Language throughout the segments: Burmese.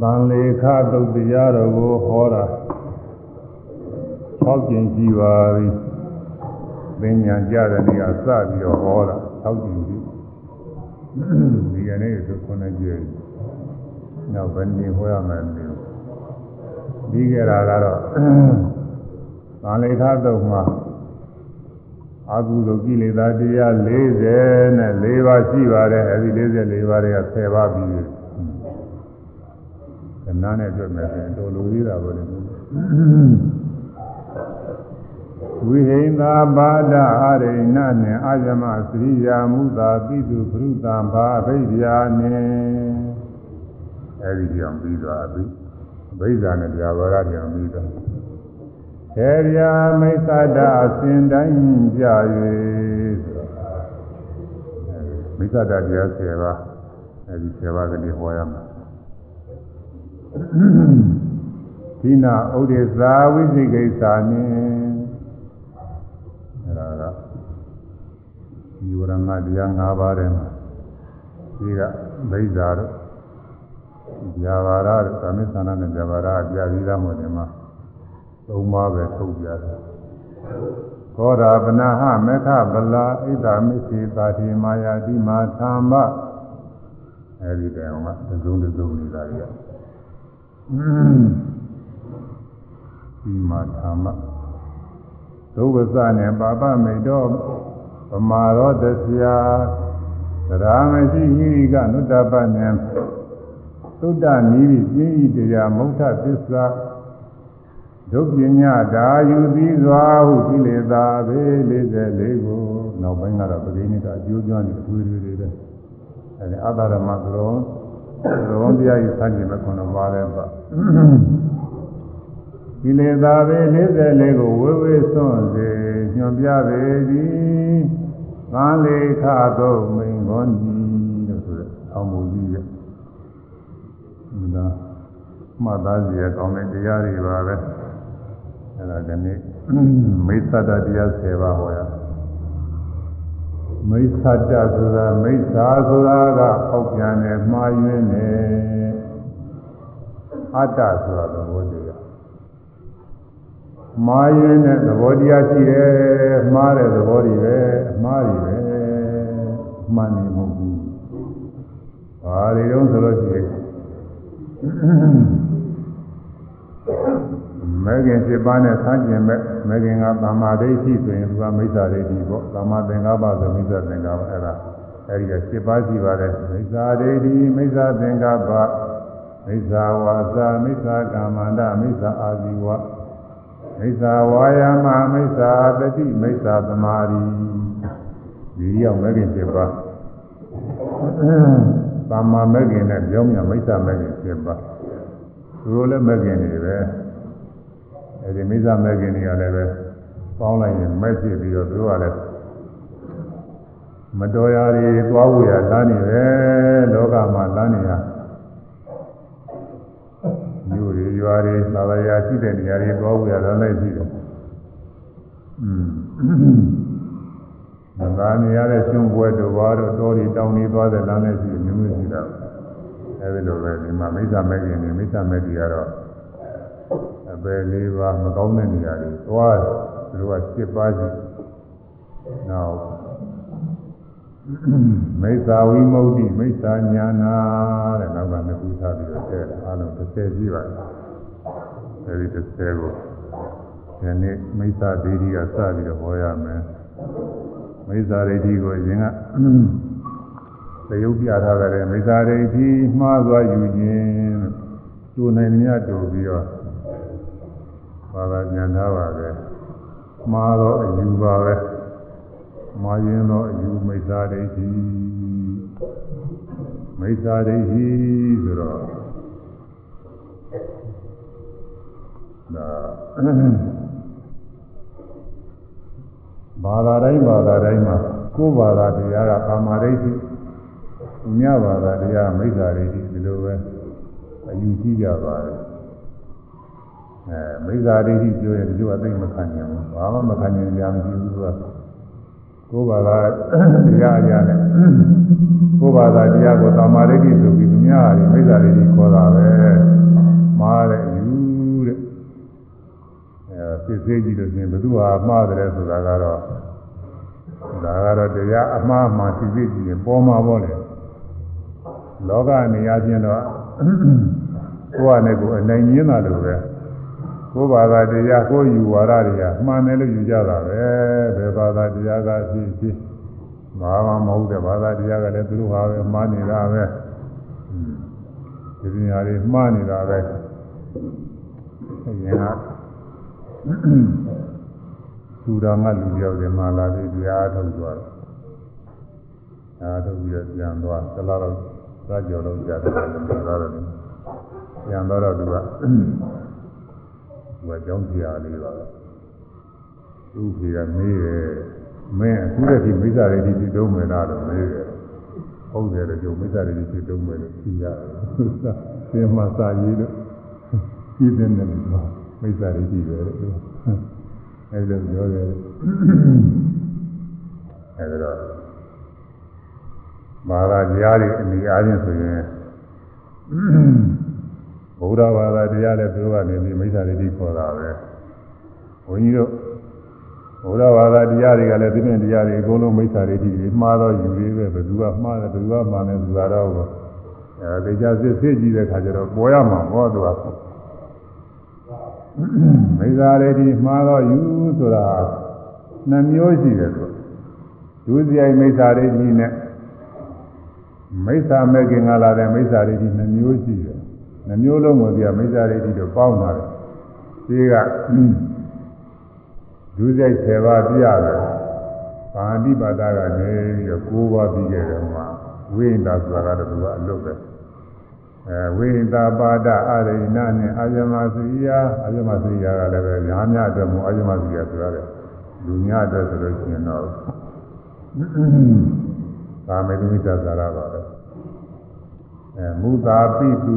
သံလေခသုတ်တရားတော်ကိုဟောတာ6ကျင်ရှိပါပြီပညာကြတဲ့နေရာစပြီးတော့ဟောတာ6ကျင်ရှိဒီကနေ့ဆို9ကျင်နောက်ဘယ်နည်းဟောရမလဲပြီးကြတာကတော့သံလေခသုတ်မှာ အကုသိုလ်ကိလေသာတရား40နဲ့4ပါးရှိပါတယ်အဲဒီ44ပါးတွေက10ပါးပြီးပြီကနာနဲ့တွေ့မယ်ဆိုရင်တော်လိုသေးတာပေါ့လေဝိဟိန္တာဘာဒအာရိဏနဲ့အာယမသရိယာမုသာပိတုပရုတံဘာဗိဒာနဲ့အဲဒီကြောင့်ပြီးသွားပြီဗိဓာနဲ့ကြာဘာရကြောင့်ပြီးသွား ခေရမိစ္ဆဒအစဉ်တိုင်းကြ၍မိစ္ဆဒတရား10ပါးအဲဒီ10ပါးကလေးဟောရမှာဒီနာဥဒိသာဝိသိကိစ္စနိအဲဒါကဒီဝရဏတရား၅ပါးထဲမှာဒီကဗိဇာတို့ဇာဘာရတို့ကာမိသနာနဲ့ဇာဘာရအပြာပြီးသားမို့ဒီမှာ သုံးပါးပဲထုတ်ပြတယ်ခောရာပနာဟမေခဗလာဣဒာမိစေတာတိမာယာတိမာသမ္မအဲဒီတိုင်အောင်ကသုံးသုံးနေတာကြီးဒီမာသမ္မဒုဝဇနဲ့ပါပမိတ်တော့ဗမာရောတဆရာသရာမရှိဟိရိကနုတ္တပညံသုတ္တနီးပြီးပြင်းဤတရားမௌထသစ္စာ ဒုပညာဒါယူပြီးစွာဟုကိလေသာဘေး44ကိုနောက်ပိုင်းကတော့ပဂိနိကအကျိုးကျွမ်းနေအထွေထွေတွေပဲအဲဒီအတ္တရမသရောသရောတရားကြီးစัจจิမဲ့ခုနပါလဲပါကိလေသာဘေး44ကိုဝေဝေစွန့်စေညွန်ပြပေသည်သံလေခသို့မိန်ခေါ်နီလို့ဆိုတဲ့အောင်းမူကြီးရဲ့ဒါမှတ်သားစီရကောင်းတဲ့တရားတွေပါပဲ အဲ့ဒါဒီနေ့မိစ္ဆဒတရား10ပါးဟောရမိစ္ဆဒဆိုတာမိစ္ဆာဆိုတာကပေါက်ပြန်တယ်မှားယွင်းတယ်အတ္တဆိုတာသဘောတရားမှားယွင်းတဲ့သဘောတရားရှိတယ်မှားတဲ့သဘောတွေပဲအမှားတွေပဲမှန်နေမဟုတ်ဘူးဘာတွေတုံးဆိုလို့ရှိရင် မဲခင်7ပါးနဲ့ဆန်းကျင်မဲ့မဲခင်ကသမာဓိဋ္ဌိဆိုရင်သူကမိစ္ဆာဒိဋ္ဌိပေါ့သမာသင်္ကပ္ပဆိုမိစ္ဆာသင်္ကပ္ပအဲ့ဒါအဲ့ဒီက7ပါးရှိပါတယ်မိစ္ဆာဒိဋ္ဌိမိစ္ဆာသင်္ကပ္ပမိစ္ဆာဝါစာမိစ္ဆာကာမန္တမိစ္ဆာအာဇီဝမိစ္ဆာဝါယာမမိစ္ဆာတတိမိစ္ဆာသမာဓိဒီရောက်မဲခင်7ပါးသမ္မာမဲခင်နဲ့ပြောင်းမြန်မိစ္ဆာမဲခင်7ပါးသူတို့လည်းမဲခင်တွေပဲ အဲဒီမိစ္ဆာမဲခင်တွေကလည်းပဲပေါင်းလိုက်ရင်မဲ့ဖြစ်ပြီးတော့သူတို့ကလည်းမတော်ရာတွေသွားဖို့ရလမ်းနေပဲလောကမှာလမ်းနေရမြို့တွေရွာတွေသာဝရာရှိတဲ့နေရာတွေသွားဖို့ရလမ်းလိုက်ရှိတယ်อืมမသာနေရတဲ့ရှင်ပွဲတို့ဘာတို့တောတွေတောင်တွေသွားတဲ့လမ်းလိုက်ရှိတယ်မျိုးမျိုးရှိတာအဲဒီလိုပဲဒီမှာမိစ္ဆာမဲခင်တွေမိစ္ဆာမဲကြီးကတော့ အပယ်လေးပါးမကောင်းတဲ့နေရာတွေသွားသူတို့က7ပါးရှိနောက်မိစ္ဆာဝိမု ക്തി မိစ္ဆာညာနာတဲ့နောက်ကနှစ်ခုထားပြီးတော့ဆဲတယ်အားလုံး30ရှိပါတယ်အဲဒီ30ကိုဒီနေ့မိစ္ဆာဒိဋ္ဌိကစပြီးတော့ဟောရမယ်မိစ္ဆာဒိဋ္ဌိကိုအရင်ကသရုပ်ပြထားကြတယ်မိစ္ဆာဒိဋ္ဌိမှားသွားယူခြင်းတူနိုင်မြတ်တူပြီးတော့ ဘာသာဉာဏ်ထားပါပဲမှားတော့အယူပါပဲမှားရင်တော့အယူမိစ္ဆာဒိဋ္ဌိမိစ္ဆာဒိဋ္ဌိဆိုတော့ဒါဘာသာတိုင်းဘာသာတိုင်းမှာကိုယ်ဘာသာတရားကကာမဒိဋ္ဌိသူများဘာသာတရားမိစ္ဆာဒိဋ္ဌိဒီလိုပဲအယူရှိကြပါတယ် အဲမိစ္ဆာဒိဋ္ဌိပြောရင်ဒီလိုအသိမခံနိုင်ဘူးဘာမှမခံနိုင်ကြမရှိဘူးသူကကိုယ်ဘာသာတရားအရာနဲ့ကိုကိုယ်ဘာသာတရားကိုသမာဓိတိဆိုပြီးသူများဟာဒီမိစ္ဆာဒိဋ္ဌိခေါ်တာပဲမှားတဲ့ယူတဲ့အဲစစ်စေးကြည့်လို့ရှိရင်ဘယ်သူဟာမှားတယ်ဆိုတာကတော့ဒါကတော့တရားအမှားမှစစ်စေးကြည့်ရင်ပေါ်မှာပေါ့လေလောကနေရာချင်းတော့ကိုယ်ကနေကိုယ်အနိုင်ရင်းတာလို့ပဲ ကိုယ်ဘာသာတရားကိုယ်ယူဝါဒတွေကမှန်တယ်လို့ယူကြတာပဲဘယ်ဘာသာတရားကဖြစ်ဖြစ်ဘာမှမဟုတ်တဲ့ဘာသာတရားကလည်းသူတို့ဟာပဲမှားနေတာပဲဒီပညာတွေမှားနေတာပဲအရင်ကသူတော်ငါလူပြောက်တယ်မှာလာပြီးတရားထုတ်သွားတယ်အားထုတ်ပြီးတော့ပြန်သွားသလားတော့သာကြော်လို့ကြားတယ်လည်းပြောတော့တယ်ပြန်တော့တော့သူက သူကကြောင်းပြာလေးပါပဲသူ့ကြီးကမေးတယ်မင်းအခုတည်းကမိစ္ဆာရိတိတိတုံးမယ်လားတော့မေးတယ်ဟုတ်တယ်လို့ကျုံမိစ္ဆာရိတိတိတုံးမယ်လို့ဖြေရတယ်သင်မစာရေးလို့ပြည်တဲ့တယ်လို့မိစ္ဆာရိတိပဲလို့အဲလိုပြောတယ်အဲဒါတော့မာရာကြားတွေအမိအားဖြင့်ဆိုရင် ဗုဒ္ဓဘာသာတရားလည်းသူတို့ကနေပြီးမိစ္ဆာရိတိခေါ်တာပဲဘုန်းကြီးတို့ဘုရားဘာသာတရားတွေကလည်းဒီပြင်တရားတွေအကုန်လုံးမိစ္ဆာရိတိတွေမှားတော့ယူသေးပဲဘယ်သူကမှားတယ်ဘယ်သူကမှားတယ်သူကတော့အဲဒီကြစစ်စစ်ကြည့်တဲ့ခါကျတော့ပေါ်ရမှာဟောသူကမိစ္ဆာရိတိမှားတော့ယူဆိုတာနှမျိုးရှိတယ်သူဒုစရိုက်မိစ္ဆာရိတိနဲ့မိစ္ဆာမဲ့ခင်ကလာတဲ့မိစ္ဆာရိတိနှမျိုးရှိတယ် နှမျိုးလုံးကိုဒီကမိစ္ဆာရိတိတို့ပေါင်းတာတယ်ဒီကဒုစရိုက်10ပါးပြရတယ်။ပါဠိပါဒကနေပြီးတော့9ပါးပြီးခဲ့တယ်မှာဝိညာဆိုတာကတော့သူကအလွတ်ပဲ။အဲဝိညာပါဒအရိဏနဲ့အာယမသရိယာအာယမသရိယာကလည်းပဲညာများအတွက်မို့အာယမသရိယာဆိုရတယ်။လူများအတွက်ဆိုလို့ရှိရင်တော့သာမေတုမိတ္တသာရပါပဲ။ အဲမူတာပိတု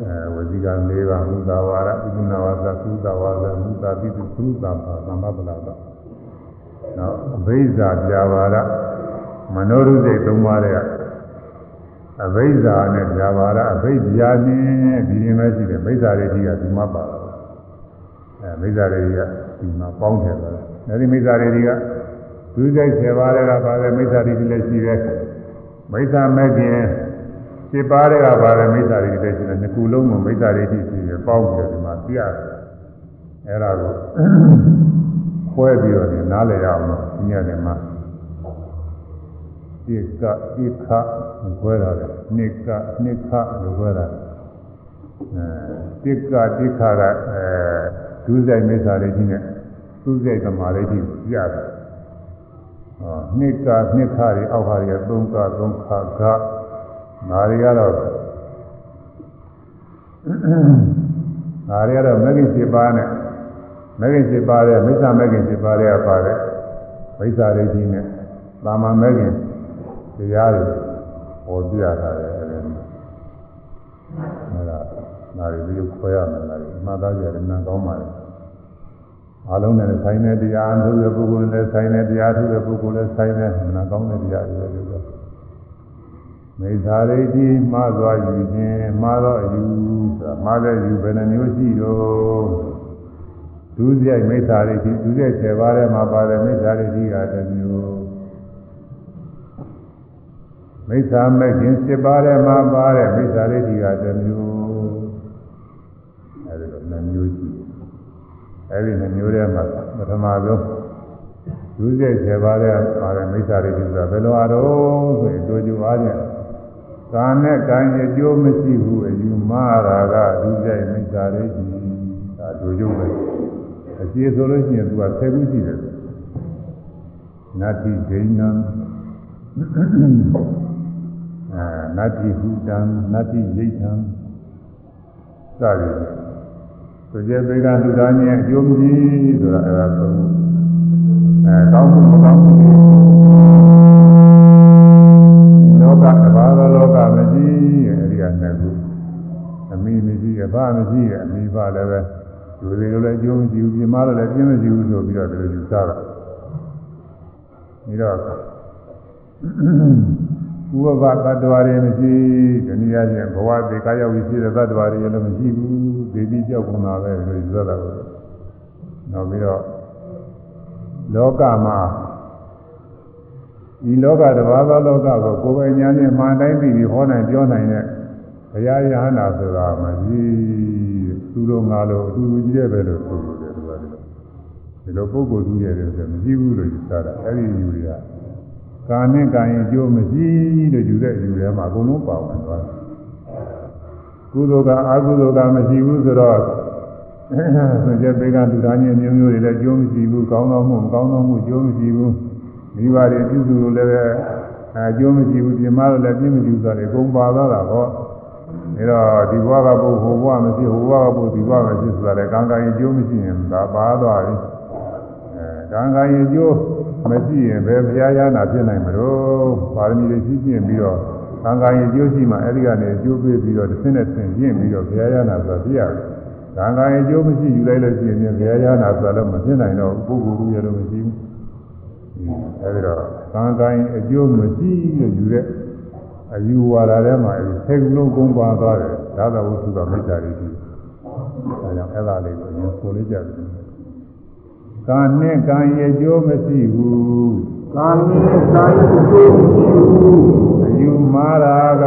အဲဝစီက၄ပါးမူတာဝါရပိတုနာဝါသသုတဝါဒမူတာပိတုသုတပါသမ္ပပလာပါနောက်အဘိဇာပြာပါရမနောရုစိတ်၃ပါးတွေကအဘိဇာနဲ့ပြာပါရအဘိဇာနဲ့ဒီရင်ပဲရှိတယ်ဘိဇာတွေကြီးကဒီမှာပါတာအဲဘိဇာတွေကဒီမှာပေါင်းထည့်သွားတယ်အဲဒီဘိဇာတွေကြီးကဒုစိတ်၁၀ပါးတွေကပါတယ်ဘိဇာတွေကြီးလည်းရှိတယ်ဘိဇာမဲ့ခင် စိပါးတွေကပါတယ်မိစ္ဆာတွေတည်းရှိတယ်နှစ်ခုလုံးကိုမိစ္ဆာတွေရှိရှိပေါင်းပြီးတော့ဒီမှာပြရတယ်အဲ့ဒါကိုခွဲပြီးတော့နားလည်ရအောင်လို့ညနေမှာဣကဣခခွဲတာလေနိကနိခလို့ခွဲတာအဲဣကဣခကအဲဒုစရိုက်မိစ္ဆာတွေကြီးနဲ့သူစရိုက်သမားတွေကြီးပြရတယ်ဟောနိကနိခတွေအောက်ဟာတွေသုံးကသုံးခက ငါတွေကတော့ငါတွေကတော့မဂ္ဂင်7ပါးနဲ့မဂ္ဂင်7ပါးတဲ့မိစ္ဆာမဂ္ဂင်7ပါးတဲ့ပါတယ်မိစ္ဆာရိကြီးနဲ့သာမန်မဂ္ဂင်တရားတွေဟောပြထားတယ်အဲဒီအဲ့ဒါငါတွေဒီလိုခွဲရမယ်ငါတွေမှတ်သားကြတယ်နန်းကောင်းပါလေအလုံးနဲ့ဆိုင်တဲ့တရားအထုတဲ့ပုဂ္ဂိုလ်နဲ့ဆိုင်တဲ့တရားထုတဲ့ပုဂ္ဂိုလ်နဲ့ဆိုင်တဲ့နန်းကောင်းတဲ့တရားတွေပဲပြော မိစ္ဆာရိတိမှားသွားယူခြင်းမှားတော့ယူဆိုတာမှားတဲ့ယူဘယ်နှမျိုးရှိတော့ဒုစရိုက်မိစ္ဆာရိတိဒုစရိုက်7ပါးထဲမှာပါတယ်မိစ္ဆာရိတိကတစ်မျိုးမိစ္ဆာမဲ့ခြင်း7ပါးထဲမှာပါတယ်မိစ္ဆာရိတိကတစ်မျိုးအဲဒီလိုနှမျိုးရှိအဲဒီနှမျိုးထဲမှာပထမဆုံးဒုစရိုက်7ပါးထဲပါတယ်မိစ္ဆာရိတိဆိုတာဘယ်လိုအားတော့ဆိုရင်တို့ကြွားခြင်း ကာနဲ့ကံအကျိုးမရှိဘူးအယူမှားတာကဒုစရိုက်မိစ္ဆာရိတိဒါတို့ရုပ်ပဲအကျေဆိုလို့ရှိရင်သူကဆယ်ခုရှိတယ်နတ္တိဒိဏံအာနတ္တိဟုတံနတ္တိယိဋ္ဌံစသည်ဆိုကြပေကလူသားချင်းအကျိုးမရှိဆိုတာအဲဒါသုံးအဲကောင်းမှုမကောင်းမှု နှစ်ခုအမိမရှိအဘမရှိအမိဘလည်းပဲလူတွေလည်းအကျိုးမရှိဘူးပြမလို့လည်းပြင်းမရှိဘူးဆိုပြီးတော့ဒီလိုယူဆတာပြီးတော့ဥပပတ္တဝါတွေမရှိဒီနည်းအားဖြင့်ဘဝသေကာရောက်ပြီးဖြစ်တဲ့တ္တဝါတွေလည်းမရှိဘူးသေပြီးကြောက်ကုန်တာပဲလို့ပြောတာကိုနောက်ပြီးတော့လောကမှာဒီလောကတစ်ပါးသောလောကကိုကိုယ်ပိုင်ဉာဏ်နဲ့မှန်တိုင်းပြီးပြီးဟောနိုင်ပြောနိုင်တဲ့ဘု ရားရဟန္တာဆိုတာမရှိသူတို့ငါလိုအတူတူကြီးတဲ့ပဲလို့ဆိုလို့တယ်သူကဒီလိုပုဂ္ဂိုလ်သူရဲ့ဆိုမရှိဘူးလို့ယူဆတာအဲ့ဒီယူတွေကကာနဲ့ကာရင်ကြိုးမရှိလို့ယူတဲ့ယူထဲမှာအကုန်လုံးပါဝင်သွားတယ်ကုသိုလ်ကအကုသိုလ်ကမရှိဘူးဆိုတော့ဆိုကြပေကလူသားချင်းမျိုးမျိုးတွေလည်းကြိုးမရှိဘူးကောင်းသောမှုမကောင်းသောမှုကြိုးမရှိဘူးမိဘတွေပြုစုလို့လည်းအဲကြိုးမရှိဘူးပြင်မလို့လည်းပြင်းမရှိဘူးဆိုတော့အကုန်ပါသွားတာပေါ့ ဒါတော့ဒီဘဝကပုဟိုဘဝမရှိဟိုဘဝကပုဒီဘဝမရှိဆိုတာလည်းကံကံရင်ကြိုးမရှိရင်ဒါပါသွားပြီအဲကံကံရင်ကြိုးမရှိရင်ဘယ်ဘုရားရနာဖြစ်နိုင်မလို့ပါရမီတွေရှိကျင့်ပြီးတော့ကံကံရင်ကြိုးရှိမှအဲ့ဒီကနေကြိုးပေးပြီးတော့တစ်ဆင့်နဲ့ဆင့်ရင့်ပြီးတော့ဘုရားရနာဆိုတာဖြစ်ရတယ်ကံကံရင်ကြိုးမရှိယူလိုက်လို့ရှိရင်ဘုရားရနာဆိုတာလည်းမဖြစ်နိုင်တော့ပုဂ္ဂိုလ်ကြီးရလို့မရှိဘူးအဲဒီတော့ကံကံရင်အကျိုးမရှိလို့ယူတဲ့ အယူဝါဒထဲမှာအဲဒီဆယ်ခုလုံးကုန်ပါသွားတယ်ဒါသာဝတ္ထုကမိစ္ဆာရိတိအဲကြောင့်အဲ့ဒါလေးကိုရင်ဆိုလေးကြတယ်ကံနဲ့ကံရဲ့ကျိုးမရှိဘူးကာမိကာယကိုမရှိဘူးအယူမာရာက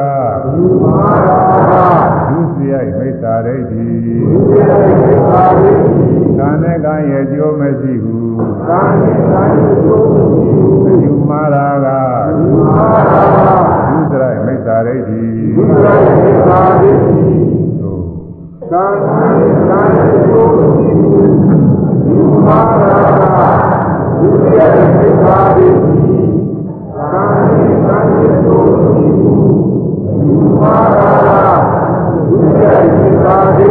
ယူမာရာကဒုစရိုက်မိစ္ဆာရိတိဒီရဲ့ကာရိကံနဲ့ကံရဲ့ကျိုးမရှိဘူးကာမိကာယကိုမရှိဘူးအယူမာရာကယူမာရာ ဒုစရိုက်မိစ္ဆာရိတိဒီရဲ့ကာရိသို့ကာမိကာယကိုမရှိဘူးယူမာရာဒီရဲ့ကာရိကာမိကာယကိုမရှိဘူးယူမာရာဒီရဲ့ကာရိ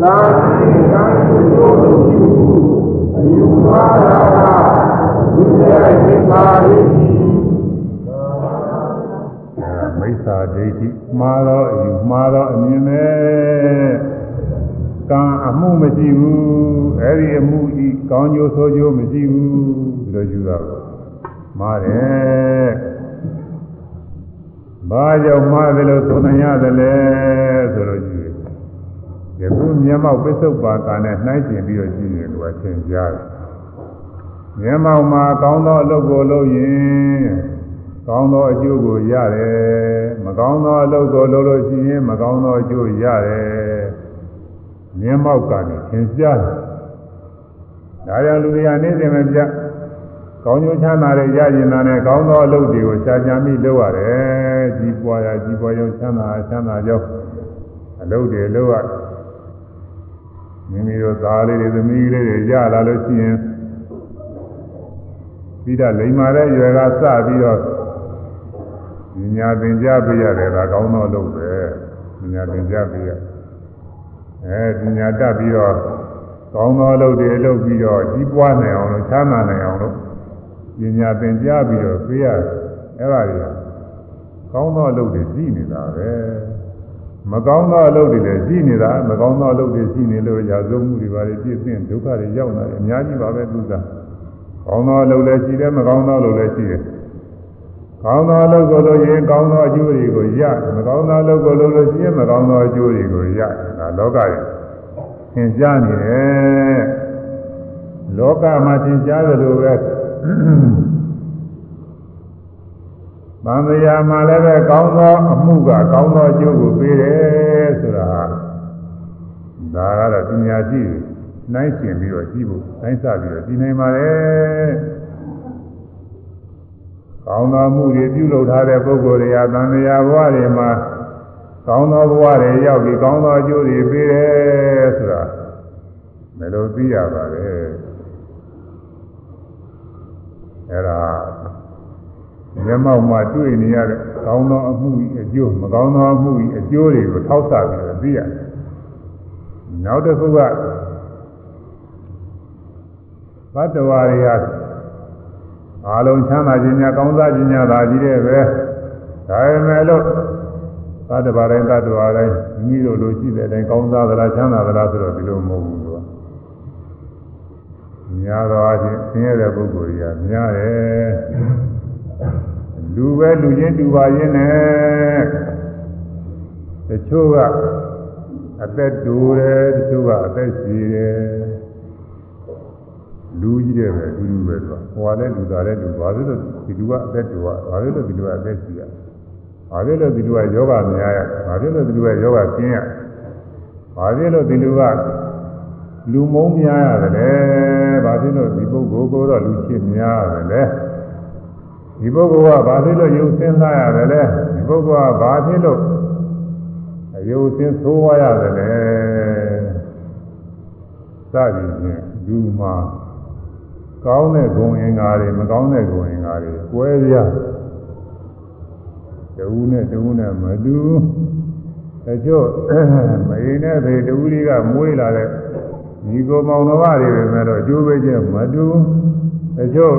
ကာမိကာယကိုမရှိဘူးယူမာရာဒီရဲ့ကာရိအဲ စ္ဆာဒိဋ္ဌိမှားတော့အယူမှားတော့အမြင်ပဲကံအမှုမရှိဘူးအဲ့ဒီအမှုဤကောင်းကျိုးဆိုးကျိုးမရှိဘူးဒီလိုယူတာကိုမှားတယ်ဘာကြောင့်မှားတယ်လို့ဆိုနိုင်ရတယ်လဲဆိုလို့ရှိရင်ယခုမျက်မှောက်ပစ္စုပ္ပါကံနဲ့နှိုင်းကျင်ပြီးတော့ရှိရင်သူကသင်ကြားတယ်မျက်မှောက်မှာကောင်းသောအလုပ်ကိုလုပ်ရင် ကောင်းသောအကျိုးကိုရတယ်မကောင်းသောအလုပ်ကိုလုပ်လို့ရှိရင်မကောင်းသောအကျိုးရတယ်မျက်မှောက်ကနဲ့သင်ကြားတယ်ဒါကြောင့်လူတွေကနေ့စဉ်မပြတ်ကောင်းကျိုးချမ်းသာတွေရရင်သာနဲ့ကောင်းသောအလုပ်တွေကိုရှားကြံပြီးလုပ်ရတယ်ကြီးပွားရကြီးပွားရောချမ်းသာချမ်းသာကြောင်းအလုပ်တွေလုပ်ရမိမိတို့သားလေးတွေသမီးလေးတွေရလာလို့ရှိရင်ပြီးတော့လိမ္မာတဲ့ရွယ်ကစပြီးတော့ ညာသင်ကြားပေးရတယ်ဒါကောင်းသောအလုပ်ပဲညာသင်ကြားပေးရအဲညာတက်ပြီးတော့ကောင်းသောအလုပ်တွေလုပ်ပြီးတော့ကြီးပွားနိုင်အောင်လို့ချမ်းသာနိုင်အောင်လို့ပညာသင်ကြားပြီးတော့ပေးရတယ်အဲ့ဒါတွေကကောင်းသောအလုပ်တွေရှိနေတာပဲမကောင်းသောအလုပ်တွေလည်းရှိနေတာမကောင်းသောအလုပ်တွေရှိနေလို့ရာဇဝမှုတွေပါလေပြည့်စင်ဒုက္ခတွေရောက်လာတယ်အများကြီးပါပဲသူစားကောင်းသောအလုပ်လည်းရှိတယ်မကောင်းသောအလုပ်လည်းရှိတယ် ကောင်းသောအလုပ်ကိုလုပ်ရင်ကောင်းသောအကျိုးတွေကိုရမကောင်းသောအလုပ်ကိုလုပ်လို့ရှိရင်မကောင်းသောအကျိုးတွေကိုရဒါလောကရဲ့သင်ကြားနေတယ်လောကမှာသင်ကြားတယ်လို့ပဲသံဃာမှာလည်းပဲကောင်းသောအမှုကကောင်းသောအကျိုးကိုပေးတယ်ဆိုတာဒါကတော့ပညာရှိနိုင်ရှင်ပြီးတော့ကြည့်ဖို့နိုင်စပြီးတော့ဒီနိုင်ပါလေ ကောင်းသောမှုတွေပြုလုပ်ထားတဲ့ပုဂ္ဂိုလ်တွေကသံဃာဘဝတွေမှာကောင်းသောဘဝတွေရောက်ပြီးကောင်းသောအကျိုးတွေပေးတယ်ဆိုတာမလို့သိရပါလေအဲ့ဒါမျက်မှောက်မှာတွေ့နေရတဲ့ကောင်းသောအမှုဤအကျိုးမကောင်းသောအမှုဤအကျိုးတွေကိုထောက်ဆပြီးတော့သိရတယ်။နောက်တစ်ခုကဘတ်တော်ရီဟာ အာလုံးချမ်းသာခြင်းများကောင်းစားခြင်းများသာကြီးတဲ့ပဲဒါပေမဲ့လို့သတ္တဗာတိုင်းသတ္တဝါတိုင်းမိမိတို့လိုရှိတဲ့အတိုင်းကောင်းစားသလားချမ်းသာသလားဆိုတော့ဒီလိုမဟုတ်ဘူးသူကများသောအားဖြင့်ဆင်းရဲတဲ့ပုဂ္ဂိုလ်ကြီးကများတယ်လူပဲလူချင်းတူပါရင်နဲ့တချို့ကအသက်တူတယ်တချို့ကအသက်ရှည်တယ် လူကြီးတဲ့ပဲအတူတူပဲဆိုဟိုကလည်းလူသားလည်းလူဘာလို့လဲဒီလူကအသက်တူကဘာလို့လဲဒီလူကအသက်ကြီးကဘာလို့လဲဒီလူကယောဂများရဘာလို့လဲဒီလူကယောဂကျင်းရဘာဖြစ်လို့ဒီလူကလူမုံများရတယ်လဲဘာဖြစ်လို့ဒီပုဂ္ဂိုလ်ကတော့လူချစ်များရတယ်လဲဒီပုဂ္ဂိုလ်ကဘာဖြစ်လို့ယုံစင်းလာရတယ်လဲဒီပုဂ္ဂိုလ်ကဘာဖြစ်လို့အယုံစင်းသိုးဝါရတယ်လဲစသည်ဖြင့်ဒီမှာ ကောင်းတဲ့ဂုဏ်အင်္ဂါတွေမကောင်းတဲ့ဂုဏ်အင်္ဂါတွေကွဲပြားတဝူးနဲ့တဝူးနဲ့မတူတချို့မရင်တဲ့ဘေတဝူးတွေကမွေးလာတဲ့ဒီကိုမောင်တော်တွေပဲမဲ့တော့အကျိုးပေးခြင်းမတူတချို့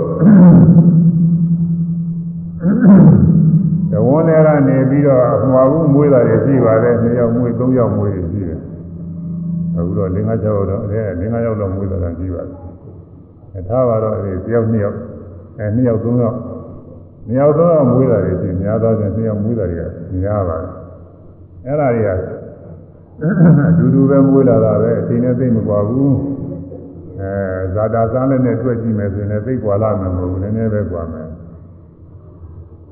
တဝန်းတွေကနေပြီးတော့အမှားဘူးမွေးတာတွေရှိပါတယ်နှစ်ယောက်မွေးသုံးယောက်မွေးတွေရှိတယ်အခုတော့၄-၅-၆ယောက်တော့အဲ၄-၅ယောက်တော့မွေးတာရှိပါတယ်အဲ ထားပါတော့အဲဒီတယောက်နှစ်ယောက်အဲနှစ်ယောက်သုံးယောက်နှစ်ယောက်သုံးယောက်မွေးတာတွေရှိများသောဖြင့်နှစ်ယောက်မွေးတာတွေကများပါတယ်အဲ့ဒါတွေကအတူတူပဲမွေးလာတာပဲအချိန်နဲ့သိမကွာဘူးအဲဇာတာစားလည်းနဲ့တွေ့ကြည့်မယ်ဆိုရင်လည်းသိကွာလာမှာမဟုတ်ဘူးနည်းနည်းပဲကွာမယ်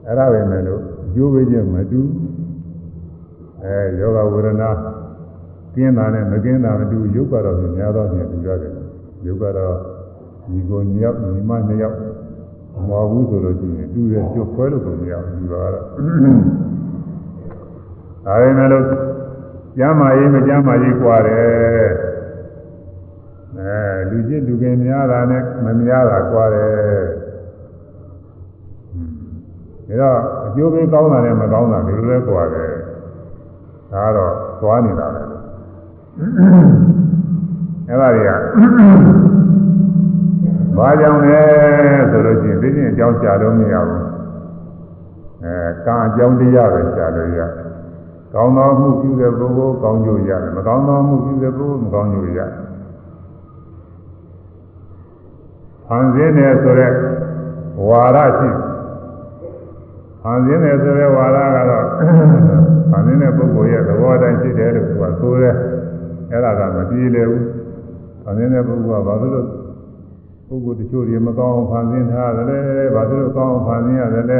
အဲ့ဒါပဲမဲ့လို့အကျိုးပေးခြင်းမတူအဲယောဂဝေဒနာကျင်းတာနဲ့မကျင်းတာမတူရုပ်ကတော့များသောဖြင့်တူရတယ်ရုပ်ကတော့ ဒီကိုညောက်ညီမနှစ်ယောက်မဟုတ်ဘူးဆိုလို့ရှိရင်တူရဲ့ကျွတ်ခွဲလို့ကိုမရဘူးဒီပါတော့ဒါပေမဲ့လို့ကျမ်းမာရေးမကျမ်းမာရေးกว่าတယ်အဲလူချင်းလူကင်များတာနဲ့မများတာกว่าတယ်ဒါတော့အကျိုးပေးကောင်းတာနဲ့မကောင်းတာဒီလိုလဲกว่าတယ်ဒါကတော့သွားနေတာပဲအဲ့ဒါတွေက ဘာကြောင့်လဲဆိုလို့ရှိရင်သိချင်းအကြောင်းရှာလို့မရဘူးအဲကံအကြောင်းတရားပဲရှာလို့ရကောင်းသောမှုပြုတဲ့ပုဂ္ဂိုလ်ကောင်းကျိုးရတယ်မကောင်းသောမှုပြုတဲ့ပုဂ္ဂိုလ်မကောင်းကျိုးရတယ်ဖန်ဆင်းတယ်ဆိုတော့ဝါရရှိဖန်ဆင်းတယ်ဆိုတဲ့ဝါရကတော့ဖန်ဆင်းတဲ့ပုဂ္ဂိုလ်ရဲ့သဘောတိုင်းရှိတယ်လို့သူကဆိုတယ်အဲ့ဒါကမပြေလည်ဘူးဖန်ဆင်းတဲ့ပုဂ္ဂိုလ်ကဘာလို့ ပုဂ္ဂိုလ်တချို့တွေမကောင်းအောင်ဖန်ဆင်းထားတယ်လေဘာလို့ကောင်းအောင်ဖန်ဆင်းရတယ်လဲ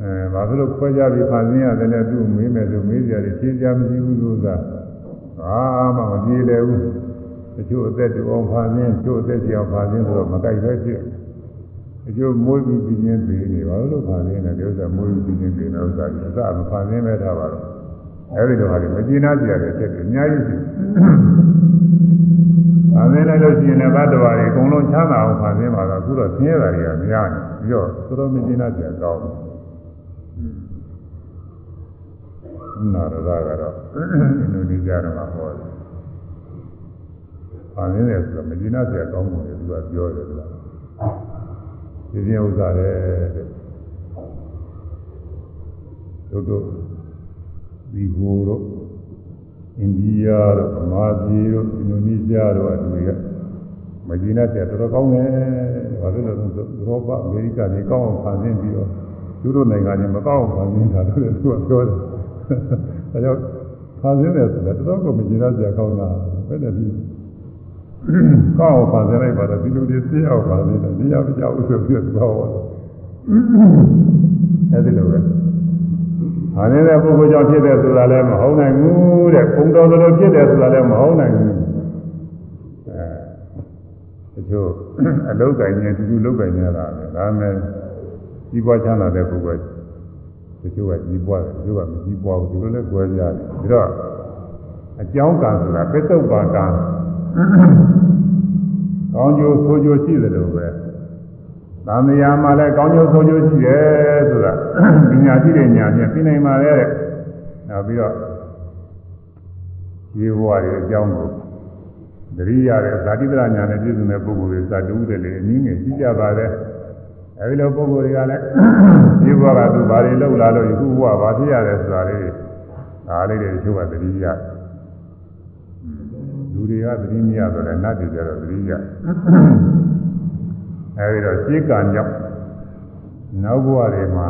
အဲဘာလို့ခွဲကြပြီးဖန်ဆင်းရတယ်လဲသူမေးမယ်ဆိုမေးကြတယ်ရှင်းကြမရှိဘူးဆိုတာဘာမှမပြေလည်ဘူးတချို့အသက်တူအောင်ဖန်ဆင်းတချို့အသက်ကြီးအောင်ဖန်ဆင်းဆိုတော့မကြိုက်ပဲဖြစ်တချို့မွေးပြီးပြင်းပြင်းသေးနေဘာလို့ဖန်ဆင်းလဲဒီဥစ္စာမွေးပြီးပြင်းပြင်းသေးတဲ့ဥစ္စာကြီးအစမဖန်ဆင်းပဲထားပါတော့အဲဒီတော့ဟာဒီမကျေနပ်ကြရတဲ့ချက်တွေအများကြီးရှိဖန် ဆင်းလိုက်လို့ရှိရင်လည်းဘတ်တော်ရီအကုန်လုံးချမ်းသာအောင်ဖန်ဆင်းပါတော့အခုတော့ဆင်းရဲတာတွေကများနေပြီးတော့တော်တော်မကျေနပ်ကြကောင်းနာရတာကတော့အင်ဒိုနီးရှားတော့ဟောတယ်။အာရင်းတယ်ဆိုတော့မကျေနပ်စရာကောင်းတယ်သူကပြောတယ်ကွာ။ဒီပြင်ဥစ္စာတဲ့တို့တို့ဒီဟိုတို့ အိန္ဒိယတို့ဗမာပြည်တို့အင်ဒိုနီးရှားတို့အတူရမကျေနပ်စရာတော်တော်ကောင်းတယ်။ဘာလို့လဲဆိုတော့ဥရောပအမေရိကန်တွေကောင်းအောင်ဖန်ဆင်းပြီးတော့သူတို့နိုင်ငံတွေမကောင်းအောင်ဖန်ဆင်းတာလို့သူကပြောတယ်။ဒါကြောင့်ဖန်ဆင်းတယ်ဆိုတာတော်တော်ကိုမကျေနပ်စရာကောင်းတာပဲတဲ့ဒီကောင်းအောင်ဖန်ဆင်းလိုက်ပါတော့ဒီလိုတွေသိအောင်ဖန်ဆင်းတယ်ဒီရမကြောက်ဆိုပြီးတော့ဟောအဲဒီလိုပဲ။ ဟာနေတဲ့ပုဂ္ဂိုလ်ကြောင့်ဖြစ်တယ်ဆိုတာလည်းမဟုတ်နိုင်ဘူးတဲ့။ပုံတော်လိုဖြစ်တယ်ဆိုတာလည်းမဟုတ်နိုင်ဘူး။အဲတချို့အလုတ်ကင်နေတူတူလုတ်ကင်နေတာပဲ။ဒါမဲ့ကြီးပွားချမ်းသာတဲ့ပုဂ္ဂိုလ်တချို့ကကြီးပွားတယ်တချို့ကမကြီးပွားဘူးဒီလိုလည်းကြွယ်ကြတယ်။ဒါတော့အကြောင်းကံဆိုတာပစ္စုပန်ကံကောင်းကျိုးဆိုးကျိုးရှိတယ်လို့ပဲ။ သံဃာမှာလည်းကောင်းကျိုးဆိုးကျိုးရှိတယ်ဆိုတာပညာရှိတဲ့ညာဖြင့်သိနိုင်ပါလေတဲ့။နောက်ပြီးတော့ရေဘဝရဲ့အကြောင်းကိုတတိယတဲ့ဇာတိပရညာနဲ့ပြည့်စုံတဲ့ပုဂ္ဂိုလ်တွေဇာတူးတယ်လေအနည်းငယ်ရှိကြပါလေ။အဲဒီလိုပုဂ္ဂိုလ်တွေကလည်းရေဘဝကသူဘာတွေလောက်လာလို့ယခုဘဝဘာဖြစ်ရတယ်ဆိုတာလေးဒါလေးတွေတချို့ကတတိယလူတွေကသတိမရတော့လည်းနတ်တွေကြတော့သတိရ အဲဒီတော့ရှင်းကံကြောင့်နောက်ဘဝတွေမှာ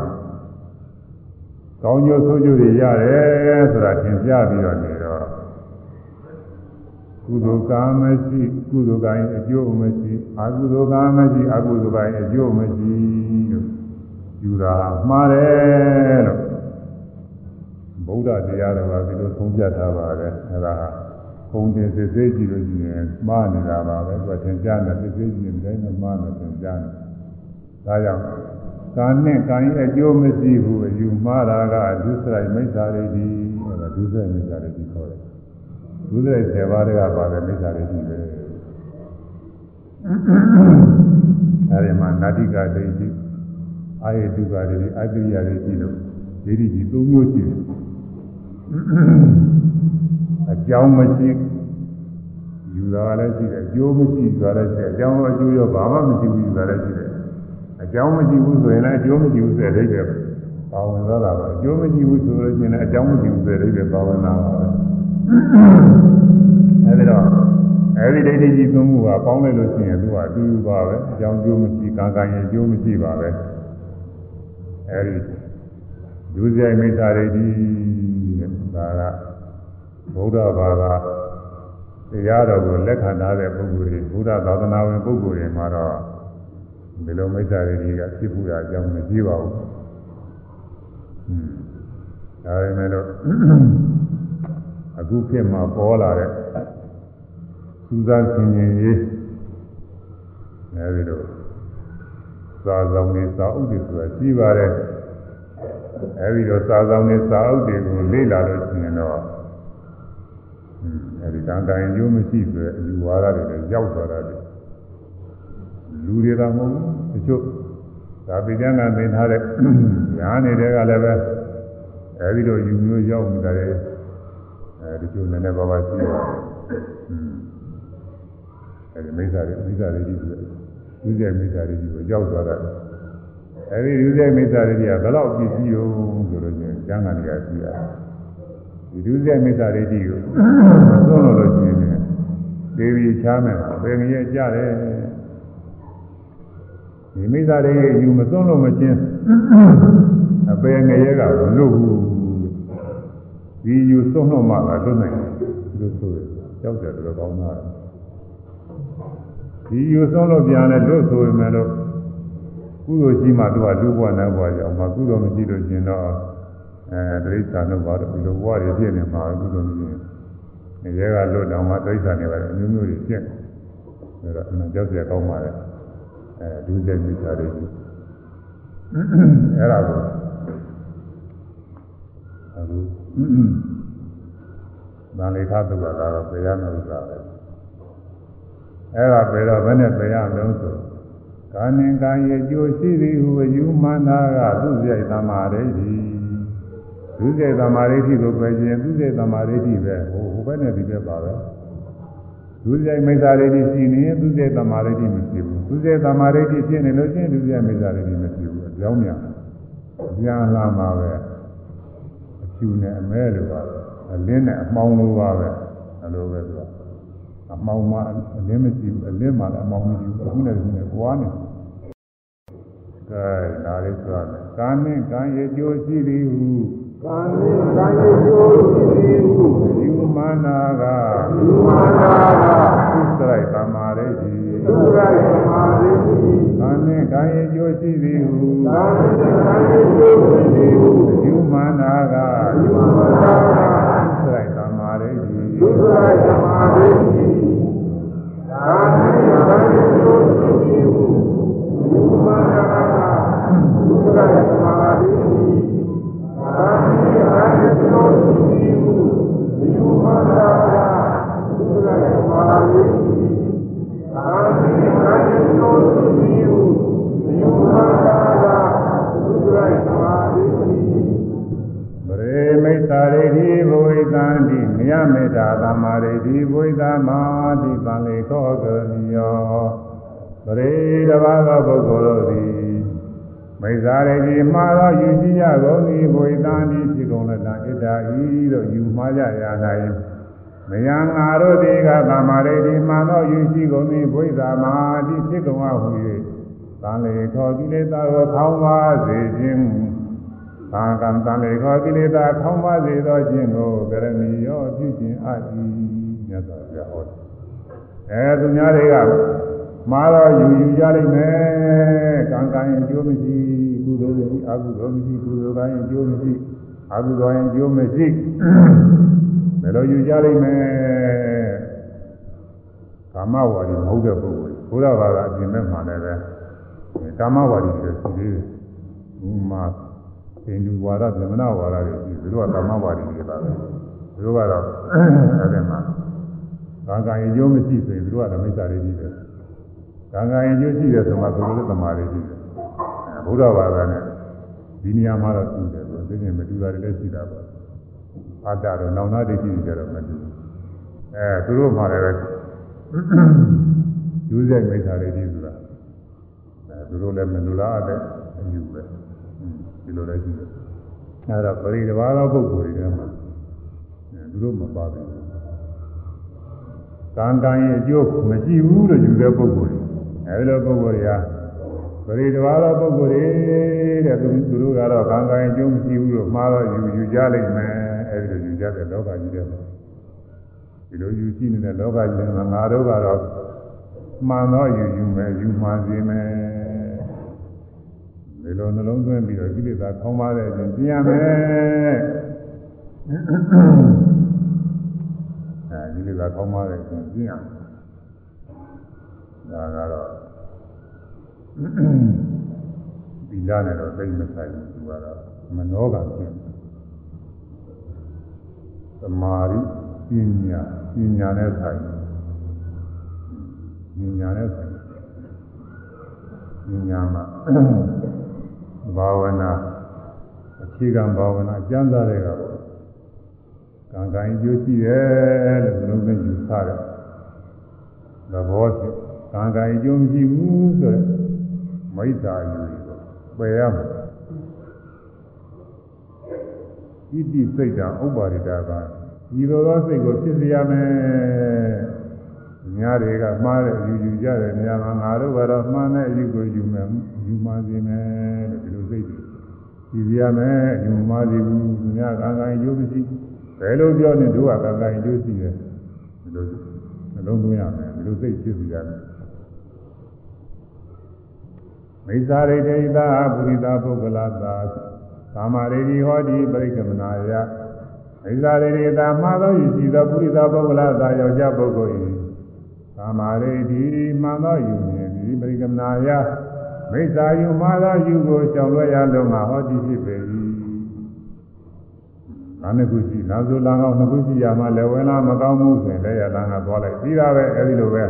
ကောင်းကျိုးဆိုးကျိုးတွေရတယ်ဆိုတာသင်ပြပြီးတော့နေတော့ကုသိုလ်ကံမရှိကုသိုလ်ကံအကျိုးမရှိအကုသိုလ်ကံမရှိအကုသိုလ်ကံအကျိုးမရှိလို့ယူတာမှားတယ်လို့ဗုဒ္ဓတရားတော်ကဒီလိုသုံးပြထားပါတယ်အဲဒါခုံတင်စစ်စစ်ကြည့်လို့ရှိရင်မှားနေတာပါပဲသူကသင်ကြားနေစစ်စစ်ကြည့်ရင်တိုင်းနဲ့မှားနေသင် ကြားနေဒါကြောင့်ကံနဲ့ကံရဲ့အကျိုးမရှိဘူးအယူမှားတာကဒုစရိုက်မိစ္ဆာရိတိအဲဒါဒုစရိုက်မိစ္ဆာရိတိခေါ်တယ်ဒုစရိုက်7ပါးတကပါတယ်မိစ္ဆာရိတိပဲအဲဒီမှာနာတိကဒိဋ္ဌိအာယတုကဒိဋ္ဌိအတ္တိယဒိဋ္ဌိလို့ဒိဋ္ဌိကြီး၃မျိုးရှိတယ်အကြောင်းမရှိ ယူတာလည်းရှိတယ်အကျိုးမရှိယူတာလည်းရှိတယ်အကြောင်းအကျိုးရောဘာမှမရှိဘူးယူတာလည်းရှိတယ်အကြောင်းမရှိဘူးဆိုရင်လည်းအကျိုးမရှိဘူးဆိုတဲ့အိဗယ်ပါဝင်သွားတာပါအကျိုးမရှိဘူးဆိုလို့ရှိရင်လည်းအကြောင်းမရှိဘူးဆိုတဲ့အိဗယ်ပါဝင်လာပါပဲအဲဒီတော့အဲဒီဒိဋ္ဌိကြီးသုံးခုကပေါင်းလိုက်လို့ရှိရင်သူကအတူတူပါပဲအကြောင်းကျိုးမရှိကံကံရဲ့အကျိုးမရှိပါပဲအဲဒီဒုစရိုက်မိစ္ဆာဒိဋ္ဌိဒါကဗုဒ္ဓဘာသာ တရားတော်ကိုလက်ခံထားတဲ့ပုဂ္ဂိုလ်တွေဘုရားသာသနာဝင်ပုဂ္ဂိုလ်တွေမှာတော့ဒီလိုမိစ္ဆာဒိဋ္ဌိကဖြစ်ဖို့အကြောင်းမရှိပါဘူး။ဒါပေမဲ့လို့အခုဖြစ်မှာပေါ်လာတဲ့စူးစမ်းဆင်ခြင်ရေးအဲဒီလိုစာဆောင်နေစာအုပ်တွေဆိုတာရှိပါတယ်။အဲဒီတော့စာဆောင်နေစာအုပ်တွေကိုလေ့လာလို့ရှိရင်တော့ အဲဒီတန်တိုင်ရိုးမရှိဆိုတဲ့အယူဝါဒတွေလည်းရောက်သွားတာလေလူတွေကမဟုတ်ဘူးတချို့ဒါပိကျမ်းကသင်ထားတဲ့ညာနေတဲ့ကလည်းပဲအဲဒီလိုယူမျိုးရောက်နေတာလေအဲဒီကျိုးနည်းနည်းပါးပါးရှိပါတယ်အဲဒီမိစ္ဆာတွေမိစ္ဆာတွေကြီးဆိုယူကျဲမိစ္ဆာတွေကြီးကိုရောက်သွားတာအဲဒီယူကျဲမိစ္ဆာတွေကြီးကဘယ်တော့ပြည့်စည်ရုံဆိုလို့ကျန်ကျမ်းဂန်တွေကရှိတာ ဒီဒုစရိုက်မိစ္ဆာဒိဋ္ဌိကိုသွန်းလို့လို့ရှိရင်ဒေဝီချားမယ်ဘယ်ငရဲကြတယ်ဒီမိစ္ဆာဒိဋ္ဌိယူမသွန်းလို့မချင်းအပယ်ငရဲကမလွတ်ဘူးဒီယူသွန်းလို့မှလာလွတ်နိုင်တယ်လို့ဆိုရကြောက်တယ်တော်ကောင်းတာဒီယူသွန်းလို့ပြန်လဲလွတ်ဆိုရမယ်လို့ကုသိုလ်ရှိမှသူကလူ့ဘဝနဲ့ဘဝကြောင့်မှကုသိုလ်မရှိလို့ရှင်တော့ အဲဒိဋ္ဌာတို့ဘာလို့ဒီလိုဘဝတွေဖြစ်နေမှာကုသိုလ်မရှိရင်ငရဲကလွတ်တောင်မှဒိဋ္ဌာနေပါတယ်အမျိုးမျိုးတွေဖြစ်နေဒါတော့အမှန်ကြောက်ရကောင်းပါလေအဲဒုစရိုက်မိစ္ဆာတွေကြီးအဲ့ဒါကိုအခုဗာလိခသုကလာတော့တရားမဥစ္စာပဲအဲ့ဒါပဲတော့ဘယ်နဲ့တရားမလို့ဆိုကာနင်ကာယေကြိုရှိသည်ဟုအယူမန္တာကသူ့ရိုက်သမာရိဋ္ဌိ ဒုစိတ်သမာဓိဋ္ဌိကိုပဲကျင်သူစိတ်သမာဓိဋ္ဌိပဲဟိုဟိုဘက်နဲ့ဒီဘက်ပါပဲဒုစိတ်မိစ္ဆာဒိဋ္ဌိရှိနေရင်သူစိတ်သမာဓိဋ္ဌိမရှိဘူးသူစိတ်သမာဓိဋ္ဌိဖြစ်နေလို့ချင်းဒုစိတ်မိစ္ဆာဒိဋ္ဌိမရှိဘူးအကြောင်းများအပြန်လာမှာပဲအဖြူနဲ့အမဲလိုပါအလင်းနဲ့အမှောင်လိုပါပဲအလိုပဲသူကအမှောင်မှအလင်းမရှိဘူးအလင်းမှလည်းအမှောင်မရှိဘူးအခုနဲ့ဒီနဲ့ပွားနေတယ်ကဲဒါလေးဆိုရမယ်ကာနှင့်ကံရဲ့ကြိုးရှိသည်ဟု ကာနိကာယယောတိဟုယူမာနာကဒီမာနာကသစ္စာသမာဓိတိသုရယမာရိတိကာနှင့်ကံရဲ့ကြိုးရှိသည်ဟုကာနိကာယယောတိဟုယူမာနာကဒီမာနာကသစ္စာသမာဓိတိသုရယမာရိတိကာနိကာယယောတိဟုဒီမာနာကသုရယမာရိတိကာနိကာယယောတိဟုဒီမာနာကသုရယမာရိတိအာမိကာယသောတိယုယုမာတာရာသုရယမာတိတိပရေ မိစ္ဆာဒိဋ္ဌိဘဝိသံတိမယမေတ္တာသမာဓိဋ္ဌိဘဝိသမာတိပံလေခောကရဏီယောပရေတဘာသောပုဂ္ဂိုလ်တို့သည် မိစ္ဆာဒိဋ္ဌိမှားသောယူရှိကြကုန်သည်ဘဝိသံတိဖြစ်ကုန်လက်တံဣဒ္ဓာဤတို့ယူမှားကြရ၌မယံငါတို့သည်ကသမာဓိဋ္ဌိမှန်သောယူရှိကုန်သည်ဘဝိသမာတိဖြစ်ကုန်ဟု၍ပတန်လေခေါ်ကိလေသာကိုခေါင်းပါစေခြင်းကာကံတန်လေခေါ်ကိလေသာခေါင်းပါစေသောခြင်းကိုကရမီရောပြုခြင်းအပ်၏မြတ်စွာဘုရားဟောတယ်အဲသူများတွေက မှားတော့ယူယူကြလိမ့်မယ်ကံကံရင်ကျိုးမရှိကုသိုလ်မရှိအကုသိုလ်မရှိကုသိုလ်ကံရင်ကျိုးမရှိအကုသိုလ်ရင်ကျိုးမရှိဘယ်လိုယူကြလိမ့်မယ်ကာမဝါဒီမဟုတ်တဲ့ပုဂ္ဂိုလ်ဘုရားဘာသာအပြင်မဲ့မှလည်းပဲကာမဝါဒီတွေရှိသေးတယ်ဥမာဟိန္ဒူဝါဒဗြဟ္မဏဝါဒတွေရှိသူတို့ကကာမဝါဒီတွေပါပဲသူတို့ကတော့အဲ့ဒီမှာကံကံရင်ကျိုးမရှိဆိုရင်သူတို့ကမိစ္ဆာတွေကြီးတယ် ကံကံရင်ကျိုးရှိတယ်ဆိုမှသူတို့လည်းသမာဓိကြီးတယ်ဘုရားဘာသာနဲ့ဒီနေရာမှာတော့တူတယ်ဆိုသိရင်မတူတာတွေလည်းရှိတာပါအတ္တတော့နောင်နာဒိဋ္ဌိတွေကြတော့မတူဘူးအဲသူတို့မှလည်းကျိုးဆိုင်မိစ္ဆာတွေကြီးဆိုတာအဲသူတို့လည်းမလူလားတဲ့အယူပဲဒီလိုလည်းရှိတယ်အဲဒါပရိဒီဘာသောပုဂ္ဂိုလ်တွေထဲမှာသူတို့မပါဘူးကံကံရဲ့အကျိုးမရှိဘူးလို့ယူတဲ့ပုဂ္ဂိုလ်တွေ အဲဒီလိုပုဂ္ဂိုလ်တွေကပရိဒီဘာသောပုဂ္ဂိုလ်တွေတဲ့သူသူတို့ကတော့ကံကံရဲ့အကျိုးမရှိဘူးလို့မှားတော့ယူယူကြလိမ့်မယ်အဲဒီလိုယူကြတဲ့လောကကြီးထဲမှာဒီလိုယူရှိနေတဲ့လောကကြီးထဲမှာငါတို့ကတော့မှန်တော့ယူယူမယ်ယူမှန်စေမယ်ဒီလိုနှလုံးသွင်းပြီးတော့ကိလေသာခေါင်းပါတဲ့အချိန်ပြင်ရမယ်အဲဒီလေသာခေါင်းပါတဲ့အချိန်ပြင်ရမယ် ဒါကတော့ဒီလာနဲ့တော့သိမဆိုင်ဘူးသူကတော့မနောကပြင်သမာဓိပညာပညာနဲ့ဆိုင်ပညာနဲ့ဆိုင်ပညာမှာဘာဝနာအခြေခံဘာဝနာကျမ်းစာတွေကပေါ့ကံကံကျိုးရှိတယ်လို့ဘယ်လိုလဲယူဆတယ်သဘောဖြ စ်ကံကံကျိုးမရှိဘူးဆိုတော့မိစ္ဆာယူကိုပယ်ရမယ်ဣတိစိတ်တံဥပ္ပါရိတာကဒီလိုသောစိတ်ကိုဖြစ်စေရမယ်များတွေကမှားတဲ့ယူယူကြတဲ့နေရာမှာငါတို့ကတော့မှားတဲ့အယူကိုယူမယ်ယူမှစေမယ်လို့ဒီလိုစိတ်တွေကြည်ရမယ်ယူမှစေဘူးသူများကံကံကျိုးမရှိဘယ်လိုပြောနေတို့ကကံကံကျိုးရှိတယ်ဒီလိုနှလုံးသွင်းရမယ်ဒီလိုစိတ်ဖြစ်စေရမယ် မိစ္ဆာရိတေသာပုရိသပုဂ္ဂလသာကာမရေဒီဟောတိပရိက္ခမနာယမိစ္ဆာရိတေသာမှားသောယူရှိသောပုရိသပုဂ္ဂလသာယောက်ျားပုဂ္ဂိုလ်၏ကာမရေဒီမှန်သောယူမြင်သည်ပရိက္ခမနာယမိစ္ဆာယူမှားသောယူကိုရှောင်လွှဲရလုံးမှာဟောတိဖြစ်ပေ၏နာနှစ်ခုရှိနာဆိုလာကောင်းနှစ်ခုရှိရမှလည်းဝင်လာမကောင်းဘူးဆိုရင်လည်းရလာကသွားလိုက်ပြီးတာပဲအဲဒီလိုပဲ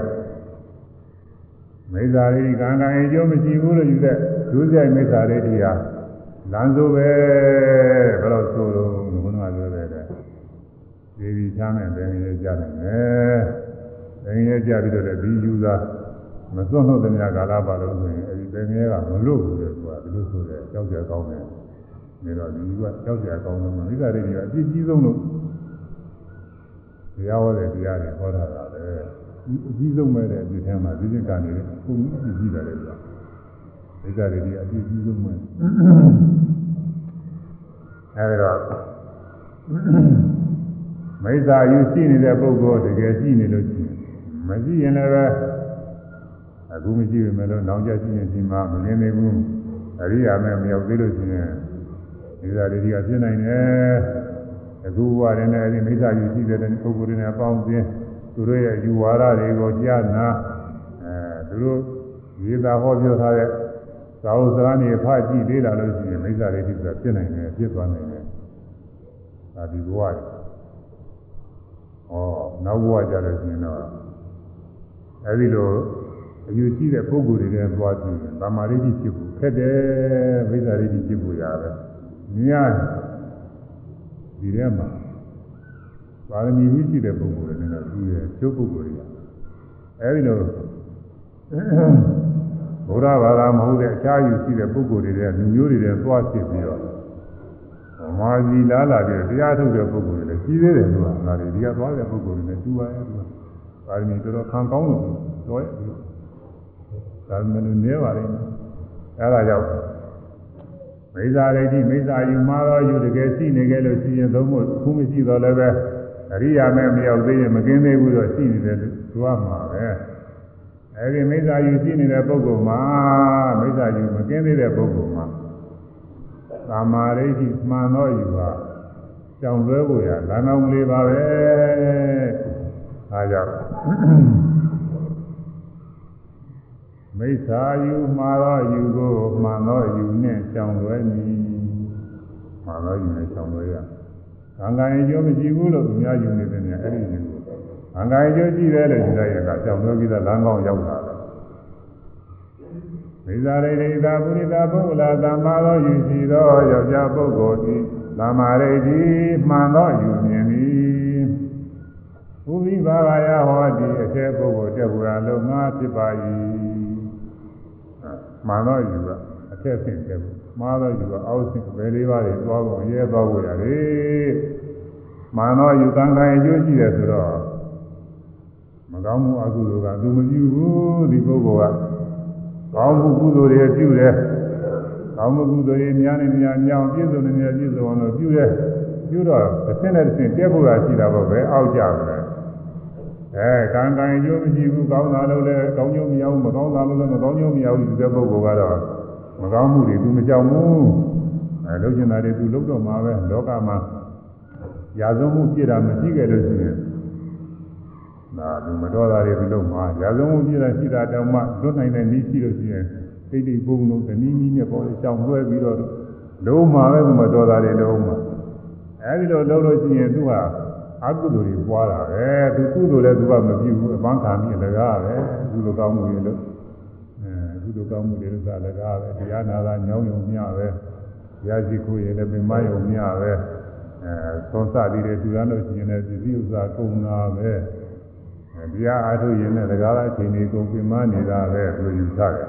မိစ္ဆာရိကံကံအကျိုးမရှိဘူးလို့ယူတဲ့ဒုစရိုက်မိစ္ဆာရိတိဟာလမ်းဆိုပဲဘယ်လိုဆိုလို့ဘုန်းတော်ပြောတဲ့တဲ့ဒီဒီချမ်းနဲ့ဘယ်နည်းကြနိုင်လဲဘယ်နည်းကြပြီးတော့လည်းဒီယူသားမစွန့်လို့တဲ့များကာလပါလို့ဆိုရင်အဲဒီဘယ်နည်းကမလွတ်ဘူးလေကွာဒီလိုဆိုတဲ့ကြောက်ကြကောင်းတယ်နေတော့ဒီကကြောက်ကြကောင်းတယ်မိစ္ဆာရိတိကအပြည့်ကြီးဆုံးလို့တရားဟောတဲ့တရားတွေဟောတာကလည်းဒီ အကြီးဆုံးပဲတဲ့အဖြစ်ထဲမှာဒီပြကနေပုံကြီးကြီးတယ်လေကွာဒိဋ္ဌာတွေဒီအပြည့်ကြီးဆုံးပဲအဲဒီတော့မိစ္ဆာယူရှိနေတဲ့ပုဂ္ဂိုလ်တကယ်ရှိနေလို့ရှိရင်မရှိရင်လည်းပဲအခုမရှိပြီမဲ့လို့နောင်ကြရှိရင်ဒီမှာမမြင်သေးဘူးအရိယာမဲ့မရောက်သေးလို့ရှိရင်မိစ္ဆာတွေဒီကဖြစ်နိုင်တယ်အခုဘဝတည်းနဲ့အဲဒီမိစ္ဆာယူရှိတဲ့ပုဂ္ဂိုလ်တွေနဲ့ပေါင်းခြင်း သူတို့ရဲ့ယူဝါဒတွေကိုကြားနာအဲသူတို့ရေးသားဟောပြောထားတဲ့သာဝစကားနေဖတ်ကြည့်သေးလာလို့ရှိရင်မိစ္ဆာတွေဒီဆိုတာဖြစ်နိုင်တယ်ဖြစ်သွားနိုင်တယ်။ဒါဒီဘဝတွေ။ဩနောက်ဘဝကြလို့ရှိရင်တော့အဲဒီလိုအယူရှိတဲ့ပုဂ္ဂိုလ်တွေနဲ့သွားကြည့်ရင်ဗမာရိတိဖြစ်ဖို့ခက်တယ်မိစ္ဆာရိတိဖြစ်ဖို့ရတယ်။မြင်ရဒီထဲမှာ ပါရမီဝိရှိတဲ့ပုဂ္ဂိုလ်တွေနဲ့တော့သူ့ရဲ့ကျုပ်ပုဂ္ဂိုလ်တွေကအဲဒီလိုဘုရားဘာသာမဟုတ်တဲ့အခြားယူရှိတဲ့ပုဂ္ဂိုလ်တွေတဲ့လူမျိုးတွေတဲ့သွားဖြစ်ပြီးတော့မာကြီးလာလာတဲ့တရားထုတ်တဲ့ပုဂ္ဂိုလ်တွေလည်းကြီးသေးတယ်လို့ငါတွေဒီကသွားတဲ့ပုဂ္ဂိုလ်တွေနဲ့တူပါရဲ့သူကပါရမီတော်တော်ခံကောင်းလို့တော့ရဲ့ဒါမှမဟုတ်နည်းပါလိမ့်မယ်အဲဒါကြောင့်မိစ္ဆာဒိဋ္ဌိမိစ္ဆာယူမှာတော့ယူတကယ်ရှိနေကြလို့ရှိရင်သုံးဖို့ခုမရှိတော့လည်းပဲ အရိယာမဲ့မရောက်သေးရင်မကင်းသေးဘူးတော့ရှိနေတယ်သူကမှာပဲအဲဒီမိစ္ဆာယူရှိနေတဲ့ပုဂ္ဂိုလ်မှာမိစ္ဆာယူမကင်းသေးတဲ့ပုဂ္ဂိုလ်မှာသာမာရိဋ္ဌိမှန်တော့ယူပါကြောင်လွဲဖို့ရလမ်းကောင်းလေးပါပဲအဲကြောင့်မိစ္ဆာယူမှာတော့ယူကိုမှန်တော့ယူနဲ့ကြောင်လွဲမည်မှန်တော့ယူနဲ့ကြောင်လွဲရ ကံကံအကျိုးမရှိဘူးလို့သူများယူနေတယ်များအဲ့ဒီယူကိုကံကံအကျိုးရှိတယ်လို့ယူလိုက်ရင်ကကြောင်လွဲပြီးတော့လမ်းကောင်းရောက်လာတယ်မိစ္ဆာရိဋ္ဌိသာပုရိသပုဂ္ဂလာသမ္မာသောယူရှိသောယောက်ျားပုဂ္ဂိုလ်သည်သမ္မာရိဋ္ဌိမှန်သောယူမြင်သည်ဘုရားဘာဂယဟောတိအထက်ပုဂ္ဂိုလ်တက်ဘူးအလုံးငါဖြစ်ပါ၏မှန်တော့ယူက အထက်ဆင့်တက်ဘူးမှားတော့ယူကအောက်ဆင့်ဘယ်လေးပါးတွေသွားဖို့ရဲသွားဖို့ရတယ်မှန်တော့ယူကံကံအကျိုးရှိတယ်ဆိုတော့မကောင်းမှုအကုသိုလ်ကသူမပြုဘူးဒီပုဂ္ဂိုလ်ကကောင်းမှုကုသိုလ်တွေပြုတယ်ကောင်းမှုကုသိုလ်တွေများနေများညောင်းပြည့်စုံနေများပြည့်စုံအောင်လို့ပြုတယ်ပြုတော့တစ်ဆင့်နဲ့တစ်ဆင့်တက်ဖို့ရရှိတာပေါ့ပဲအောက်ကြတယ်အဲကံကံကျိုးမရှိဘူးကောင်းတာလို့လည်းကောင်းကျိုးမရဘူးမကောင်းတာလို့လည်းမကောင်းကျိုးမရဘူးဒီတဲ့ပုဂ္ဂိုလ်ကတော့မ ကောင်းမှုတွေသူမကြောက်ဘူးအဲလုပ်ချင်တာတွေသူလုပ်တော့မှာပဲလောကမှာရာဇဝမှုပြည့်တာမရှိခဲ့လို့ရှိရင်ဒါလူမတော်တာတွေသူလုပ်မှာရာဇဝမှုပြည့်တာရှိတာတောင်မှလွတ်နိုင်တဲ့နည်းရှိလို့ရှိရင်တိတ်တိတ်ပုံလုံးတနည်းနည်းနဲ့ပေါ်ကြောင်လွှဲပြီးတော့လုံးမှာပဲသူမတော်တာတွေလုံးမှာအဲဒီလိုလုပ်လို့ရှိရင်သူကအကုသိုလ်တွေပွားတာပဲသူကုသိုလ်လည်းသူကမပြုဘူးအပန်းခံပြီးလကားပဲကုသိုလ်ကောင်းမှုတွေလို့အဲကု သိုလ်ကောင်းမှုတွေလို့သာလကားပဲတရားနာတာညောင်းယုံမျှပဲတရားရှိခိုးရင်လည်းပင်မယုံမျှပဲအဲသွန်စသည်တွေသူရလို့ရှိရင်လည်းဒီဥစ္စာကုန်တာပဲတရားအားထုတ်ရင်လည်းလကားအချိန်ကြီးကုန်ပင်မနေတာပဲသူယူဆတယ်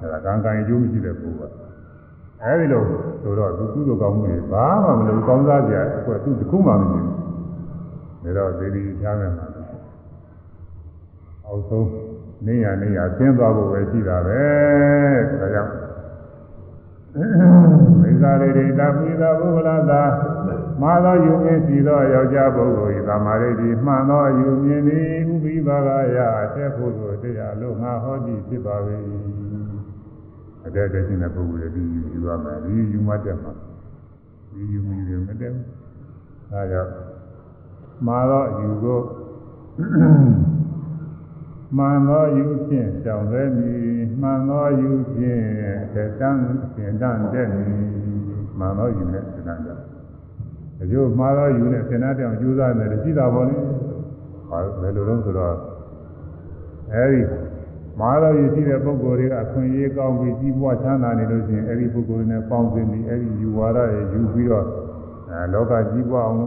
အဲဒါကံကံအကျိုးမရှိတဲ့ပုဂ္ဂိုလ်အဲဒီလိုဆိုတော့သူကုသိုလ်ကောင်းမှုတွေဘာမှမလုပ်ကောင်းစားကြအကွသူတခုမှမမြင်ဘူးဒါတော့သေဒီချားမယ်မှာအောက်ဆုံး နေရနေရဆင်းသွားဖို့ပဲရှိတာပဲဒါကြောင့်မိစ္ဆာရိဒိတာပိသာဘုဗလာသာမာသောယူမြင်စီသောယောက်ျားပုဂ္ဂိုလ်၏သမာရိတိမှန်သောယူမြင်သည်ဥပိပါကယအထက်ဖို့သို့တရားလို့ငါဟောသည်ဖြစ်ပါ၏အတဲ့တဲ့ရှင်တဲ့ပုဂ္ဂိုလ်တွေဒီယူရမယ်ဒီယူမှတက်မှာဒီယူမိတယ်မတက်ဘူးဒါကြောင့်မာသောယူကို မှန်သောယူဖြင့်ကြောင်သေးမည်မှန်သောယူဖြင့်တတန်းစင်တန်းတဲ့မည်မှန်သောယူနဲ့စင်တန်းတဲ့ဒီလိုမှားသောယူနဲ့စင်တန်းတဲ့အောင်ကြိုးစားမယ်လို့ရှိတာပေါ့လေဟာဘယ်လိုလဲဆိုတော့အဲဒီမှားသောယူရှိတဲ့ပုဂ္ဂိုလ်တွေကအခွင့်အရေးကောင်းပြီးကြီးပွားချမ်းသာနေလို့ရှိရင်အဲဒီပုဂ္ဂိုလ်နဲ့ပေါင်းစင်ပြီးအဲဒီယူဝါဒတွေယူပြီးတော့အဲလောကကြီးပွားအောင်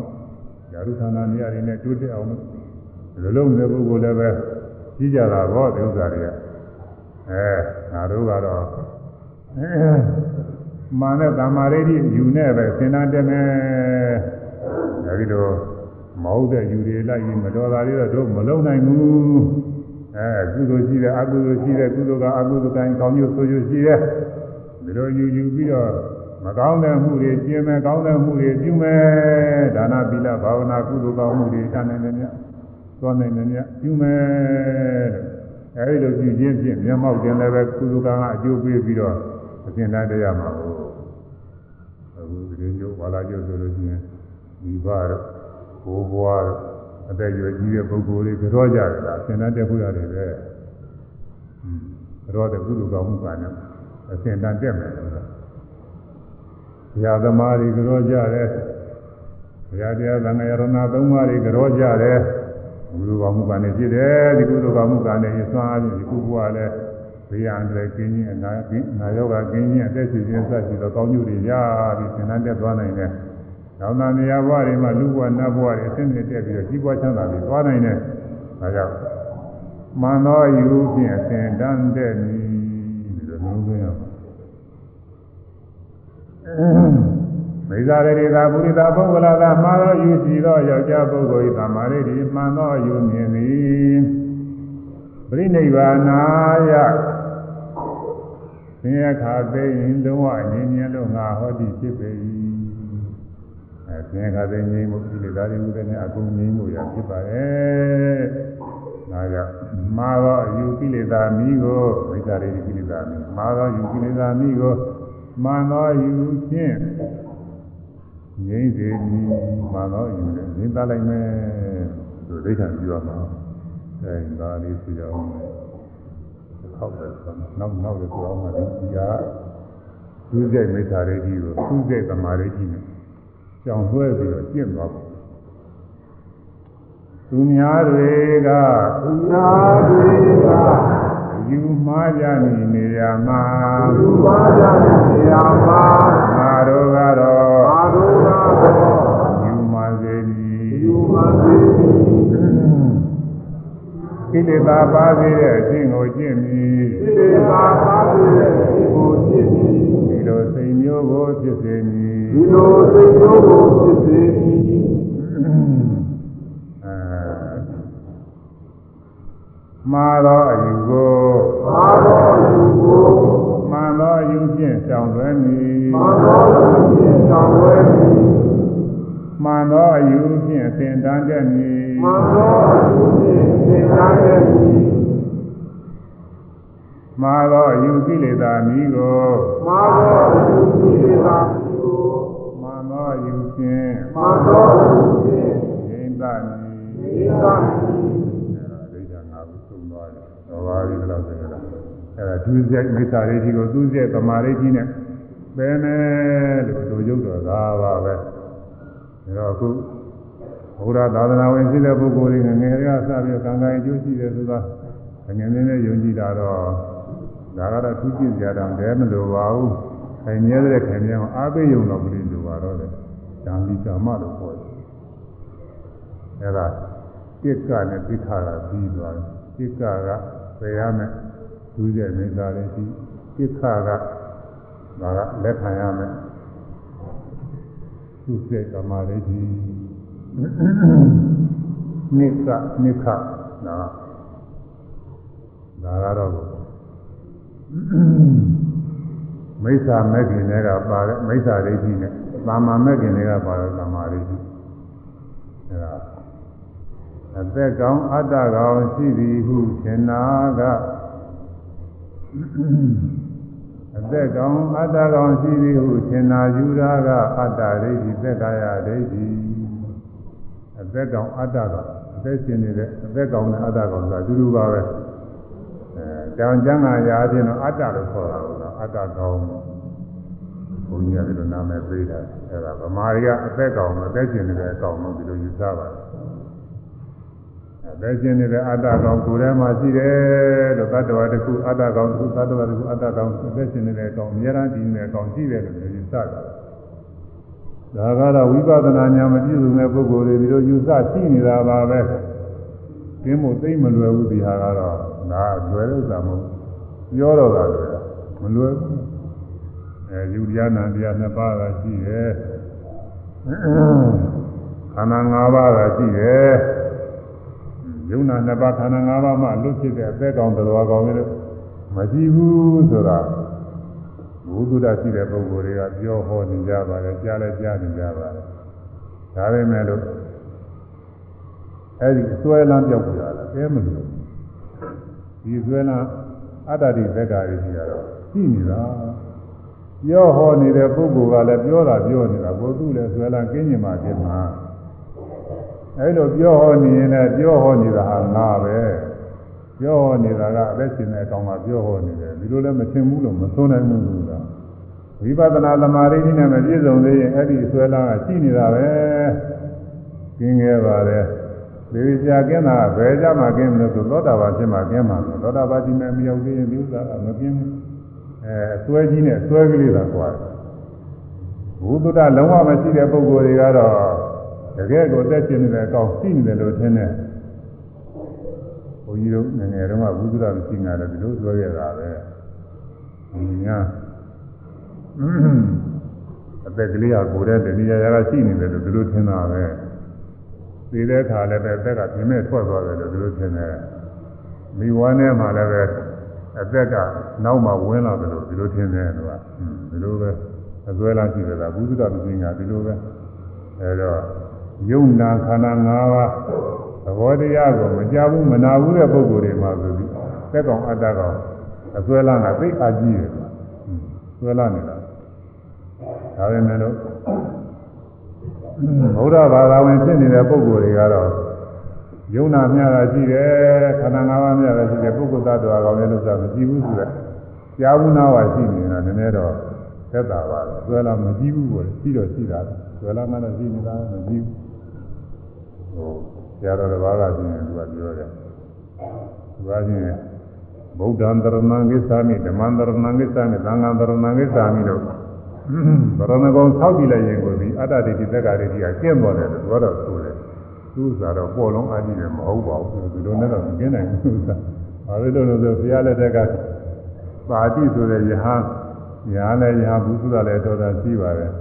ယာရုဌာနနေရာတွေနဲ့တိုးတက်အောင်လို့လုံးတဲ့ပုဂ္ဂိုလ်လည်းပဲ ကြီးကြတာပေါ့ဒီဥစ္စာတွေကအဲငါတို့ကတော့မာနဲ့တမာရိတိယူနဲ့ပဲသင်္နာတက်မယ်အဲဒီလိုမဟုတ်တဲ့ယူတွေလိုက်ပြီးမတော်တာတွေတော့တို့မလုံနိုင်ဘူးအဲကုသိုလ်ရှိတယ်အကုသိုလ်ရှိတယ်ကုသိုလ်ကအကုသိုလ်တိုင်းကောင်းကျိုးဆိုးကျိုးရှိတယ်ဒီလိုယူယူပြီးတော့မကောင်းတဲ့မှုတွေကျင်မဲ့ကောင်းတဲ့မှုတွေပြုမယ်ဒါနသီလဘာဝနာကုသိုလ်ကောင်းမှုတွေတန်နေတယ်များ သွားနိုင်တယ်များပြုမယ်တဲ့အဲဒီလိုပြုခြင်းဖြင့်မျက်မှောက်တင်လည်းပဲကုသိုလ်ကံကအကျိုးပေးပြီးတော့အစဉ်တိုင်းတရားမှာကိုအခုဒီလိုဝါလာကျိုးဆိုလို့ရှိရင်ဒီဘာတော့ဘိုးဘွားတော့အသက်ရွယ်ကြီးတဲ့ပုဂ္ဂိုလ်တွေကြောကြတယ်လားအစဉ်တိုင်းတက်ဖို့ရတယ်ပဲကြောတဲ့ကုသိုလ်ကောင်းမှုကလည်းအစဉ်တိုင်းတက်မယ်လို့ဘုရားသမားတွေကြောကြတယ်ဘုရားတရားသံဃာရဏသုံးပါးတွေကြောကြတယ် ကုသိုလ်ကောင်းမှုကလည်းဖြစ်တယ်ဒီကုသိုလ်ကောင်းမှုကလည်းရစွမ်းအားဖြင့်ဒီကုဘဝလည်းဘေးရန်တွေကင်းခြင်းအနာကင်းနာယောဂကင်းခြင်းအသက်ရှင်ခြင်းစသဖြင့်တော့ကောင်းကျိုးတွေရပြီးသင်္ဍန်တက်သွားနိုင်တယ်။နောက်နာနေရာဘဝတွေမှာလူဘဝနတ်ဘဝတွေအဆင့်မြင့်တက်ပြီးတော့ကြီးပွားချမ်းသာပြီးသွားနိုင်တယ်။ဒါကြောင့်မန္တောယူဖြင့်အသင်တန်းတဲ့နီးဒီလိုမျိုးပြောရမှာ။ မိစ္ဆာရေသာပုရိသပုဂ္ဂလာသာမှာသောယူစီသောယောက်ျားပုဂ္ဂိုလ်၏သမာရိတိမှန်သောယူမြင်သည်ပရိနိဗ္ဗာနာယဆင်းရဲခါသိရင်လုံးဝငြိမ်းချမ်းလို့ငါဟောတိဖြစ်ပေ၏အဲဆင်းရဲခါသိငြိမ်းမှုဒီလေသာရိဥဒ္ဒနဲ့အကုန်ငြိမ်းမှုရဖြစ်ပါတယ်။ဒါကြောင့်မာသောအယူကိလေသာမိကိုဝိသရိကိလေသာမိမာသောယူကိလေသာမိကိုမှန်သောယူဖြင့် ငြိမ်းစေသည်မှန်သောယူနဲ့ငြိမ်းသားလိုက်မယ်သူဒိဋ္ဌံပြောမှာအဲဒါလေးသိအောင်ဟုတ်တယ်ဆိုတော့နောက်နောက်လည်းပြောအောင်ပါဒီကသူစိတ်မိစ္ဆာရိတိကိုသူစိတ်သမာရိတိနဲ့ကြောင်လွှဲပြီးတော့ကျင့်သွားပါသူများတွေကသူများတွေကယူမှားကြနေနေရမှာလူပါကြတဲ့နေရာမှာငါတို့ကတော့အာရုံကတော့ ယူမှားစေသည်ယူမှသိသည်ကိလေသာပါစေတဲ့အခြင်းကိုကျင့်ပြီးဒီလေသာပါပြီးတဲ့ဒီကိုကြည့်ပြီးဒီလိုစိတ်မျိုးကိုဖြစ်စေမည်ဒီလိုစိတ်မျိုးကိုဖြစ်စေသည်အဲမှားသောအယူကိုမာတော်လူကိုမှန် သောအယူဖြင့်ရှောင်လွှဲမည်မာတော်လူဖြင့်ဆောင်ရွက်သည်မှန်သောအယူဖြင့်သင်တန်းတတ်မည်မာတော်လူဖြင့်သင်ကြားတဲ့သည်မှားသောအယူကိလေသာမည်ကိုမာတော်လူဒီလေသာကိုမှန်သောအယူဖြင့်မာတော်လူဖြင့်ငြိမ့်သမည်ဒီသာသည်အဲဒါဒိဋ္ဌာငါကိုသုံးသွားတယ်။တော်ပါပြီလို့ဆိုရတာ။ အဲဒါဒုစရိုက်မိစ္ဆာရိတိကိုသူစရိုက်သမာရိတိနဲ့ပဲမယ်လို့တို့ရုပ်တော်သာပါပဲ။ဒါတော့အခုဘုရားသာသနာဝင်ရှိတဲ့ပုဂ္ဂိုလ်တွေငယ်ငယ်ကစပြီးကံကံအကျိုးရှိတယ်ဆိုတာငယ်ငယ်လေးယုံကြည်တာတော့ဒါကတော့သူကြည့်ကြတာတည်းမလိုပါဘူး။ခိုင်မြဲတဲ့ခင်ဗျားအားပေးယုံတော့ပြည်လိုပါတော့တယ်။ဓမ္မီကာမလို့ခေါ်တယ်။အဲဒါတိက္ကနဲ့ပိခါကပြီးသွားတယ်တိက္ကကပယ်ရမယ် ဒုစရိုက်မိစ္ဆာရိတိတိက္ခကဒါကလက်ခံရမယ်သူစိတ်သမာဓိတိနိကနိခဒါဒါကတော့မိစ္ဆာမဲ့ခင်တွေကပါတဲ့မိစ္ဆာဒိဋ္ဌိနဲ့သာမာမဲ့ခင်တွေကပါတဲ့သမာဓိတိအဲဒါအသက်ကောင်းအတ္တကောင်းရှိသည်ဟုထင်နာက အသက်ကောင်းအတ္တကောင်းရှိသည်ဟုထင်နာယူတာကအတ္တဒိဋ္ဌိသက်ကာယဒိဋ္ဌိအသက်ကောင်းအတ္တကောင်းအသက်ရှင်နေတဲ့အသက်ကောင်းနဲ့အတ္တကောင်းဆိုတာအတူတူပါပဲအဲတောင်ကျမ်းဂန်ရာအချင်းတော့အတ္တလို့ခေါ်တာကတော့အတ္တကောင်းဘုန်းကြီးကဒီလိုနာမည်ပေးတာအဲဒါဗမာတွေကအသက်ကောင်းအသက်ရှင်နေတဲ့အကောင်လို့ဒီလိုယူဆပါတယ် အသက်ရှင်နေတဲ့အတ္တကောင်ကိုယ်ထဲမှာရှိတယ်လို့သတ္တဝါတစ်ခုအတ္တကောင်တစ်ခုသတ္တဝါတစ်ခုအတ္တကောင်အသက်ရှင်နေတဲ့အကောင်အများအားဒီနေတဲ့အကောင်ရှိတယ်လို့ယူဆတာဒါကတော့ဝိပဿနာဉာဏ်မပြည့်စုံတဲ့ပုဂ္ဂိုလ်တွေဒီလိုယူဆရှိနေတာပါပဲကျင်းဖို့သိမလွယ်ဘူးဒီဟာကတော့ဒါလွယ်လို့သာမဟုတ်ပြောတော့တာလွယ်တာမလွယ်ဘူးအဲယူတရားနာတရားနှစ်ပါးကရှိတယ်ခန္ဓာ၅ပါးကရှိတယ် ယုံနာနှစ်ပါးခန္ဓာ၅ပါးမှလွတ်ဖြစ်တဲ့အသက်ကောင်တော်ကောင်တွေမရှိဘူးဆိုတာဘုသူဒ္ဓရှိတဲ့ပုဂ္ဂိုလ်တွေကပြောဟောနေကြပါတယ်ကြားလည်းကြားနေကြပါတယ်ဒါပေမဲ့လို့အဲဒီဆွဲလန်းပြောက်ကြတာအဲမလို့ဒီဆွဲလန်းအတ္တတိသက္ကာတွေရှိတာတော့ရှိနေတာပြောဟောနေတဲ့ပုဂ္ဂိုလ်ကလည်းပြောတာပြောနေတာကိုသူ့လည်းဆွဲလန်းကင်းကျင်မှကျင်မှာ အဲလိုပြောဟောနေရင်လည်းပြောဟောနေတာဟာငါပဲပြောဟောနေတာကအသက်ရှင်တဲ့အကောင်ကပြောဟောနေတယ်ဒီလိုလည်းမသင်ဘူးလို့မသုံးနိုင်ဘူးလားဝိပဿနာသမာဓိနဲ့မပြည့်စုံသေးရင်အဲ့ဒီဆွဲလန်းကရှိနေတာပဲကင်းခဲ့ပါတယ်ဒီကြာကင်းတာဘယ်ကြမှာကင်းမလို့ဆိုသောတာပန်ဖြစ်မှာကင်းမှာသောတာပန်ဒီမဲ့မရောက်သေးရင်ဒီဥစ္စာကမကင်းဘူးအဲအစွဲကြီးနဲ့အစွဲကလေးသာကွာဘုဒ္ဓလုံးဝမရှိတဲ့ပုဂ္ဂိုလ်တွေကတော့ တကယ်ကိုတက်ရှင်နေတဲ့အကောင်ရှိနေတယ်လို့ထင်တယ်ဘုန်းကြီးတို့ငယ်ငယ်တုန်းကဘုဒ္ဓမရှိငါလည်းဒီလိုစွဲခဲ့တာပဲဒီညာအသက်ကလေးကကိုယ်တည်းတဏှာရာကရှိနေတယ်လို့ဒီလိုထင်တာပဲသိတဲ့အခါလည်းပဲအသက်ကပြင်းမဲ့ထွက်သွားတယ်လို့ဒီလိုထင်တယ်မိဝါနဲ့မှလည်းပဲအသက်ကနောက်မှဝင်လာတယ်လို့ဒီလိုထင်တယ်သူကဒီလိုပဲအစွဲလာရှိတယ်ကဘုဒ္ဓပစ္စည်းကဒီလိုပဲအဲတော့ ယုံနာခန္ဓာ၅ပါးသဘောတရားကိုမကြဘူးမနာဘူးတဲ့ပုဂ္ဂိုလ်တွေမှာဆိုပြီးသက်ကောင်အတ္တကောင်အစွဲလာကသိအကြီးတယ်စွဲလာနေတာဒါပေမဲ့လို့ဘုရားဘာသာဝင်ဖြစ်နေတဲ့ပုဂ္ဂိုလ်တွေကတော့ယုံနာမြတာရှိတယ်ခန္ဓာ၅ပါးမြတာရှိတယ်ပုဂ္ဂိုလ်သတ္တဝါကောင်လည်းလို့ဆိုတာမရှိဘူးဆိုတော့ကြားဘူးနာဝါရှိနေတာနည်းနည်းတော့သက်သာပါတော့ဆွဲလာမကြည့်ဘူးပေါ့ရှိတော့ရှိတာဆွဲလာမှလည်းရှိနေတာမကြည့်ဘူး ဟိုဆရာတော်တစ်ပါးကရှိရင်သူကပြောတယ်သူကချင်းဗုဒ္ဓံတရဏံကိစ္ဆာမိဓမ္မံတရဏံကိစ္ဆာမိသံဃံတရဏံကိစ္ဆာမိတို့ဗရဏဂုံဆောက်ကြည့်လိုက်ရင်ကိုဒီအတ္တဒိဋ္ဌိသက္ကာဒိဋ္ဌိကကျင့်ပေါ်တယ်လို့ပြောတော့ဆိုတယ်သူ့စာတော့ပေါ်လုံးအကြည့်တယ်မဟုတ်ပါဘူးဒီလိုနဲ့တော့မကျင့်နိုင်ဘူးသူကဘာလို့လဲလို့ဆိုဘုရားလက်ထက်ကပါတိဆိုတဲ့ယဟန်ညာလည်းယဟဘုသုဒလည်းတော်တော်ရှိပါတယ်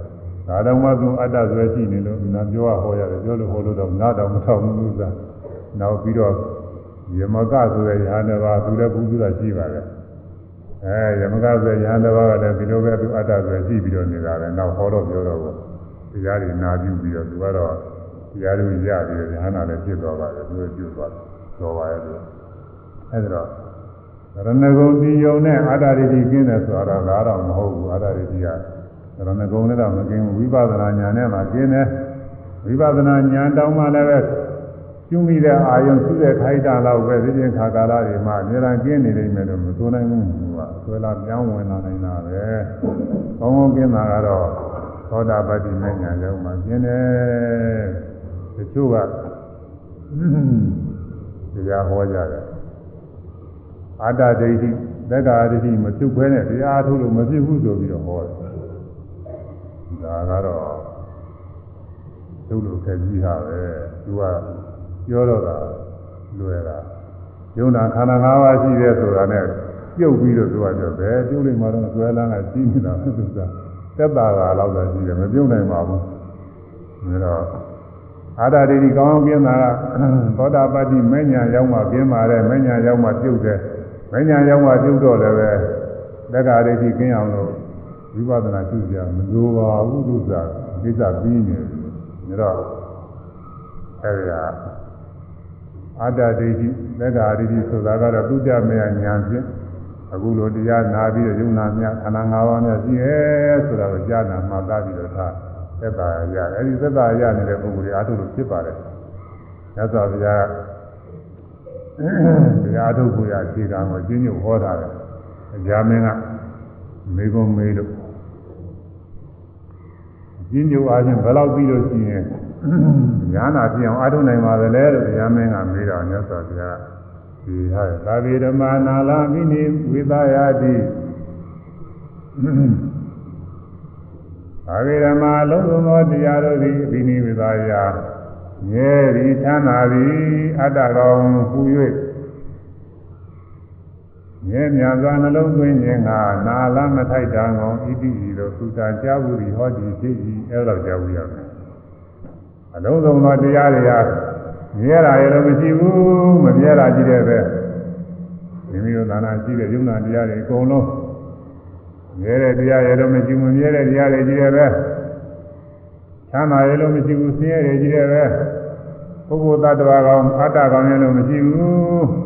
ဒါတော့မှသူအတ္တဆွဲရှိနေလို့နာပြောရဟောရတယ်ပြောလို့ဟောလို့တော့နားတော့မထောက်ဘူးသူကနောက်ပြီးတော့ယမကဆိုတဲ့ယဟန်တစ်ပါးသူလည်းဘုသုဒရှိပါတယ်အဲယမကဆိုတဲ့ယဟန်တစ်ပါးကလည်းဒီလိုပဲသူအတ္တဆွဲရှိပြီးတော့နေတာပဲနောက်ဟောတော့ပြောတော့ဘူးတရားတွေနာပြုပြီးတော့သူကတော့တရားတွေရပြီးတော့ယဟန်နာလည်းဖြစ်သွားပါတယ်သူကပြုသွားတယ်တော်ပါရဲ့သူအဲဒါတော့ရဏဂုံဒီယုံနဲ့အာတာရိတိကျင်းတယ်ဆိုတော့ဒါတော့မဟုတ်ဘူးအာတာရိတိက ရဏဂုံနဲ့တော့မကျင်းဘူးဝိပဿနာဉာဏ်နဲ့မှကျင်းတယ်ဝိပဿနာဉာဏ်တောင်းမှလည်းပဲကျွမိတဲ့အာယုံရှိတဲ့ခိုက်တာတော့ပဲသိချင်းခါကာလတွေမှာအများကြီးကျင်းနေနေမယ်လို့မဆိုနိုင်ဘူးသူကဆွဲလာပြောင်းဝင်လာနိုင်တာပဲကောင်းကောင်းကျင်းတာကတော့သောတာပတ္တိမဲ့ညာလုံးမှာကျင်းတယ်တချို့ကတရားဟောကြတယ်အာတဒိဋ္ဌိသက္ကာဒိဋ္ဌိမပြုတ်ခွဲနဲ့တရားထုတ်လို့မဖြစ်ဘူးဆိုပြီးတော့ဟောတယ် ဒါကတော့သူ့လိုခက်ကြီးဟာပဲသူကပြောတော့တာလွယ်တာယုံနာခန္ဓာ၅ပါးရှိတဲ့ဆိုတာနဲ့ပြုတ်ပြီးတော့သူကပြောဘယ်ပြုတ်လိုက်မှတော့ဆွဲလန်းကရှိနေတာသူကသက်တာကတော့သာရှိတယ်မပြုတ်နိုင်ပါဘူးဒါတော့အာရဒိဋ္ဌိကောင်းအောင်ပြင်းတာကသောတာပတ္တိမဉ္ဇဏ်ရောက်မှပြင်းပါတဲ့မဉ္ဇဏ်ရောက်မှပြုတ်တယ်မဉ္ဇဏ်ရောက်မှပြုတ်တော့လည်းပဲသက္ကာဒိဋ္ဌိကျင်းအောင်လို့ ဝိပဿနာရှုကြမလိုပါဘူးလို့ဆိုတာကိစ္စပြီးနေတယ်ဒါတော့အဲဒီဟာအာတ္တဒိဋ္ဌိသက္ကာဒိဋ္ဌိဆိုတာကတော့သူကြမယညာဖြင့်အခုလိုတရားနာပြီးတော့ယုံနာမြခန္ဓာ၅ပါးများရှိရဲဆိုတာကိုကြားနာမှသာပြီးတော့ထားသက်သာရအဲဒီသက်သာရနေတဲ့ပုဂ္ဂိုလ်တွေအားထုတ်လို့ဖြစ်ပါတယ်မြတ်စွာဘုရားတရားထုတ်ကိုရအခြေခံကိုကျင့်ညွတ်ဟောတာတယ်အကြမင်းကမေကုံမေးလို့ ကျင့်ညွတ်အားဖြင့်ဘယ်လောက်ပြီးလို့ရှိရင်ညာနာပြအောင်အားထုတ်နိုင်ပါသလဲလို့တရားမင်းကမေးတော့မြတ်စွာဘုရားဒီဟာသာဝေဓမ္မနာလာမိနိဝိသယာတိအာဂေဓမ္မာလုံးစုံသောတရားတို့သည်အဘိနိဝေသာယမြဲသည်ချမ်းသာသည်အတ္တကောင်ဟူ၍ မြဲမြံစွာနှလုံးသွင်းခြင်းကနာလမထိုက်တံကောင်ဣတိဤသို့သုတာကြောက်ဘူးဟောဒီဖြစ်၏အဲ့လိုကြောက်ဘူးရမယ်အလုံးစုံသောတရားတွေဟာမြဲတာရလို့မရှိဘူးမမြဲတာကြည့်တဲ့ပဲမိမိတို့သာနာရှိတဲ့ယုံနာတရားတွေအကုန်လုံးမြဲတဲ့တရားရလို့မရှိဘူးမြဲတဲ့တရားတွေကြီးတယ်ပဲချမ်းသာရလို့မရှိဘူးဆင်းရဲတွေကြီးတယ်ပဲပုဂ္ဂိုလ်တ attva ကောင်အတ္တကောင်ရလို့မရှိဘူး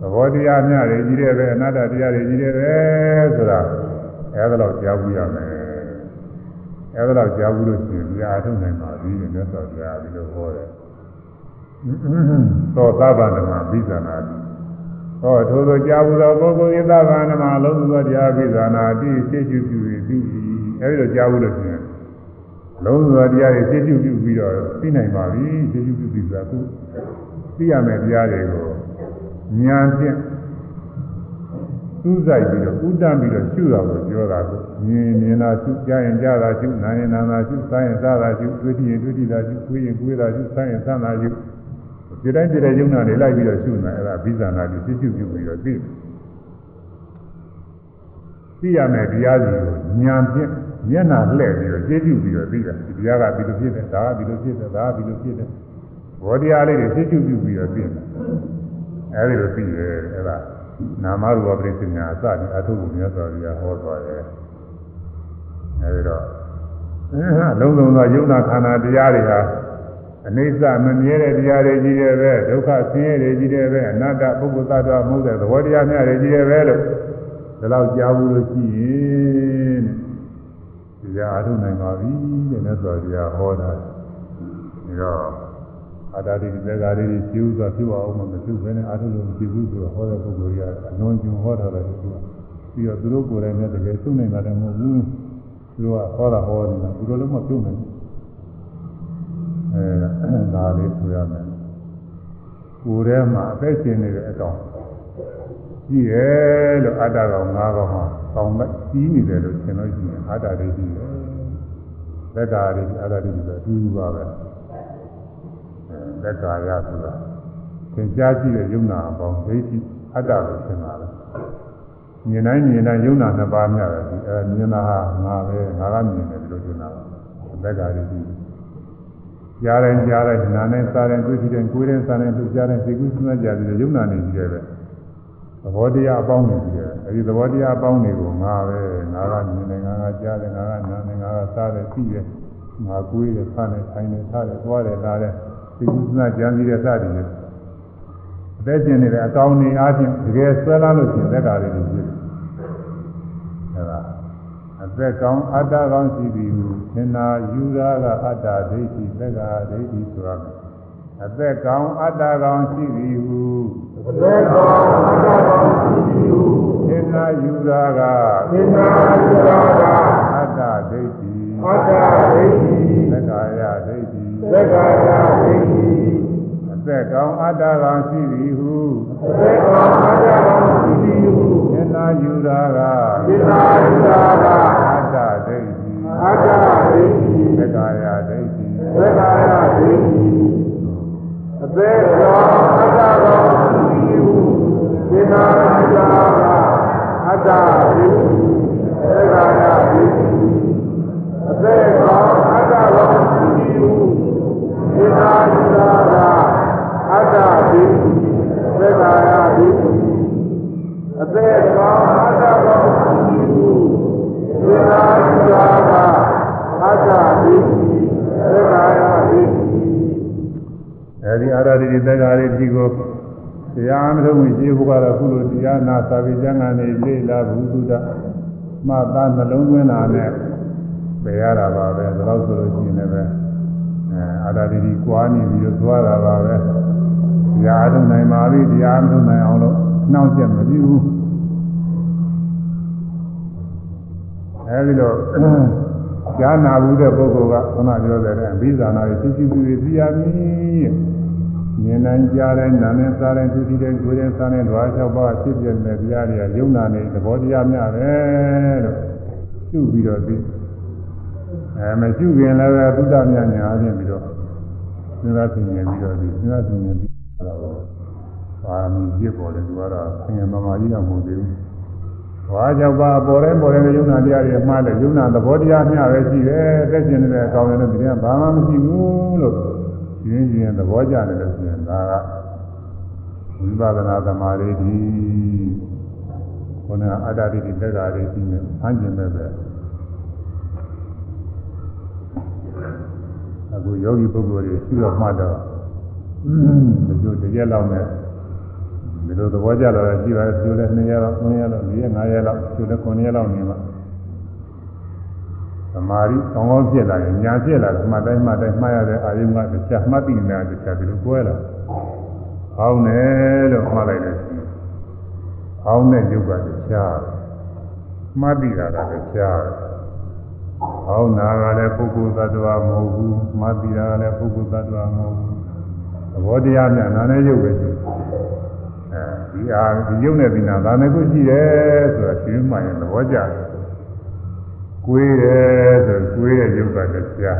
သဘောတရားများတွေကြီးတယ်ပဲအနတ္တတရားတွေကြီးတယ်ပဲဆိုတာအဲဒါတော့ကြားဘူးရမယ်အဲဒါတော့ကြားဘူးလို့ရှိရင်တရားအထုတ်နိုင်ပါပြီမြတ်စွာဘုရားဒီလိုဟောတယ်သောသဗ္ဗဓမ္မဘိဇာနာတိဟောထိုသောကြာဘူးသောပုဂ္ဂိုလ်ဤသဗ္ဗဓမ္မလုံးစုသောတရားဘိဇာနာတိရှင်းကျူပြုပြီးပြီးအဲဒီလိုကြာဘူးလို့ရှိရင်လုံးစုသောတရားတွေရှင်းကျူပြုပြီးတော့သိနိုင်ပါပြီရှင်းကျူပြုပြီးဆိုတာခုသိရမယ်တရားတွေကို ဉာဏ်ဖြင့်စူးစိုက်ပြီးတော့ဥဒ္ဒပြီးတော့ရှုတာကိုပြောတာကိုမြင်မြင်တာရှုကြားရင်ကြားတာရှုနားရင်နားတာရှုစားရင်စားတာရှုတွေ့ရင်တွေ့တာရှုကိုယ်ရင်ကိုယ်တာရှုစားရင်စားတာရှုဒီတိုင်းဒီတိုင်းယုံနာတွေလိုက်ပြီးတော့ရှုနေအဲ့ဒါဘိဇာနာကိုသိကျုပ်ပြုပြီးတော့သိသိရမယ်တရားစီကိုဉာဏ်ဖြင့်မျက်နာလှည့်ပြီးတော့သိကျုပ်ပြီးတော့သိတာဒီတရားကဒီလိုဖြစ်တယ်ဒါကဒီလိုဖြစ်တယ်ဒါကဒီလိုဖြစ်တယ်ဘောတရားလေးတွေသိကျုပ်ပြုပြီးတော့သိတယ် အဲဒီလိုသိတယ်အဲ့ဒါနာမရူပပရိစ္ဆေညာအစဒီအထုပ်ကိုမြတ်စွာဘုရားဟောသွားတယ်အဲဒီတော့အလုံးစုံသောယုံနာခန္ဓာတရားတွေဟာအနိစ္စမမြဲတဲ့တရားတွေကြီးတယ်ပဲဒုက္ခဆင်းရဲတွေကြီးတယ်ပဲအနတ္တပုဂ္ဂိုလ်သတ္တဝါမဟုတ်တဲ့သဘောတရားများတွေကြီးတယ်ပဲလို့ဒီလောက်ကြားဘူးလို့ရှိရင်ဒီကအားထုတ်နိုင်ပါပြီတဲ့မြတ်စွာဘုရားဟောတာဒီတော့ အာတာတိသက္ကာရီကျူးဆိုပြုအောင်မပြုဘဲနဲ့အားထုတ်လို့မပြုဘူးဆိုတော့ဟောတဲ့ပုဂ္ဂိုလ်ကြီးကအလွန်ကျွံဟောထားတယ်သူကပြီးတော့သူတို့ကိုယ်တိုင်လည်းတကယ်သုံးနိုင်တာလည်းမဟုတ်ဘူးသူတို့ကဟောတာဟောနေတာသူတို့လည်းမပြုတ်နိုင်ဘူးအဲဒါလေးဆိုရမယ်ကိုယ်ထဲမှာအသက်ရှင်နေတဲ့အကောင်ရှိရဲ့လို့အတ္တကောင်၅ကောင်မှာကောင်းမဲ့ကြီးနေတယ်လို့ထင်လို့ရှိရင်အတ္တဒိဋ္ဌိပဲသက်္ကာရိအတ္တဒိဋ္ဌိပဲအတူတူပါပဲ သက်္ကာရဆိုတာသင်ကြားကြည့်တဲ့ယုံနာအပေါင်းဒိဋ္ဌိအတ္တလို့ထင်တာပဲမြင်တိုင်းမြင်တိုင်းယုံနာနှစ်ပါးများတယ်ဒီအဲမြင်တာဟာငါပဲငါကမြင်တယ်လို့ထင်တာပါသက်္ကာရိရှိကြားတိုင်းကြားတိုင်းနားနဲ့စားတိုင်းတွေ့ကြည့်တိုင်းကိုယ်တိုင်းစားတိုင်းသူကြားတိုင်းသိကုသနာကြတယ်ယုံနာနေကြည့်တယ်ပဲသဘောတရားအပေါင်းနေကြည့်တယ်အဲဒီသဘောတရားအပေါင်းတွေကိုငါပဲငါကမြင်တယ်ငါကကြားတယ်ငါကနားတယ်ငါကစားတယ်သိတယ်ငါကိုယ်တယ်စားတယ်ထိုင်တယ်ထားတယ်သွားတယ်လာတယ် သိကုသနာကြံစည်တဲ့စသည်တွေအသက်ရှင်နေတဲ့အကောင်းနေအားဖြင့်တကယ်ဆွဲလာလို့ရှိရင်သက်္ကာတွေကြည့်တယ်အဲဒါအသက်ကောင်းအတ္တကောင်းရှိသည်ဟုသင်္နာယူရာကအတ္တဒိဋ္ဌိသက်္ကာဒိဋ္ဌိဆိုရမယ်အသက်ကောင်းအတ္တကောင်းရှိသည်ဟုသေကောအတ္တကောရှိသည်ဟုသင်္နာယူရာကသင်္နာယူရာကအတ္တဒိဋ္ဌိအတ္တဒိဋ္ဌိသက်္ကာယဒိဋ္ဌိ သက္ကာယဒိဋ္ဌိအသက်ကောင်းအတ္တကောင်းရှိသည်ဟုသေကောအတ္တကောရှိသည်ဟုသင်္နာယူရာကသင်္နာယူရာကအတ္တဒိဋ္ဌိအတ္တဒိဋ္ဌိသက်္ကာယဒိဋ္ဌိသက္ကာယဒိဋ္ဌိအသက်ကောအတ္တကောရှိသည်ဟုသင်္နာယူရာကအတ္တဒိဋ္ဌိသက္ကာယဒိဋ္ဌိအသက်ကောအတ္တကောရှိသည်ဟု သင်္နာယူရာကအတ္တဒိဋ္ဌိသက္ကာယဒိဋ္ဌိအသက်ကောအတ္တကောရှိသည်ဟုသင်္နာယူရာကအတ္တဒိဋ္ဌိသက္ကာယဒိဋ္ဌိအဲဒီအာရတိသက်္ကာရိတိကိုတရားမထုံးဝင်ရှိဖို့ကတော့ခုလိုတရားနာစာပေကျမ်းဂန်နေလေ့လာဘုသူဒ္ဓမှတ်သားနှလုံးသွင်းတာနဲ့ပယ်ရတာပါပဲဒါလို့ဆိုလို့ရှိရင်လည်းပဲ အဲအာရတိကွာနေပြီးတော့သွားတာပါပဲတရားထုံးနိုင်ပါပြီတရားမထုံးနိုင်အောင်လို့နှောင့်ယှက်မပြုဘူးအဲဒီတော့ကြားနာဘူးတဲ့ပုဂ္ဂိုလ်ကခုနပြောတဲ့အဘိဇာနာကိုသိရှိသူတွေသိရမည်မြင်နိုင်ကြားတိုင်းနာနဲ့စားတိုင်းသူတည်တဲ့ကိုယ်တဲ့စားတဲ့ဓဝါ၆ပါးဖြစ်ပြတဲ့တရားတွေကယုံနာနေသဘောတရားများပဲလို့ရှုပြီးတော့သိ အဲမရှုခင်လည်းပဲသုဒ္ဓမြညာအချင်းပြီးတော့စဉ်းစားသိနေပြီးတော့ဒီစဉ်းစားသိနေပြီးတော့ပါမီပြစ်ပေါ်တယ်သူကတော့ဆင်ញမမာကြီးတော့မဟုတ်သေးဘူး။ဘာကြောင့်ပါပေါ်တဲ့ပေါ်တဲ့ယုံနာတရားတွေမှားတယ်ယုံနာသဘောတရားမျှပဲရှိတယ်။သက်ရှင်နေတဲ့အကောင်လည်းတရားဘာမှမရှိဘူးလို့ရင်းရင်းသဘောကျတယ်လို့ဆိုရင်ဒါကဝိပဿနာသမာဓိဒီခေါင်းကအတ္တတိတိသက်္ကာရိရှိနေဆန်းကျင်တဲ့ အခုယောဂီပုဂ္ဂိုလ်တွေရှိတော့မှတ်တော့ဒီလိုတရက်လောက်နဲ့ဒီလိုသဘောကျလာတာရှိပါတယ်ဒီလိုလည်း2ရက်လောက်3ရက်လောက်4ရက်5ရက်လောက်ဒီလို9ရက်လောက်နေမှာသမာဓိကောင်းကောင်းဖြစ်လာရင်ညာဖြစ်လာတယ်မှတ်တိုင်းမှတ်တိုင်းမှားရတဲ့အာယုံကတစ်ချက်မှတ်ပြီးနေတာတစ်ချက်ဒီလိုကွဲလာဟောင်းတယ်လို့မှတ်လိုက်တယ်ဟောင်းတဲ့ယုတ်ကတစ်ချက်မှတ်ပြီးတာကတစ်ချက် ဟောင်းနာကလည်းပုဂ္ဂိုလ်သတ္တဝါမဟုတ်ဘူးမှတ်ပြီးတာကလည်းပုဂ္ဂိုလ်သတ္တဝါမဟုတ်ဘူးသဘောတရားများနာနဲ့ယုတ်ပဲရှိအဲဒီအားဒီယုတ်နဲ့ဒီနာဒါနဲ့ကိုရှိတယ်ဆိုတာရှင်းမှရင်သဘောကျတယ်ကိုယ်တယ်ဆိုကိုယ်ရဲ့ယုတ်ကတရား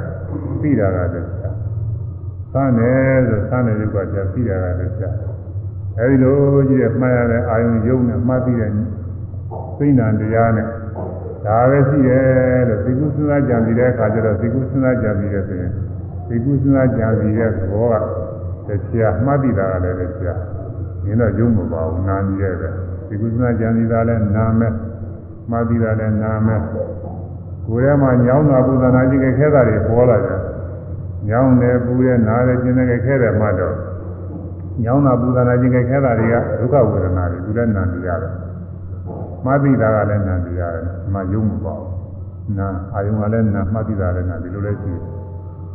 သိတာကတရားသမ်းတယ်ဆိုသမ်းတဲ့ယုတ်ကတရားသိတာကတရားအဲဒီလိုကြီးတဲ့မှားရတဲ့အာယုံယုတ်နဲ့မှားပြီးတဲ့သိဉာဏ်တရားနဲ့ ဒါပဲရှိတယ်လို့သိကုစဉ်းစားကြံပြီးတဲ့အခါကျတော့သိကုစဉ်းစားကြံပြီးတဲ့ဆိုရင်သိကုစဉ်းစားကြံပြီးတဲ့ဘောကတရားမှားပြီးတာကလည်းတရားနင်းတော့ယုံမပါဘူးနာနေရဲ့ပဲဒီကုသနာကြံစီတာလည်းနာမယ်မှတ်ပြီးတာလည်းနာမယ်ကိုယ်ထဲမှာညောင်းတာပူဇာနာကြီးခဲတာတွေပေါ်လာတယ်ညောင်းတယ်ပူတယ်နားတယ်ကျင်တယ်ခဲတယ်မှတော့ညောင်းတာပူဇာနာကြီးခဲတာတွေကဒုက္ခဝေဒနာတွေသူလည်းနာနေရတယ် မှတ်ပြီးတာကလည်းနာနေရတယ်မှယုံမပေါ့နာအာယုံကလည်းနာမှတ်ပြီးတာလည်းနာဒီလိုလည်းရှိတယ်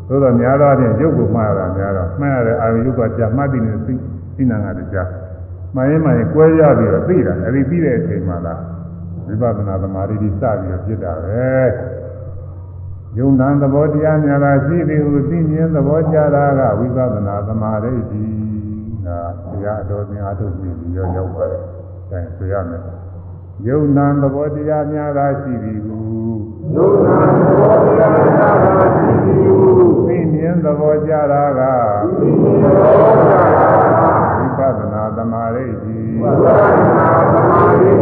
သို့တော့များသောအားဖြင့်ရုပ်ကိုမှားရတာများတော့မှတ်ရတဲ့အာယုံရုပ်ကကြာမှတ်ပြီးနေသိသိနာကတည်းကမှန်ရင်မှန်ရင်ကွဲရပြီးတော့သိတာအဲဒီပြီးတဲ့အချိန်မှလားဝိပဿနာသမာဓိကြီးစပြီးတော့ဖြစ်တာပဲယုံနာသဘောတရားများတာရှိသည်ဟုသိမြင်သဘောကြတာကဝိပဿနာသမာဓိကြီးဒါတရားအတော်သင်အားထုတ်ပြီးပြီးရောရောက်ပါတယ်။ဒါဆိုရမယ်။ ယုံနာသဘောတရားများတာရှိသည်ဟုယုံနာသောတရားနာတာရှိသည်ဟုသိမြင်သဘောကြတာကသိမြင်သောတာဝိပဿနာသမာဓိကြီးဝိပဿနာသမာဓိ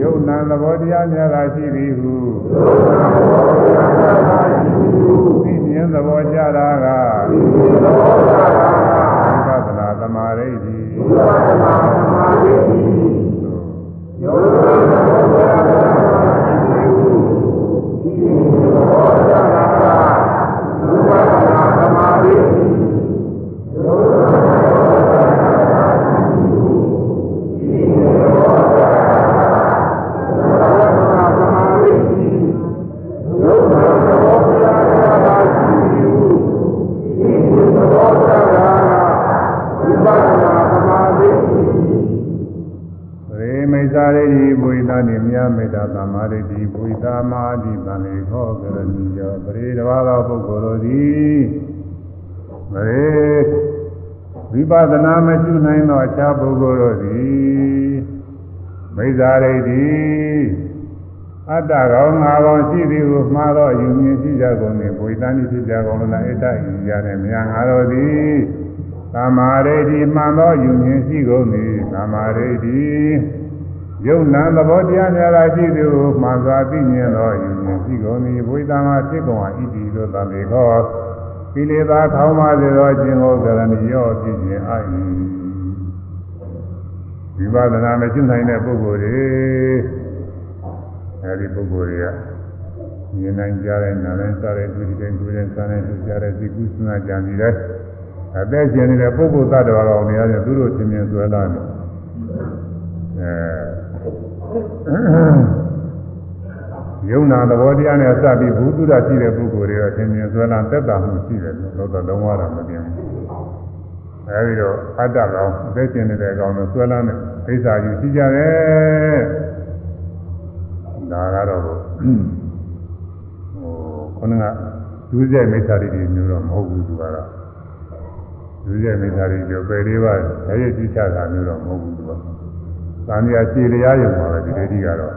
ယုံနာသဘောတရားများတာရှိသည်ဟုယုံနာသောတရားနာတာရှိသည်ဟုသိမြင်သဘောကြတာကသိမြင်သောတာဝိပဿနာသမာဓိကြီးဝိပဿနာသမာ ဓိ မာဓိတိဘုိသမာဓိတံလေခောကရဏီယောပရိတဘာသောပုဂ္ဂိုလ်တို့သည်မရေဝိပဿနာမရှိနိုင်သောအခြားပုဂ္ဂိုလ်တို့သည်မိစ္ဆာရိတိအတ္တကောင်ငါကောင်ရှိသည်ဟုမှားသောအယူမြင်ရှိကြကုန်၏ဘုိသနိဖြစ်ကြကုန်လားအတ္တဤရတဲ့မြာငါတို့သည်သမာဓိတိမှန်သောယူမြင်ရှိကုန်သည်သမာဓိတိ ယုံနာသဘောတရားများသာရှိသူမှန်စွာသိမြင်သောယူမြင်ရှိကုန်သည်ဘုရားမှာဖြစ်ကုန်ဟာဣတိလိုသံလေခောကိလေသာခေါင်းပါစေသောအခြင်းကိုကရဏီရောဖြစ်ခြင်းအာ၏ဝိပဿနာမရှိနိုင်တဲ့ပုဂ္ဂိုလ်တွေအဲဒီပုဂ္ဂိုလ်တွေကမြင်နိုင်ကြတဲ့နားနဲ့စားတဲ့တွေ့တဲ့တွေ့တဲ့စားတဲ့တွေ့ကြတဲ့သိကုသနာကြံစီတဲ့အသက်ရှင်နေတဲ့ပုဂ္ဂိုလ်သတ္တဝါတော်တွေရတယ်သူတို့သင်မြင်ဆွဲလာတယ်အဲ ယုံနာသဘောတရားနဲ့စပြီးဘုသူဒ္ဓရှိတဲ့ပုဂ္ဂိုလ်တွေကသင်မြင်ဆွဲလာသက်တာမှုရှိတယ်လို့တော့လုံးဝတော့မသိဘူးအဲဒီတော့အတ္တကောင်အသက်ရှင်နေတဲ့ကောင်တို့ဆွဲလာတဲ့အိစ္ဆာယူရှိကြတယ်ဒါကတော့ဟိုခုနကဒုစရိုက်မိစ္ဆာတွေမျိုးတော့မဟုတ်ဘူးသူကတော့လူရဲ့မိသားစုကျော်ပယ်လေးပါးရရကြည့်ချတာမျိုးတော့မဟုတ်ဘူးသူက။ သံဃာခြေလျားရုံပါပဲဒီလေးကြီးကတော့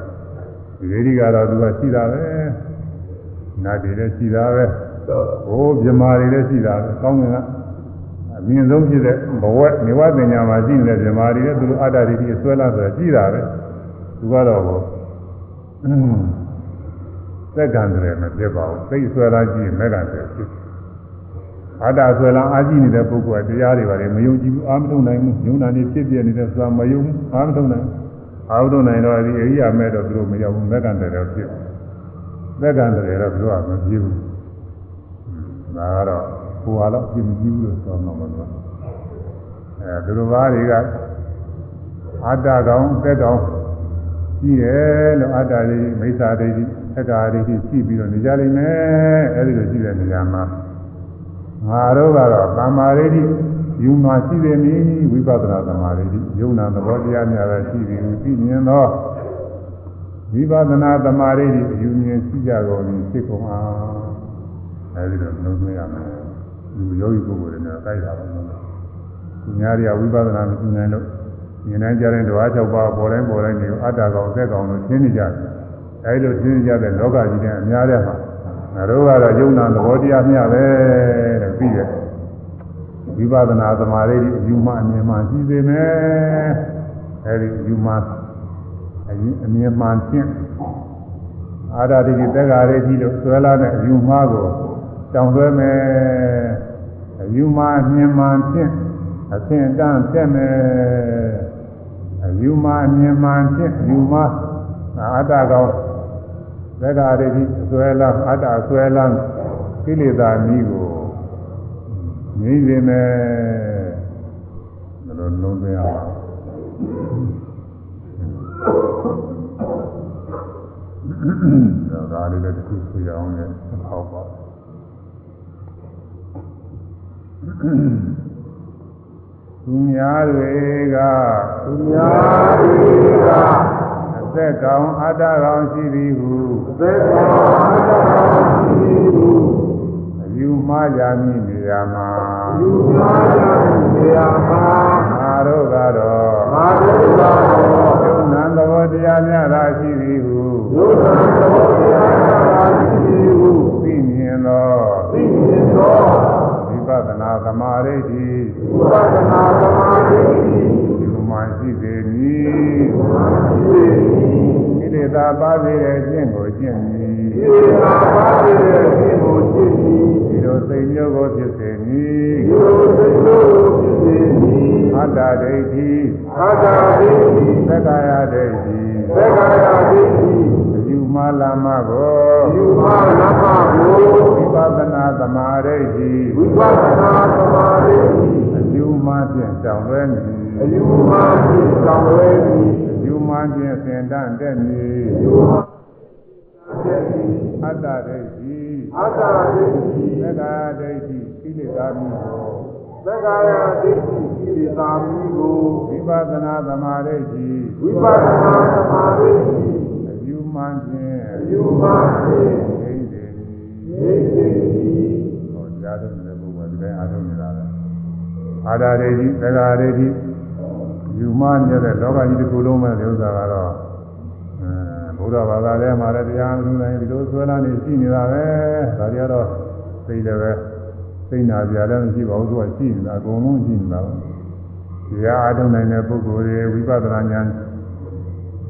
ဒီလေးကြီးကတော့သူကရှိတာပဲ။နတ်တွေလည်းရှိတာပဲ။ဟိုးမြမာတွေလည်းရှိတာပဲ။ကောင်းကင်ကအမြင့်ဆုံးဖြစ်တဲ့ဘဝနေဝပညာမှာရှိနေတဲ့မြမာတွေလည်းသူတို့အတ္တတွေကြီးဆွဲလာဆိုရှိတာပဲ။သူကတော့ဟိုသက်ကံတယ်မဖြစ်ပါဘူး။သိဆွဲလာကြည့်ရင်မက်ကံတယ်ဖြစ် အတ္တဆွဲလာအာကြည့်နေတဲ့ပုဂ္ဂိုလ်ကတရားတွေပါလေမယုံကြည်ဘူးအာမထုံနိုင်ဘူးယုံနာနေဖြစ်ပြနေတဲ့ဆိုတာမယုံဘူးအာမထုံနိုင်အာမထုံနိုင်တော့ဒီအရိယာမဲ့တော့သူတို့မရောက်ဘူးမက်ကံတယ်တော့ဖြစ်မက်ကံတယ်တော့သူတို့ကမဖြစ်ဘူးဒါကတော့ဟိုဟာတော့ပြမကြည့်ဘူးလို့ဆိုတော့မလို့အဲသူတို့ဘာတွေကအတ္တကောင်သက်ကောင်ရှိတယ်လို့အတ္တတွေမိစ္ဆာတွေသက္ကာတွေရှိပြီးတော့နေကြလိမ့်မယ်အဲဒီလိုရှိတဲ့နေရာမှာ ငါတို့ကတော့သမာဓိတိယူမှာရှိတယ်နည်းဝိပဿနာသမာဓိတိယုံနာသဘောတရားများလည်းရှိတယ်သိမြင်သောဝိပဿနာသမာဓိတိယူမြင်ရှိကြကုန်ပြီဖြစ်ကုန်အောင်အဲဒီလိုနှုတ်သွင်းရမယ်လူယောဂီပုဂ္ဂိုလ်တွေနဲ့တိုက်တာပါလို့သူများတွေကဝိပဿနာမရှိနိုင်လို့မြင်နိုင်ကြတဲ့ဓဝါ၆ပါးပေါ်တိုင်းပေါ်တိုင်းတွေကိုအတ္တကောင်သက်ကောင်လို့ရှင်းနေကြတယ်အဲဒီလိုရှင်းနေကြတဲ့လောကကြီးနဲ့အများတဲ့မှာ ငါတို့ကတော့ယုံနာသဘောတရားမျှပဲတဲ့ပြီးရဲ့ဝိပဿနာသမာဓိအယူမှအမြင်မှရှိစေမယ်အဲဒီအယူမှအရင်အမြင်မှဖြင့်အာရတိတက်္ကာရိတိလို့ဆွဲလာတဲ့အယူမှကိုတောင်းဆွဲမယ်အယူမှအမြင်မှဖြင့်အသင်တန်းတက်မယ်အယူမအမြင်မှန်ဖြင့်ယူမအတ္တကောင် သက္ကာရတိအစွဲလမ်းအတ္တအစွဲလမ်းကိလေသာမိကိုငြိမ့်စေမယ်ဒါလိုလုံးသွင်းအောင်ဒါဒါလေးလည်းတစ်ခုဆွေးအောင်လည်းဟောပါသူများတွေကသူများတွေကအ သက်ကောင်အတ္တကောင်ရှိသည်ဟုသက်သာရှိသူအယူမှားကြမည်နေရာမှာလူများရာနေရာမှာငါတို့ကတော့မာဒုသာတော်ယုံနာသဘောတရားများသာရှိသည်ဟုယုဒ္ဓတော်တရားသာရှိသူသိမြင်သောသိမြင်သောဝိပဿနာသမာဓိတိဝိပဿနာသမာဓိ ဒီမှာရှိစေမည်ရှိသည်ကိလေသာပါစေတဲ့အကျင့်ကိုကျင့်မည်ဒီသာပါတဲ့ဒီကိုရှိသည်ဒီလိုစိတ်မျိုးကိုဖြစ်စေမည်ဒီလိုစိတ်လို့ဖြစ်သည်အတ္တဒိဋ္ဌိအာသာဒိဋ္ဌိသက္ကာယဒိဋ္ဌိသက္ကာယဒိဋ္ဌိအယူမှားလာမကိုယူမနာမကိုဝိပဿနာသမာဓိတိဝိပဿနာသမာဓိအယူမှဖြင့်ကြောင်လွဲမည် အယူမသိဆောင်ဝဲသည်အယူမှဖြင့်စင်တန့်တက်မည်ယူမတဲ့သည်အတ္တဒိဋ္ဌိအာသာဒိဋ္ဌိသက္ကာယဒိဋ္ဌိကိလေသာမျိုးကိုသက္ကာယဒိဋ္ဌိကိလေသာမီကိုဝိပဿနာသမာဓိတိဝိပဿနာသမာဓိအယူမှဖြင့်အယူမသိဂိမ့်စေမည်ဒိဋ္ဌိဟောကြားထုတ်နေတဲ့ပုဂ္ဂိုလ်ဒီတိုင်းအားထုတ်နေတာလေအာဒါဒိဋ္ဌိသက္ကာဒိဋ္ဌိ ယူမှမြတ်တဲ့လောကကြီးတစ်ခုလုံးမဲ့ဒီဥစ္စာကတော့အဲဘုရားဘာသာထဲမှာလည်းတရားမလို့နိုင်ဒီလိုဆွဲလာနေရှိနေတာပဲဒါကြတော့သိတယ်ပဲသိနာကြလည်းမရှိပါဘူးသူကရှိနေတာအကုန်လုံးရှိနေတာပဲတရားအားထုတ်နိုင်တဲ့ပုဂ္ဂိုလ်တွေဝိပဿနာဉာဏ်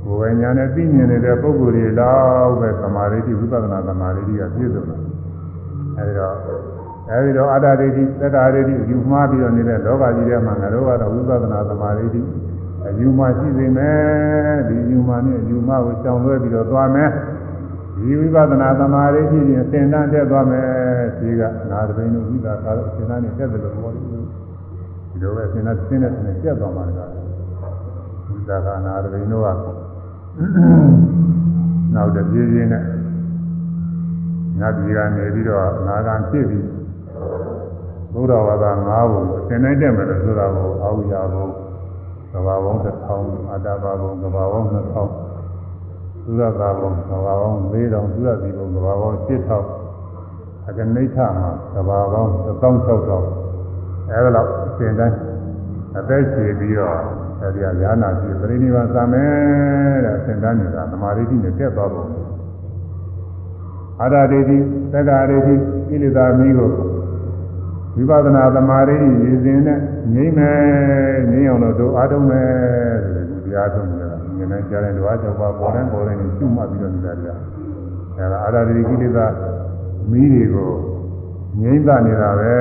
ကိုယ်ဝိညာဉ်နဲ့သိမြင်နေတဲ့ပုဂ္ဂိုလ်တွေလောက်ပဲသမာဓိဝိပဿနာသမာဓိကပြည့်စုံတယ်အဲဒီတော့အဲဒီတော့အာတဒိဋ္ဌိသက္ကာဒိဋ္ဌိယူမှားပြီးတော့နေတဲ့လောကကြီးထဲမှာငါတို့ကတော့ဝိပဿနာသမာဓိတိ အယူမှရှိစေမယ်ဒီယူမှနဲ့ယူမှကိုကြောင်လွဲပြီးတော့သွားမယ်ဒီဝိပဿနာသမာဓိတိရင်သင်္တန်းတက်သွားမယ်ဒီကနာတပိန်တို့ဝိသကာတို့သင်္တန်းနဲ့တက်တယ်လို့ပြောတယ်ဒီလိုပဲသင်္တန်းသင်တဲ့သင်တက်သွားမှာလည်းဝိသကာနာတပိန်တို့ကနောက်တပြေးပြေးနဲ့ငါဒီကနေပြီးတော့နာဂံဖြစ်ပြီးဘုရားဝါဒ၅ဘုံသင်နိုင်တယ်မယ်လို့ဆိုတာကိုအာဝိယဘုံ ကဘာဘုံတစ်ထောင်အတ္တဘာဘုံကဘာဘုံနှစ်ထောင်သုရသာဘုံကဘာဘုံ၄တောင်သုရစီဘုံကဘာဘုံ၈ထောင်အကနိဋ္ဌမှာကဘာဘုံ16000အဲဒါတော့သင်တိုင်းအသက်ရှည်ပြီးတော့အဲဒီကညာနာပြီးပြိဋိဘံသာမယ်တဲ့သင်တန်းနေတာသမာဓိနဲ့တက်သွားပုံအာရဒိဋ္ဌိသက္ကာဒိဋ္ဌိကိလေသာမီးကို ဝိပဿနာသမာဓိရည်စင်နဲ့ငြိမ့်မယ်ငြိမ့်အောင်လို့တို့အားထုတ်မယ်ဆိုတဲ့တရားထုတ်နေတာဉာဏ်နဲ့ကြားတဲ့ဓဝါကြောက်ပါပေါ်တဲ့ပေါ်တဲ့ရှုမှတ်ပြီးတော့နေတာတရားအဲဒါအာရဒိဋ္ဌိကိလေသာမီးတွေကိုငြိမ့်တာနေတာပဲ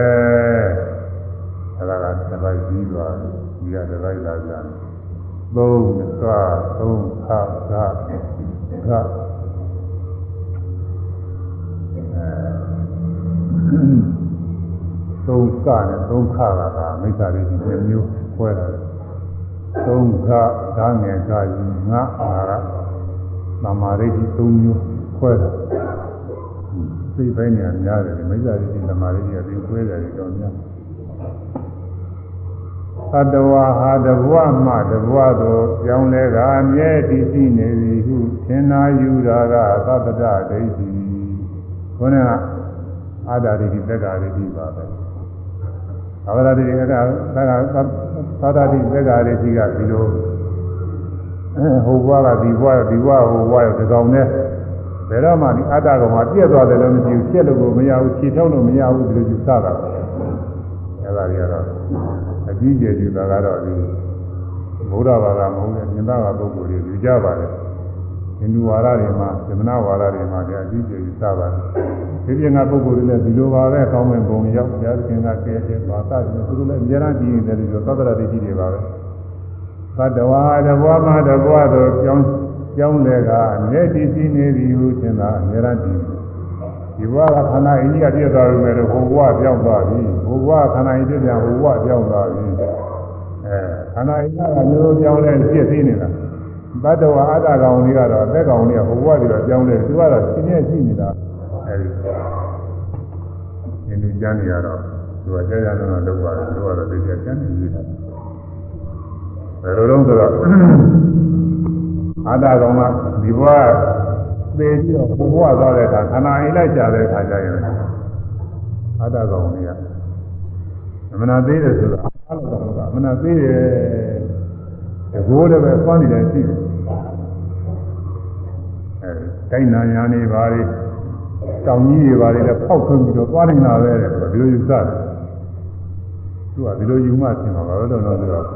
အဲဒါကတစ်ပိုက်ပြီးသွားဒီကတစ်ပိုက်လာကြတယ်သုံးကသုံးခကက သုံးကနဲ့သုံးခကကမိစ္ဆာရိတိနှစ်မျိုးခွဲတာတယ်သုံးခဓာငယ်ကကြီးငါအာရသမာရိတိသုံးမျိုးခွဲတာသိပိုင်းနေများတယ်မိစ္ဆာရိတိသမာရိတိအပြင်ခွဲတယ်တော့များသတ္တဝါဟာတဘဝမှတဘဝသို့ကြောင်းလဲကအမြဲတည်ရှိနေသည်ဟုသင်္နာယူတာကသတ္တဒိဋ္ဌိခေါင်းကအာဓာရိတိသက္ကာရိတိပါပဲ အာဓာရိတိကသက္ကာသာဓာတိသက္ကာရိတိကဒီလိုဟိုဘွားကဒီဘွားဒီဘွားဟိုဘွားဒီကောင်နဲ့ဘယ်တော့မှဒီအတ္တကောင်မှာပြည့်သွားတယ်လို့မရှိဘူးဖြစ်လို့ကိုမရဘူးခြေထောက်လို့မရဘူးဒီလိုယူဆတာအဲ့ဒါတွေကတော့အကြီးကျယ်ယူတာကတော့ဒီဘုရားဘာသာမဟုတ်တဲ့မြင်သာကပုဂ္ဂိုလ်တွေယူကြပါတယ် ဟိန္ဒူဝါဒတွေမှာသမဏဝါဒတွေမှာလည်းအကြီးကျယ်ယူဆပါတယ်ဒီပြင်ကပုဂ္ဂိုလ်တွေလည်းဒီလိုပါပဲကောင်းမဲ့ပုံရောက်ဘုရားသခင်ကကဲတယ်ဘာသာတယ်သူတို့လည်းအများအားကြီးနေတယ်လို့သတ္တရဒိဋ္ဌိတွေပါပဲသတ္တဝါတဘွားမှတဘွားသို့ကြောင်းကြောင်းလေကအမြဲတည်ရှိနေသည်ဟုသင်သာအမြဲတမ်းတည်ဒီဘဝကခန္ဓာအင်းကြီးကပြည့်သွားပြီမဲ့ဟိုဘဝပြောင်းသွားပြီဟိုဘဝခန္ဓာအင်းပြည့်ပြန်ဟိုဘဝပြောင်းသွားပြီအဲခန္ဓာအင်းကမျိုးပြောင်းလဲပြည့်သိနေတာ ဘတ်တော်အတ္တကောင်လေးကတော့အသက်ကောင်လေးကဟိုဘဝတွေတော့ပြောင်းလဲသူကတော့ရှင်းနေရှိနေတာအဲဒီဒီလူကျမ်းနေရတော့သူကကြာကြာတော့လောက်ပါတယ်သူကတော့သိကြကျမ်းနေနေတာဘယ်လိုလုံးဆိုတော့အတ္တကောင်ကဒီဘဝသေပြီးတော့ဘုဘဝသွားတဲ့အခါခန္ဓာအိမ်လိုက်ကြတဲ့အခါကျရင်အတ္တကောင်ကြီးကအမနာသေးတယ်ဆိုတာအတ္တကောင်ကအမနာသေးတယ် တကိုးလည်းပဲသွားနေတယ်ရှိတယ်အဲတိုင်းနာညာနေပါလေတောင်ကြီးတွေပါလေလည်းဖောက်ထွင်းပြီးတော့သွားနေတာပဲတဲ့ဒီလိုယူဆတယ်သူကဒီလိုယူမှသင်ပါဘာလို့လဲဆိုတော့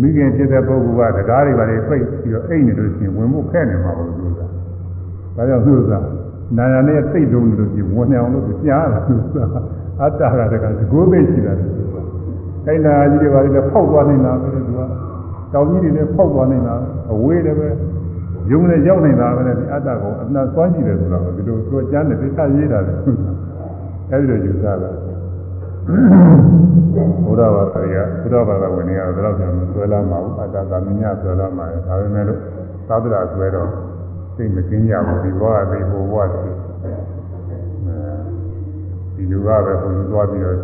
မိခင်ဖြစ်တဲ့ပုဂ္ဂိုလ်ကတရားတွေပါလေပိတ်ပြီးတော့အိတ်နေလို့ရှိရင်ဝင်ဖို့ခဲနေမှာပေါ့သူက။ဒါကြောင့်သူကနာယာနဲ့သိတုံးလို့ရှိရင်ဝင်နေအောင်လို့ကြားတာသူကအတ္တကတကသကိုးသိရှိတာသူ က။ခိုင်းနာကြီးတွေပါလေဖောက်သွားနေတာပဲသူက။တောင်ကြီးတွေလည်းဖောက်သွားနေတာအဝေးလည်းပဲယုံနဲ့ရောက်နေတာပဲဒီအတ္တကိုအနှံစွမ်းကြည့်တယ်ဆိုတော့ဒီလိုသူကကြားနေသိချရေးတာလေ။အဲဒီလိုယူဆတာ။ဘုရားဘာသာရဘုရားဘာသာဝင်နေရတော့တော့ပြန်ဆွဲလာမှာဥပဒသာမညဆွဲလာမှာဒါပေမဲ့လို့သာသနာဆွဲတော့သိမကင်းကြဘူးဒီဘဝသိဘဝသိဒီလူကပဲဘုံသွားပြီးတော့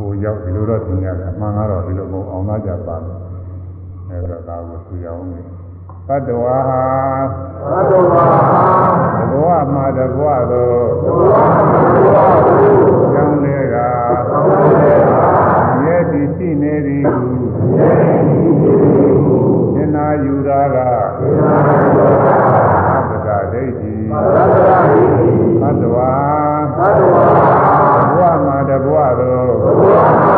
ရှိဟိုရောက်ဒီလိုတော့သင်ရတယ်အမှန်ကတော့ဒီလိုမဟုတ်အောင်သားကြပါမယ်အဲဒါဒါကိုသူရအောင်နေသတ္တဝါဟာသတ္တဝါဟာဘဝမှာတဘဝသောဘဝမှာတဘဝသောကြောင်းလေကမြဲတည်ရှိနေသည်ဟုသင်္နာယူရာကသတ္တဒိဋ္ဌိသတ္တဝါဘဝမှာတဘဝ သော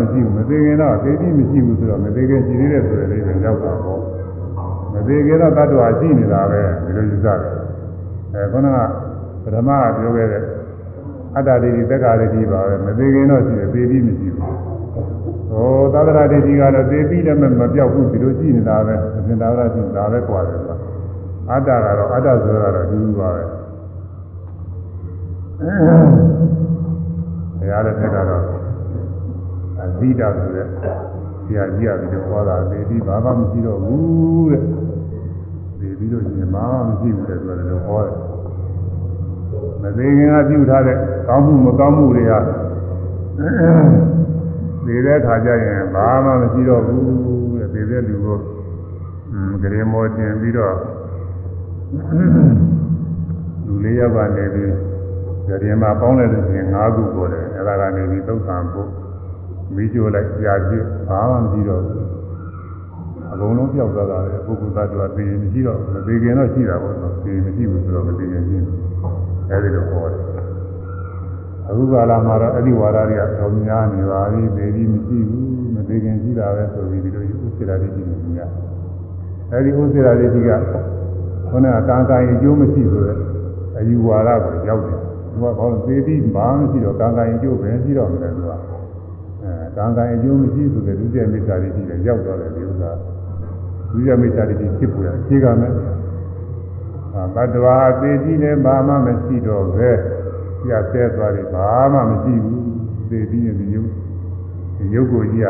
မရှိဘူးမသေးခင်တော့သေပြီးမရှိဘူးဆိုတော့မသေးခင်ရှိသေးတယ်ဆိုတဲ့လေးပဲရောက်တာပေါ့မသေးခင်တော့သတ္တဝါရှိနေတာပဲဒီလိုယူဆတယ်အဲခုနကပထမကပြောခဲ့တဲ့အတ္တဒိဋ္ဌိသက္ကာဒိဋ္ဌိပါပဲမသေးခင်တော့ရှိတယ်သေပြီးမရှိဘူးဟောသာသနာဒိဋ္ဌိကတော့သေပြီးလည်းမပြောက်ဘူးဒီလိုရှိနေတာပဲအရှင်သာဝရရှိနေတာပဲကွာတယ်ဆိုတာအတ္တကတော့အတ္တဆိုတာတော့ဒီလိုပါပဲဘုရားလည်းထက်ကတော့ အဇိတာဆိုတဲ့ဆရာကြီးကဒီလိုဟောတာသေပြီးဘာမှမရှိတော့ဘူးတဲ့သေပြီးတော့ရှင်ဘာမှမရှိဘူးတဲ့ဆိုတော့ဟောတယ်မသေးခင်ကပြုထားတဲ့ကောင်းမှုမကောင်းမှုတွေကသေတဲ့ခါကျရင်ဘာမှမရှိတော့ဘူးတဲ့သေတဲ့လူကိုဂရေမောတင်ပြီးတော့လူလေးယောက်ကနေပြီးဂရေမှာပေါင်းလိုက်လို့ရှိရင်၅ခုပေါ်တယ်အဲ့ဒါကနေပြီးသုတ်တံဖို့ မိကျိုးလိုက်ကြာကြည့်ဘာမှမရှိတော့ဘူးအကုန်လုံးပြောက်သွားတာလေပုဂ္ဂိုလ်သတ္တဝါသိရင်မရှိတော့မသိခင်တော့ရှိတာပေါ့နော်သိရင်မရှိဘူးဆိုတော့မသိခင်ရှိတယ်အဲဒီလိုဟောတယ်အခုကာလမှာတော့အဲ့ဒီဝါဒတွေကတော်များနေပါပြီသိပြီးမရှိဘူးမသိခင်ရှိတာပဲဆိုပြီးဒီလိုဥစ္စေရာတိကြီးနေများအဲဒီဥစ္စေရာတိကြီးကခုနကကံကံအကျိုးမရှိဆိုတော့အယူဝါဒကိုရောက်တယ်သူကဘာလို့သိပြီးဘာမှမရှိတော့ကံကံအကျိုးပဲရှိတော့မယ်သူကအဲ ကံကံအကျိုးမရှိဆိုတဲ့ဒုတိယမိစ္ဆာတိကြီးလည်းရောက်တော့တယ်ဒီဥစ္စာဒုတိယမိစ္ဆာတိကြီးဖြစ်ပေါ်ရအခြေခံမယ်ဘတ်တော်အသေးကြီးလည်းဘာမှမရှိတော့ပဲပြတ်ဆဲသွားတယ်ဘာမှမရှိဘူးသေပြီးရင်ဒီယုတ်ဒီယုတ်ကိုကြီးရ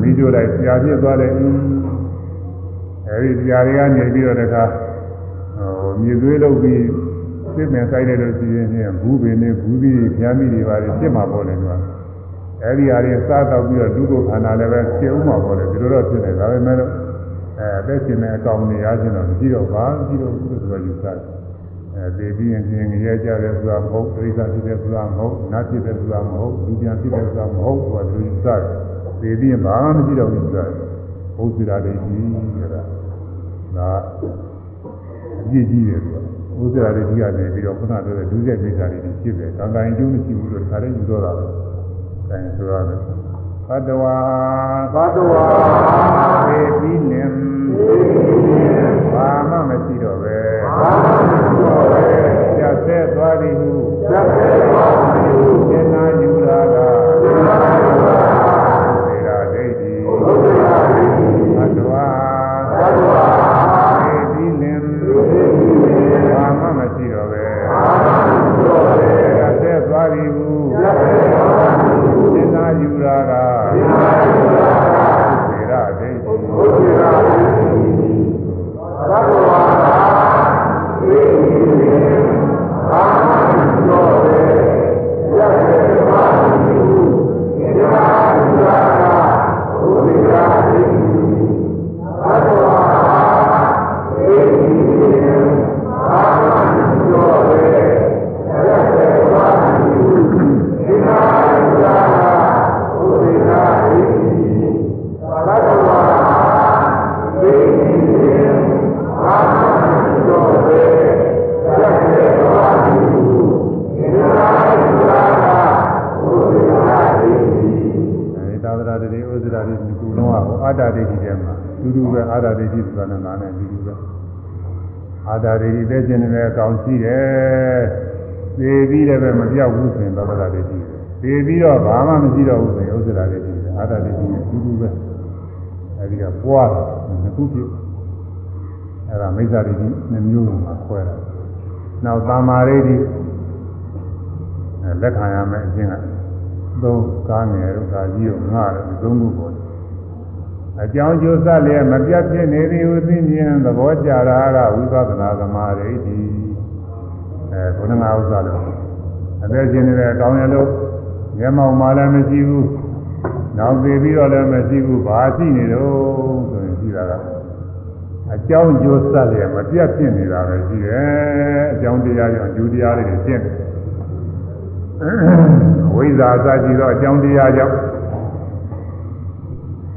မိတို့လိုက်ပြာပြစ်သွားတယ်အဲဒီပြာတွေကနေပြီးတော့တခါဟိုမြေသွေးလုပ်ပြီးပြစ်မယ်ဆိုင်တယ်လို့ရှိရင်ဘူးပင်နဲ့ဘူးပြီးဖြာမိတွေပါလေပြစ်မှာပေါ့လေကွာ အဲဒီအရာတွေစားတော့ပြီးတော့ဒုက္ခခန္ဓာလည်းပဲဖြစ်ဥမှာပေါ့လေဒီလိုတော့ဖြစ်တယ်ဒါပေမဲ့လို့အဲအသက်ရှင်တဲ့အကောင်နေရခြင်းတော့မရှိတော့ပါမရှိတော့ဘူးလို့ဆိုယူဆတယ်အဲသေပြီးရင်ပြင်ငရဲကြတယ်ဆိုတာမဟုတ်ဒိဋ္ဌာဖြစ်တယ်ဆိုတာမဟုတ်နတ်ဖြစ်တယ်ဆိုတာမဟုတ်လူပြန်ဖြစ်တယ်ဆိုတာမဟုတ်ဆိုတာသူယူဆတယ်သေပြီးရင်ဘာမှမရှိတော့ဘူးဆိုတာဘုရားဒိဋ္ဌိဆိုတာဒါအပြည့်ကြီးတယ်ဆိုတာဥစ္စာတွေကြီးကနေပြီးတော့ခုနပြောတဲ့ဒုစရိုက်မိစ္ဆာတွေဖြစ်တယ်။ကံကံအကျိုးမရှိဘူးလို့ခါတိုင်းယူတော့တာပဲ။ အဲဆိုရတယ်။ဘတ်တော်ဘတ်တော်သေပြီးလင်ဘာမှမရှိတော့ပဲဘာမှမရှိတော့ပဲ။ကျက်သက်သွားသည်ဟုသတ်သေးပါဘူးသင်္နာယူရာ တာဒိဋ္ဌိသိခြင်းနဲ့အကောင်ရှိတယ်သေပြီးလည်းပဲမပြောက်ဘူးဆိုရင်သာဝရဒိဋ္ဌိသေပြီးတော့ဘာမှမရှိတော့ဘူးဆိုရင်ဥစ္စရာဒိဋ္ဌိအာတာဒိဋ္ဌိနဲ့တူတူပဲအဲဒီကပွားတယ်နှစ်ခုဖြစ်အဲဒါမိစ္ဆာဒိဋ္ဌိနှစ်မျိုးမှာခွဲတာနောက်သမာဓိဋ္ဌိအဲလက်ခံရမယ်အချင်းကသုံးကားငယ်တို့ကာကြီးတို့ငှတယ်သုံးခုပေါ်တယ် အကြောင်းကျိုးစလျက်မပြတ်ဖြစ်နေသည်ဟုသိမြင်သဘောကြတာကဝိပဿနာသမာဓိတိအဲဘုရားငါဥစ္စာလို့အသက်ရှင်နေတဲ့အကောင်းရလို့မျက်မှောက်မှလည်းမရှိဘူးနောက်သေးပြီးတော့လည်းမရှိဘူးဘာရှိနေတော့ဆိုရင်ရှိတာကအကြောင်းကျိုးစလျက်မပြတ်ဖြစ်နေတာပဲရှိတယ်အကြောင်းတရားကြောင့်ဒုတရားတွေရှင်းတယ်ဝိဇ္ဇာအစရှိသောအကြောင်းတရားကြောင့်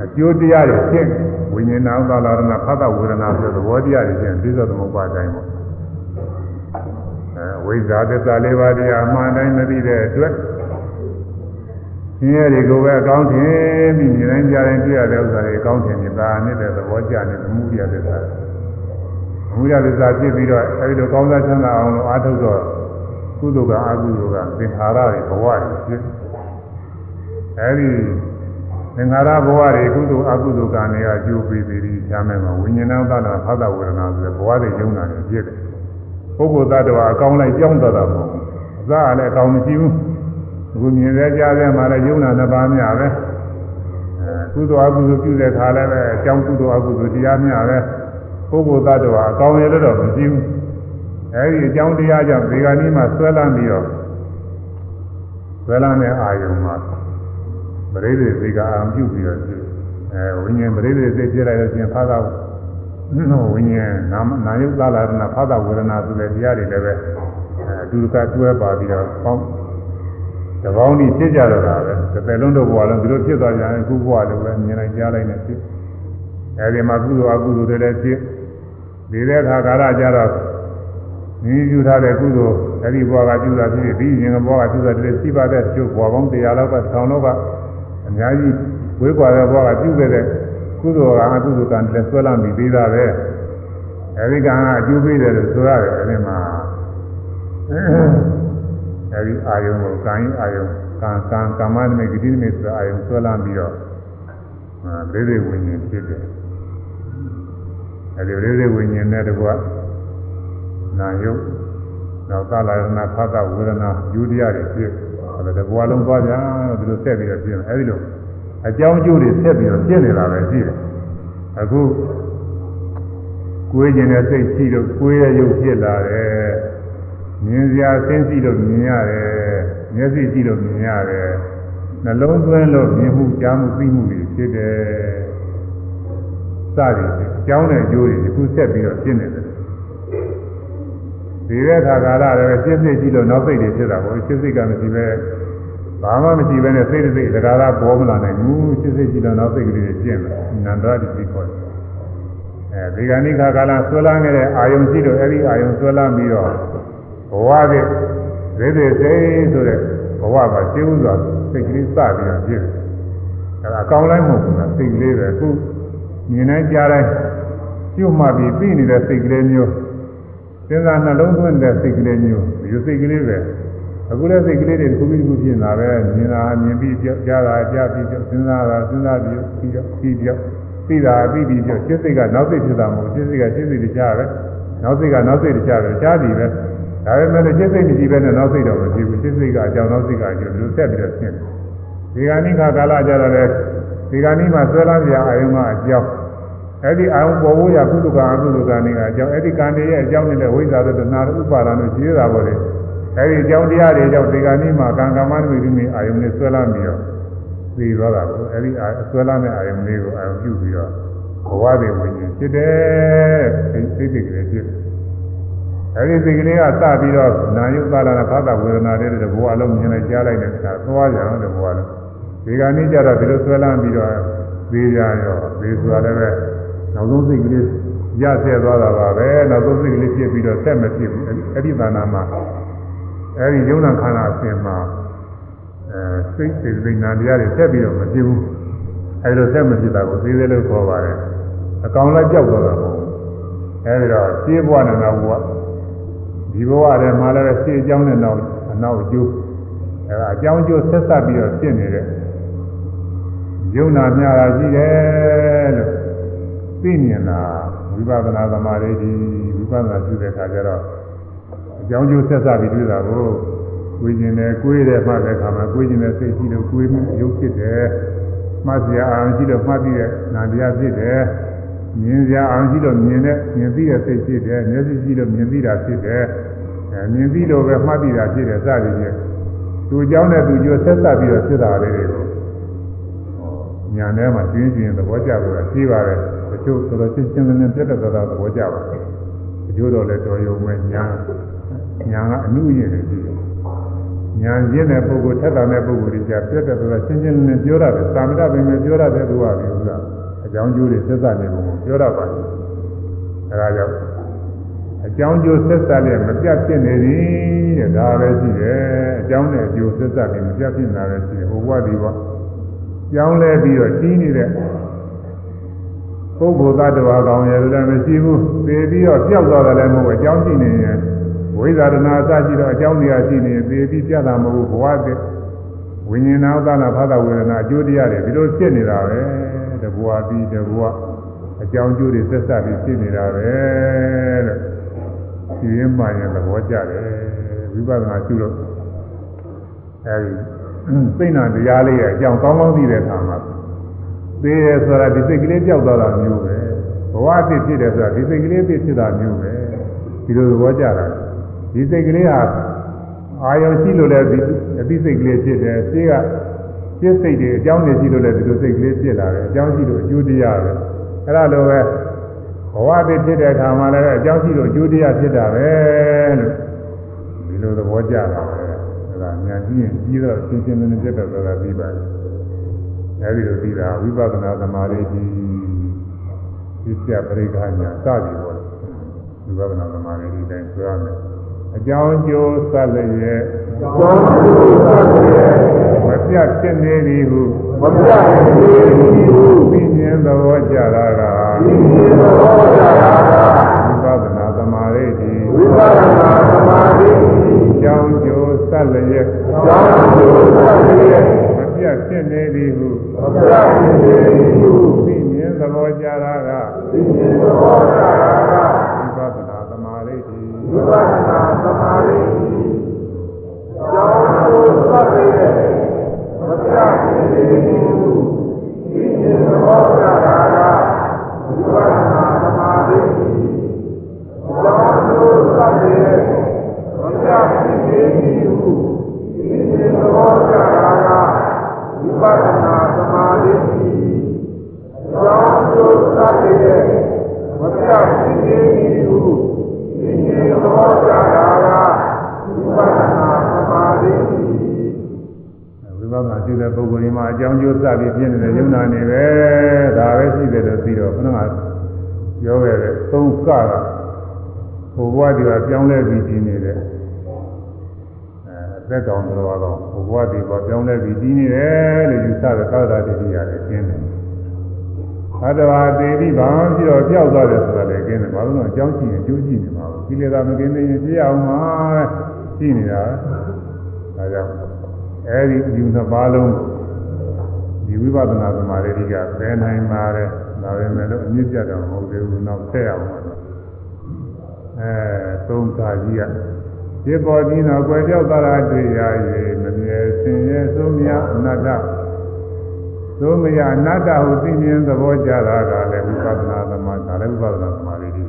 အကျိုးတရားတွေဖြစ်ဝိညာဏဥပါဒနာဖသဝေဒနာဆိုသဘောတရားတွေဖြစ်ပြီးသောသမုပ္ပါဒိုင်းပေါ့အဲဝိဇ္ဇာသစ္စာလေးပါးတရားအမှန်တိုင်းမသိတဲ့အတွက်ဆင်းရဲတွေကိုပဲအကောင်းထင်ပြီးမြင်တိုင်းကြားတိုင်းတွေ့ရတဲ့ဥစ္စာတွေအကောင်းထင်နေတာနဲ့သဘောကျနေသမှုရသစ္စာသမှုရသစ္စာဖြစ်ပြီးတော့အဲဒီလိုကောင်းစားချမ်းသာအောင်လို့အားထုတ်တော့ကုသိုလ်ကအကုသိုလ်ကသင်္ခါရတွေဘဝတွေဖြစ်အဲဒီ သင်္ခါရဘဝတွေကုသိုလ်အကုသိုလ်ကံတွေအကျိုးပေးပြီးရှားမယ်မှာဝိညာဏသနာဖသဝေဒနာဆိုတဲ့ဘဝတွေယုံနာတွေဖြစ်တယ်ပုဂ္ဂိုလ်သတ္တဝါအကောင်းလိုက်ကြောင်းသွားတာမဟုတ်ဘူးအစကလည်းအကောင်းမရှိဘူးအခုမြင်တဲ့ကြားတဲ့မှာလည်းယုံနာနှစ်ပါးများပဲအဲကုသိုလ်အကုသိုလ်ပြုတဲ့ခါလည်းပဲအကြောင်းကုသိုလ်အကုသိုလ်တရားများပဲပုဂ္ဂိုလ်သတ္တဝါအကောင်းရလို့တော့မရှိဘူးအဲဒီအကြောင်းတရားကြောင့်ဒီကနေ့မှဆွဲလန်းပြီးတော့ဆွဲလန်းတဲ့အာယုံမှာ ပရိသေစိတ်ကအာရုံပြုပြီးတော့ဖြစ်အဲဝိညာဉ်ပရိသေစိတ်ဖြစ်လိုက်လို့ရှိရင်ဖာသာဝိညာဉ်နာမနာယုတ်သလာရဏဖာသာဝေဒနာဆိုတဲ့တရားတွေလည်းပဲအဲအတူတကတွဲပါပြီးတော့ပေါင်းတပေါင်းဒီဖြစ်ကြတော့တာပဲတစ်သက်လုံးတော့ဘဝလုံးဒီလိုဖြစ်သွားကြရင်ခုဘဝလည်းပဲမြင်လိုက်ကြားလိုက်နေဖြစ်အဲဒီမှာကုသိုလ်အကုသိုလ်တွေလည်းဖြစ်ဒီတဲ့အခါကာလကြတော့မိမိပြုထားတဲ့ကုသိုလ်အဲ့ဒီဘဝကပြုတာဖြစ်ပြီးရင်ဘဝကပြုတာတည်းစိပါတဲ့ကျုပ်ဘဝပေါင်း100လောက်ကထောင်တော့က အများကြီးဝေးကွာတဲ့ဘဝကပြုခဲ့တဲ့ကုသိုလ်ကအကုသိုလ်ကံလည်းဆွဲလာပြီးသေးတာပဲအဲ့ဒီကံကအကျိုးပေးတယ်လို့ဆိုရတယ်အဲ့ဒီမှာအဲ့ဒီအာယုံကိုကံအာယုံကံကံကာမနမိတ်ဂတိနမိတ်ဆိုအာယုံဆွဲလာပြီးတော့အဲလေးလေးဝိညာဉ်ဖြစ်တယ်အဲ့ဒီလေးလေးဝိညာဉ်နဲ့တကွနာယုတ်နောက်သလာရဏဖသဝေဒနာယူတရားတွေဖြစ် အဲ့ဒါတဘွားလုံးသွားကြတော့ဒီလိုဆက်ပြီးတော့ဖြစ်တယ်အဲဒီလိုအကြောင်းအကျိုးတွေဆက်ပြီးတော့ဖြစ်နေတာပဲရှိတယ်အခုကိုယ်ကျင်တဲ့စိတ်ရှိလို့ကိုယ်ရဲ့ရုပ်ဖြစ်လာတယ်မြင်စရာအသိရှိလို့မြင်ရတယ်မျက်စိရှိလို့မြင်ရတယ်နှလုံးသွင်းလို့မြင်မှုကြားမှုသိမှုတွေဖြစ်တယ်စသည်ဖြင့်အကြောင်းနဲ့အကျိုးတွေအခုဆက်ပြီးတော့ဖြစ်နေတယ် ဒီတဲ့ခါကာလလည်းရှင်းစိတ်ကြည့်လို့နောက်စိတ်တွေဖြစ်တာပေါ့ရှင်းစိတ်ကမရှိပဲဘာမှမရှိပဲနဲ့စိတ်တစ်စိတ်သကာရပေါ်မလာနိုင်ဘူးရှင်းစိတ်ကြည့်လို့နောက်စိတ်ကလေးတွေပြင်းတယ်နန္ဒရတိသိခေါ်တယ်အဲဒီကနေ့ခါကာလဆွဲလာနေတဲ့အာယုံရှိလို့အဲ့ဒီအာယုံဆွဲလာပြီးတော့ဘဝတဲ့ဒိဋ္ဌိစိတ်ဆိုတဲ့ဘဝမှာရှင်းဥစွာစိတ်ကလေးစပြီးတော့ဖြစ်တယ်အဲဒါအကောင်းလိုက်မဟုတ်ဘူးလားစိတ်ကလေးပဲအခုမြင်တိုင်းကြားတိုင်းကျွတ်မှပြီးပြီးနေတဲ့စိတ်ကလေးမျိုး စဉ်းစားနှလုံးသွင်းတဲ့စိတ်ကလေးမျိုးဒီစိတ်ကလေးပဲအခုလည်းစိတ်ကလေးတွေတစ်ခုပြီးတစ်ခုဖြစ်နေတာပဲမြင်တာမြင်ပြီးကြောက်ကြားတာကြားပြီးကြောက်စဉ်းစားတာစဉ်းစားပြီးပြီးကြောက်ပြီးကြောက်သိတာပြီးပြီးကြောက်စိတ်စိတ်ကနောက်စိတ်ဖြစ်တာမဟုတ်စိတ်စိတ်ကစိတ်စိတ်တရားပဲနောက်စိတ်ကနောက်စိတ်တရားပဲကြားပြီးပဲဒါပေမဲ့စိတ်စိတ်မရှိပဲနဲ့နောက်စိတ်တော့မဖြစ်ဘူးစိတ်စိတ်ကအကြောင်းနောက်စိတ်ကအကျိုးဒီလိုဆက်ပြီးတော့ဖြစ်တယ်ဒီကနေ့ခါကာလကြတော့လေဒီကနေ့မှဆွဲလာပြအာယုံကအကြောင်း အဲ့ဒီအာယုံပေါ်ဖို့ရကုသကအကုသကနေကအကြောင်းအဲ့ဒီကံတွေရဲ့အကြောင်းနဲ့လည်းဝိဇ္ဇာတို့တဏှာတို့ဥပါဒာတို့ရှိရတာပေါ့လေအဲ့ဒီအကြောင်းတရားတွေကြောင့်ဒီကနေ့မှကံကမ္မနမိတ်မိအာယုံနဲ့ဆွဲလာပြီးတော့သိသွားတာကိုအဲ့ဒီဆွဲလာတဲ့အာယုံလေးကိုအာယုံပြုပြီးတော့ဘဝတွေဝင်ရင်ဖြစ်တယ်စိတ်စိတ်တွေကလေးဖြစ်အဲဒီစိတ်ကလေးကစပြီးတော့နာယုပါလာဖသဝေဒနာတွေတဲ့ဘဝလုံးမြင်လိုက်ကြားလိုက်တဲ့အခါသွားကြအောင်တဲ့ဘဝလုံးဒီကနေ့ကျတော့ဒီလိုဆွဲလန်းပြီးတော့သေးကြရောသေးဆိုတာလည်းပဲ နောက်ဆုံးစိတ်ကလေးရဆက်သွားတာပါပဲနောက်ဆုံးစိတ်ကလေးဖြစ်ပြီးတော့ဆက်မဖြစ်ဘူးအဲ့ဒီသာနာမှာအဲ့ဒီယုံနာခန္ဓာအစဉ်မှာအဲစိတ်စိတ်စိတ်နာတရားတွေဆက်ပြီးတော့မဖြစ်ဘူးအဲ့လိုဆက်မဖြစ်တာကိုသေးသေးလို့ခေါ်ပါတယ်အကောင်လိုက်ကြောက်သွားတာပေါ့အဲဒီတော့ရှင်းဘဝနဲ့နောက်ဘဝဒီဘဝထဲမှာလည်းရှင်းအကြောင်းနဲ့နောက်အနောက်အကျိုးအဲဒါအကြောင်းအကျိုးဆက်ဆက်ပြီးတော့ဖြစ်နေတဲ့ယုံနာများတာရှိတယ်လို့ သိမြင်တာဝိပဿနာသမာဓိဒီဝိပဿနာရှိတဲ့အခါကျတော့အကြောင်းကျိုးဆက်ဆက်ပြီးတွေ့တာကိုကိုယ်ကျင်တယ်ကိုယ်တယ်မှတဲ့အခါမှာကိုယ်ကျင်တဲ့စိတ်ရှိလို့ကိုယ်မှုရုပ်ဖြစ်တယ်မှတ်စရာအာရုံရှိလို့မှတ်ပြီးတဲ့နာတရားဖြစ်တယ်မြင်စရာအာရုံရှိလို့မြင်တဲ့မြင်ပြီးတဲ့စိတ်ဖြစ်တယ်မျက်စိရှိလို့မြင်ပြီးတာဖြစ်တယ်အဲမြင်ပြီးလို့ပဲမှတ်ပြီးတာဖြစ်တယ်စသည်ဖြင့်သူအကြောင်းနဲ့သူကျိုးဆက်ဆက်ပြီးတော့ဖြစ်တာလေးတွေကိုညာထဲမှာရှင်းရှင်းသဘောကျလို့ရှိပါတယ် တချို့ဆိုတော့ရှင်းရှင်းလင်းလင်းပြတ်တဲ့သဘောသဘောကျပါတယ်တချို့တော့လည်းတော်ရုံပဲညာညာကအနုရင်တွေရှိတယ်ညာရင်းတဲ့ပုဂ္ဂိုလ်ထက်တာတဲ့ပုဂ္ဂိုလ်တွေကြပြတ်တဲ့သဘောရှင်းရှင်းလင်းလင်းပြောရတယ်သာမတပင်ပဲပြောရတယ်သူကပြီဥစ္စာအကြောင်းကျိုးတွေဆက်ဆက်နေပုံကိုပြောရပါတယ်အဲဒါကြောင့်အကြောင်းကျိုးဆက်ဆက်နဲ့မပြတ်ဖြစ်နေသည်တဲ့ဒါပဲရှိတယ်အကြောင်းနဲ့အကျိုးဆက်ဆက်နဲ့မပြတ်ဖြစ်နေတာပဲရှိတယ်ဟိုဘဝဒီဘဝကြောင်းလဲပြီးတော့ကြီးနေတဲ့ ပုဂ္ဂိုလ်သတ္တဝါကောင်ရလည်းမရှိဘူးသေပြီးတော့ပြောက်သွားတယ်လည်းမဟုတ်ဘူးအကြောင်းရှိနေရင်ဝိဇာရဏအစရှိတော့အကြောင်းတရားရှိနေသေပြီးပြတ်တာမဟုတ်ဘူးဘဝတည်းဝိညာဏဥဒနာဖသဝေဒနာအကျိုးတရားတွေဒီလိုဖြစ်နေတာပဲတဘဝပြီးတဘဝအကြောင်းကျိုးတွေဆက်ဆက်ပြီးဖြစ်နေတာပဲလို့ဒီရင်းမှရင်သဘောကျတယ်ဝိပဿနာရှုလို့အဲဒီစိတ်နာတရားလေးရဲ့အကြောင်းကောင်းကောင်းသိတဲ့အခါမှာ သေရဆိုတာဒီစိတ်ကလေးကြောက်သွားတာမျိုးပဲဘဝအဖြစ်ဖြစ်တယ်ဆိုတာဒီစိတ်ကလေးအဖြစ်ဖြစ်တာမျိုးပဲဒီလိုသဘောကျတာဒီစိတ်ကလေးဟာအာယုံရှိလို့လည်းဒီအသိစိတ်ကလေးဖြစ်တယ်ရှင်းကရှင်းစိတ်တွေအကြောင်းတွေရှိလို့လည်းဒီလိုစိတ်ကလေးဖြစ်လာတယ်အကြောင်းရှိလို့အကျိုးတရားပဲအဲ့ဒါလိုပဲဘဝအဖြစ်ဖြစ်တဲ့အခါမှာလည်းအကြောင်းရှိလို့အကျိုးတရားဖြစ်တာပဲလို့ဒီလိုသဘောကျတာပဲအဲ့ဒါညာကြည့်ရင်ပြီးတော့ရှင်းရှင်းလင်းလင်းပြတ်တော့တာပြီးပါတယ် အဲဒီလိုပြီးတာဝိပဿနာသမာဓိဒီဒီပြပရိက္ခညာစသည်ပေါ့ဝိပဿနာသမာဓိဒီတိုင်းဆိုရမယ်အကြောင်းကျိုးဆက်လျက်သောတုသတ္တေမပြတ်ဖြစ်နေသည်ဟုမပြတ်သေးသည်ဟုသိမြင်သဘောကြတာကဒီသောတာရာကဝိပဿနာသမာဓိဒီဝိပဿနာသမာဓိအကြောင်းကျိုးဆက်လျက်သောတုသတ္တေမ ပြတ်ဖြစ်နေသည်ဟုမပြတ်ဖြစ်နေသည်ဟုသိမြင်သဘောကြတာကသိမြင်သဘောကြတာကဝိပဿနာသမာဓိတိဝိပဿနာသမာဓိတိကြောင့်သူသတ်ပြီးမပြတ်ဖြစ်နေသည်ဟုသိမြင်သဘောကြတာ ဘုရားဒီကပြောင်းလဲပြီးတည်နေတဲ့အဲအသက်ကောင်တော်တော့ဘုရားဒီကပြောင်းလဲပြီးတည်နေတယ်လို့ယူဆတဲ့သာသနာတတိရတယ်ကျင်းတယ်အတ္တဝါသေတိဘာမှပြီးတော့ကြောက်သွားတယ်ဆိုတာလည်းကျင်းတယ်ဘာလို့လဲအကြောင်းရှိရင်ကျိုးရှိနေမှာဘူးကိလေသာမကင်းသေးရင်ပြရအောင်မှာရှိနေတာဒါကြောင့်အဲဒီယူနှစ်ပါးလုံးဒီဝိပဿနာသမာဓိကပဲနိုင်ပါတယ်ဒါပေမဲ့လို့အမြင့်ပြတ်တော့မဟုတ်သေးဘူးနောက်ဆက်အောင်ပါတော့ အဲသုံးခါကြီးကဒီပေါ်ဒီနောက်ကွယ်ပြောက်သွားတာတွေ့ရ၍မမြဲဆင်းရဲဆုံးမြအနတ္တသို့မရအနတ္တဟုသိမြင်သဘောကြတာကလည်းဝိပဿနာသမာဓိဒါလည်းဝိပဿနာသမာဓိကြီး